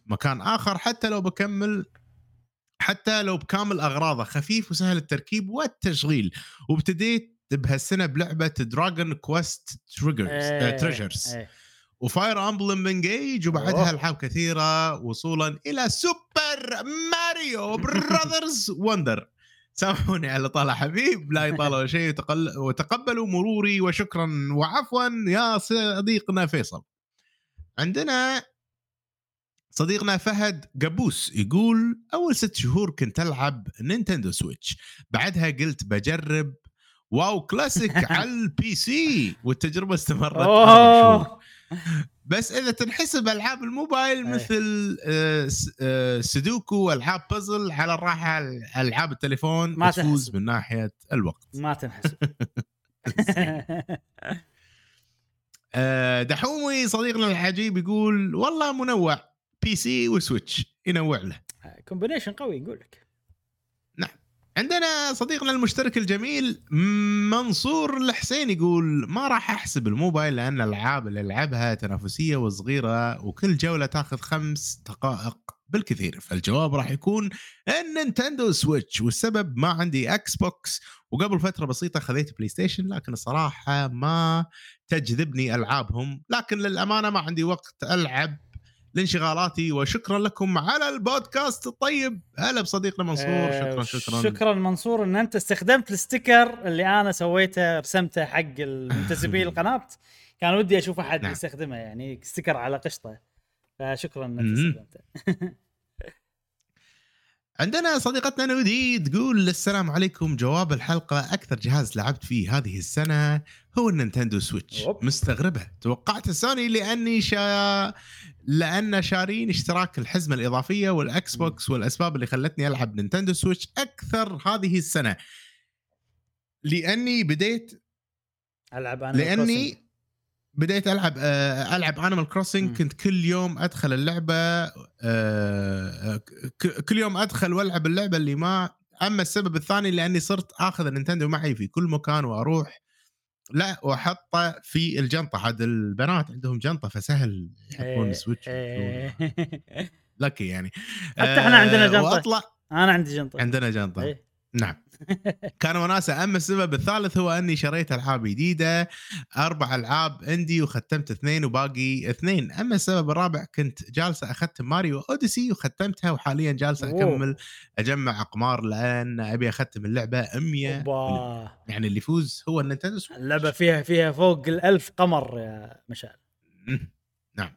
مكان آخر حتى لو بكمل حتى لو بكامل أغراضه خفيف وسهل التركيب والتشغيل وابتديت بهالسنة بلعبة Dragon Quest Treasures إيه. و Fire Emblem Engage وبعدها. ألعاب كثيرة وصولا إلى Super Mario Brothers Wonder سامحوني على طالع حبيب لا يطال ولا شيء وتقل- وتقبلوا مروري وشكرا وعفوا يا صديقنا فيصل عندنا صديقنا فهد قبوس يقول أول ست شهور كنت ألعب Nintendo Switch بعدها قلت بجرب WoW Classic على ال PC والتجربة استمرت شهور. بس إذا تنحسب ألعاب الموبايل أي. مثل آه، س- آه، سودوكو والعاب بازل على الراحة ألعاب التليفون ما تفوز. من ناحية الوقت. ما تنحسب. آه، دحومي صديقنا العجيب يقول والله منوع. PC و Switch ينوع له combination قوي يقول لك. عندنا صديقنا المشترك الجميل منصور الحسين يقول ما راح أحسب الموبايل لأن الألعاب اللي ألعبها تنافسية وصغيرة وكل جولة تأخذ خمس دقائق بالكثير. فالجواب راح يكون ال Nintendo Switch. والسبب ما عندي Xbox وقبل فترة بسيطة خذيت PlayStation لكن الصراحه ما تجذبني ألعابهم. لكن للأمانة ما عندي وقت ألعب لانشغالاتي وشكرا لكم على البودكاست الطيب. هلا بصديقنا منصور آه، شكرا شكرا. شكرا منصور إن أنت استخدمت ال sticker اللي أنا سويته رسمته حق المنتسبين القناة. كان ودي أشوف أحد نعم. يستخدمه يعني sticker على قشطة. فشكرا إن أنت مم. استخدمته. عندنا صديقتنا نودي تقول السلام عليكم. جواب الحلقة أكثر جهاز لعبت فيه هذه السنة هو ال Nintendo Switch. أوب. مستغربة. توقعت سوني لأني شا... لأن شارين اشتراك الحزمة الإضافية وال Xbox والأسباب اللي خلتني ألعب Nintendo Switch أكثر هذه السنة. لأني بديت ألعب أنا لأني بديت ألعب آه، ألعب Animal. Crossing كنت كل يوم أدخل اللعبة آه، ك- كل يوم أدخل وألعب اللعبة اللي ما أما السبب الثاني لأني صرت آخذ ال Nintendo معي في كل مكان وأروح لا وأحطه في الجنطة عاد البنات عندهم جنطة فسهل يحطون إيه، Switch إيه. لكي يعني حتى إحنا عندنا جنطة. وأطلع أنا عندي جنطة عندنا جنطة إيه. نعم. كان وناسة اما السبب الثالث هو أني شريت ألعاب جديدة أربع ألعاب عندي وختمت اثنين وباقي اثنين. أما السبب الرابع كنت جالسة اختم Mario Odyssey وختمتها وحاليا جالسة. أكمل أجمع أقمار لأن أبي أختم اللعبة 100 أوبا. يعني اللي يفوز هو ال Nintendo Switch. اللعبة فيها فيها فوق الألف قمر يا مشعل. نعم نعم.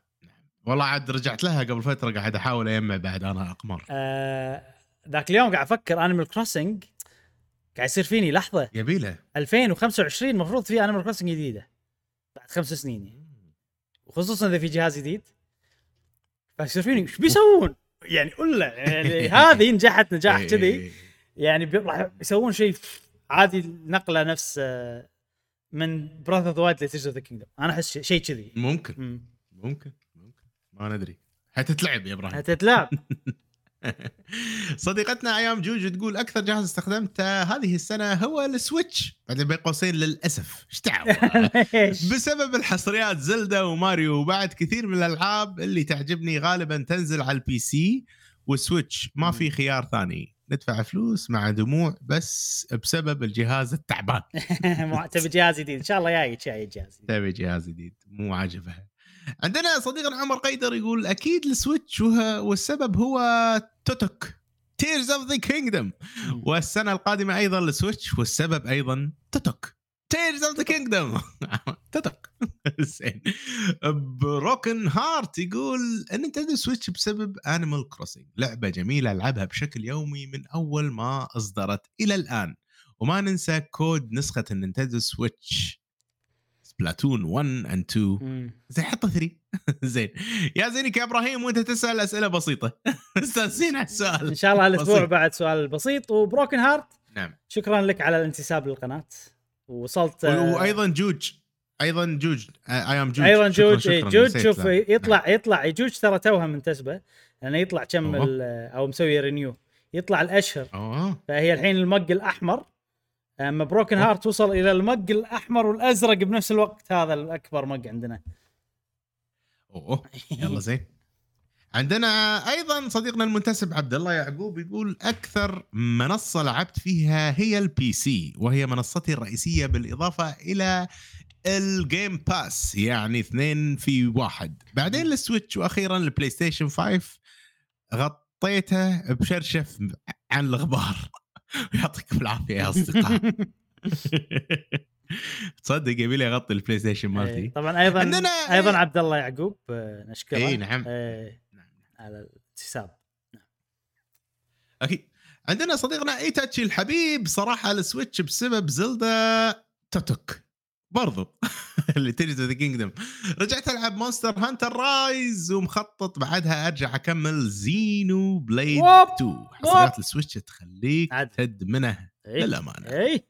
والله عاد رجعت لها قبل فترة قاعد أحاول أجمع بعد أنا أقمار. آه، ذاك اليوم قاعد أفكر Animal Crossing قاعد يصير فيني لحظة. يبيله. 2025 المفروض في Animal Crossing جديدة. بعد خمس سنين يعني. وخصوصا إذا في جهاز جديد. فيصير فيني إيش بيسوون؟ يعني قول يعني هذه نجحت نجاح إيه، كذي. يعني راح يسوون شيء. عادي نقلة نفس آه، من Breath of ل Tears of the Kingdom أنا أحس شيء كذي. ممكن. مم. ممكن. ممكن. ما ندري. حتتلعب يا إبراهيم. هتتلعب صديقتنا أيام جوجو تقول أكثر جهاز استخدمته هذه السنة هو ال Switch. بعدين بين قوسين للأسف. إيش؟ بسبب الحصريات Zelda و Mario وبعد كثير من الألعاب اللي تعجبني غالبا تنزل على ال PC وال Switch. ما في خيار ثاني. ندفع فلوس مع دموع بس بسبب الجهاز التعبان. تبي جهاز جديد. إن شاء الله جاي جاي جهاز. تبي جهاز جديد. مو عاجبها عندنا صديقنا عمر قيدر يقول أكيد ال Switch والسبب هو TOTK Tears of the Kingdom والسنة القادمة أيضا ال Switch والسبب أيضا TOTK. Tears of the Kingdom TOTK. زين. Broken Heart يقول Nintendo Switch بسبب Animal Crossing لعبة جميلة ألعبها بشكل يومي من أول ما أصدرت إلى الآن. وما ننسى كود نسخة ال Nintendo Switch Splatoon 1 and 2 مم. زين حط 3 زين. يا زينك يا إبراهيم وأنت تسأل أسئلة بسيطة. استانسين على إن السؤال شاء الله الأسبوع بسيط. بعد سؤال بسيط. و Broken Heart نعم. شكرا لك على الانتساب للقناة. وصلت وأيضا جوج. أيضا جوج. أيام جوج. أيضا شكراً، جوج. شكراً، إيه، جوج نسيت شوف. يطلع يطلع. جوج ترى توها منتسبه لأنه يطلع كم أوه. أو مسوي renew يطلع الأشهر. آه فهي الحين ال mug الأحمر. أما Broken. Heart توصل إلى ال mug الأحمر والأزرق بنفس الوقت. هذا الأكبر mug عندنا. أوه. يلا زين. عندنا أيضا صديقنا المنتسب عبد الله يعقوب يقول أكثر منصة لعبت فيها هي ال PC وهي منصتي الرئيسية بالإضافة إلى ال Game Pass يعني اثنين في واحد. بعدين ال Switch وأخيرا ال PlayStation 5 غطيته بشرشف عن الغبار. يعطيكم العافيه يا أصدقاء. تصدق يبي لي أغطي ال PlayStation إيه، مالتي. طبعا أيضا عندنا- أيضا عبد الله يعقوب آه، نشكره. اي نعم. إيه، على الانتساب أكيد. عندنا صديقنا إيتاتشي الحبيب صراحة ال Switch بسبب Zelda TOTK. برضو. اللي Tears the Kingdom رجعت ألعب Monster Hunter Rise ومخطط بعدها أرجع أكمل Xenoblade ووب، 2 حصريات ال Switch تخليك. تدمنه إيه. للأمانة. اي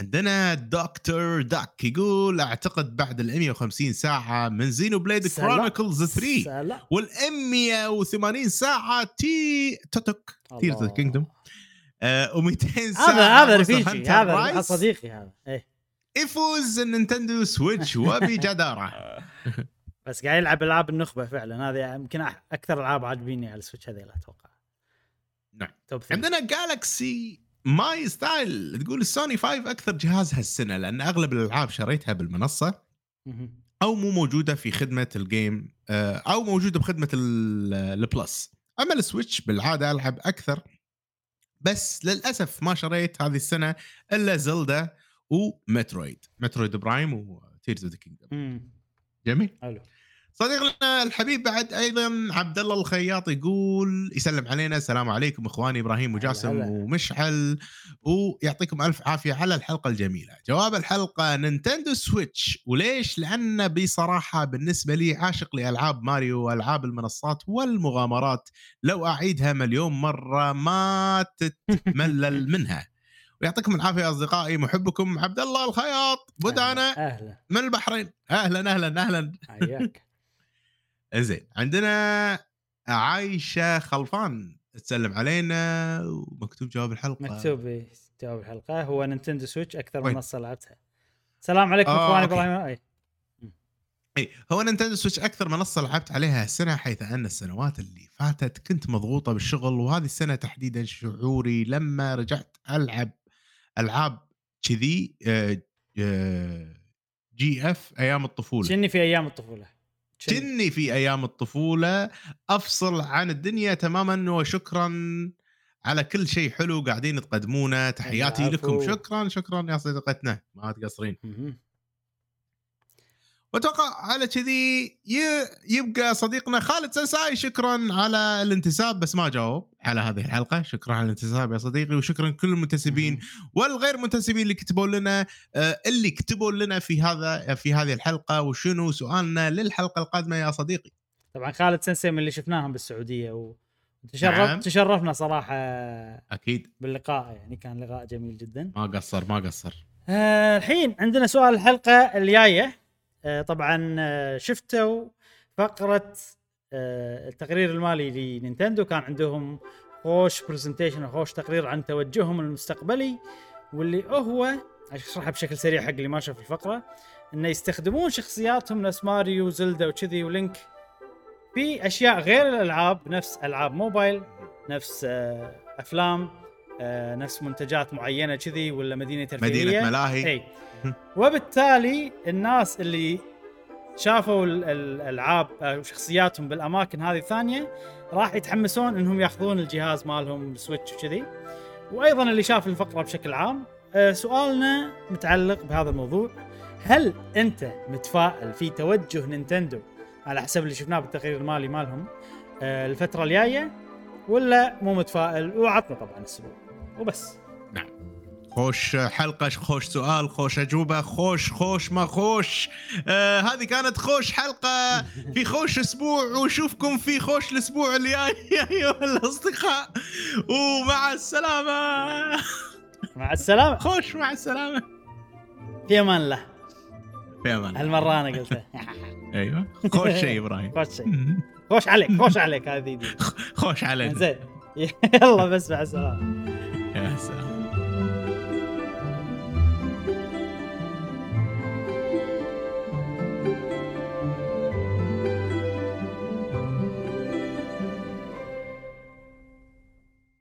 عندنا دكتور داك يقول أعتقد بعد ال 150 ساعة من Xenoblade. Chronicles 3 سلام. وال 180 ساعة تي TOTK Tears of the الله. Kingdom و200 ساعة هذا هذا رفيجي هذا. صديقي هذا. إيه. يفوز ال Nintendo Switch وبجدارة. بس قاعد يلعب ألعاب النخبة فعلا. هذه يمكن أكثر ألعاب عاجبيني على ال Switch هذه أتوقع. نعم. top. عندنا Galaxy My Style تقول السوني 5 أكثر جهاز هالسنة لأن أغلب الألعاب شريتها بالمنصة. أو مو موجودة في خدمة ال Game آه، أو موجودة بخدمة ال- ال Plus أما ال Switch بالعادة ألعب أكثر. بس للأسف ما شريت هذه السنة إلا Zelda و Metroid Metroid Prime و Tears of the Kingdom. جميل حلو صديقنا الحبيب بعد أيضا عبد الله الخياط يقول يسلم علينا السلام عليكم إخواني إبراهيم وجاسم هلا. ومشعل ويعطيكم ألف عافية على الحلقة الجميلة. جواب الحلقة Nintendo Switch وليش؟ لأن بصراحة بالنسبة لي عاشق لألعاب ماريو وألعاب المنصات والمغامرات لو أعيدها مليون مرة ما تتملل منها. ويعطيكم العافية يا أصدقائي محبكم عبد الله الخياط بدأنا أهلا من البحرين. أهلا أهلا أهلا. حياك. زين عندنا عايشة خلفان تسلم علينا ومكتوب جواب الحلقة. مكتوب جواب الحلقة هو Nintendo Switch أكثر وين؟ منصه لعبتها السلام عليكم آه، اخواني. إبراهيم. أي. هو Nintendo Switch أكثر منصه لعبت عليها السنة حيث أن السنوات اللي فاتت كنت مضغوطة بالشغل وهذه السنة تحديدا شعوري لما رجعت ألعب ألعاب كذي آه، آه، جي إف أيام الطفولة. شني في أيام الطفولة. كني. في أيام الطفولة. أفصل عن الدنيا تماما وشكرا على كل شيء حلو قاعدين تقدمونه. تحياتي. لكم. شكرا شكرا يا صديقتنا. ما تقصرين. وأتوقع على كذي يبقى صديقنا خالد سنساي شكرا على الانتساب بس ما جاوب على هذه الحلقة. شكرا على الانتساب يا صديقي وشكرا كل المنتسبين والغير منتسبين اللي كتبوا لنا آه، اللي كتبوا لنا في هذا في هذه الحلقة وشنو سؤالنا للحلقة القادمة يا صديقي. طبعا خالد سنسي من اللي شفناهم بالسعودية وتشرف نعم. تشرفنا صراحة أكيد. باللقاء يعني كان لقاء جميل جدا. ما قصر ما قصر. آه، الحين عندنا سؤال الحلقة الجاية. طبعا آه، شفتوا فقرة آه، التقرير المالي ل Nintendo. كان عندهم خوش presentation وخوش تقرير عن توجههم المستقبلي واللي هو أشرحها بشكل سريع حق اللي ما شاف الفقرة إنه يستخدمون شخصياتهم نفس Mario و Zelda وكذي و Link في أشياء غير الألعاب نفس ألعاب موبايل نفس آه، أفلام آه، نفس منتجات معينة كذي ولا مدينة ترفيهية. مدينة ملاهي. إي. وبالتالي الناس اللي شافوا ال- ال- الألعاب أو شخصياتهم بالأماكن هذه الثانية راح يتحمسون إنهم ياخذون الجهاز مالهم ال Switch وكذي. وأيضا اللي شاف الفقرة بشكل عام آه، سؤالنا متعلق بهذا الموضوع. هل أنت متفائل في توجه Nintendo على حسب اللي شفناه بالتقرير المالي مالهم آه، الفترة الجاية ولا مو متفائل؟ وعطنا طبعا السبب. وبس. خوش حلقة خوش سؤال خوش أجوبة خوش خوش ما خوش. آه هذه كانت خوش حلقة في خوش أسبوع وشوفكم في خوش الأسبوع اللي جاي يا أيها الأصدقاء ومع السلامة. مع السلامة. خوش مع السلامة. في أمان الله في أمان هالمرة أنا قلتها أيوه. خوش شيء إبراهيم. خوش شيء. خوش عليك خوش عليك هذه. خوش علينا. زين. يلا بس مع السلامة. يا سلام.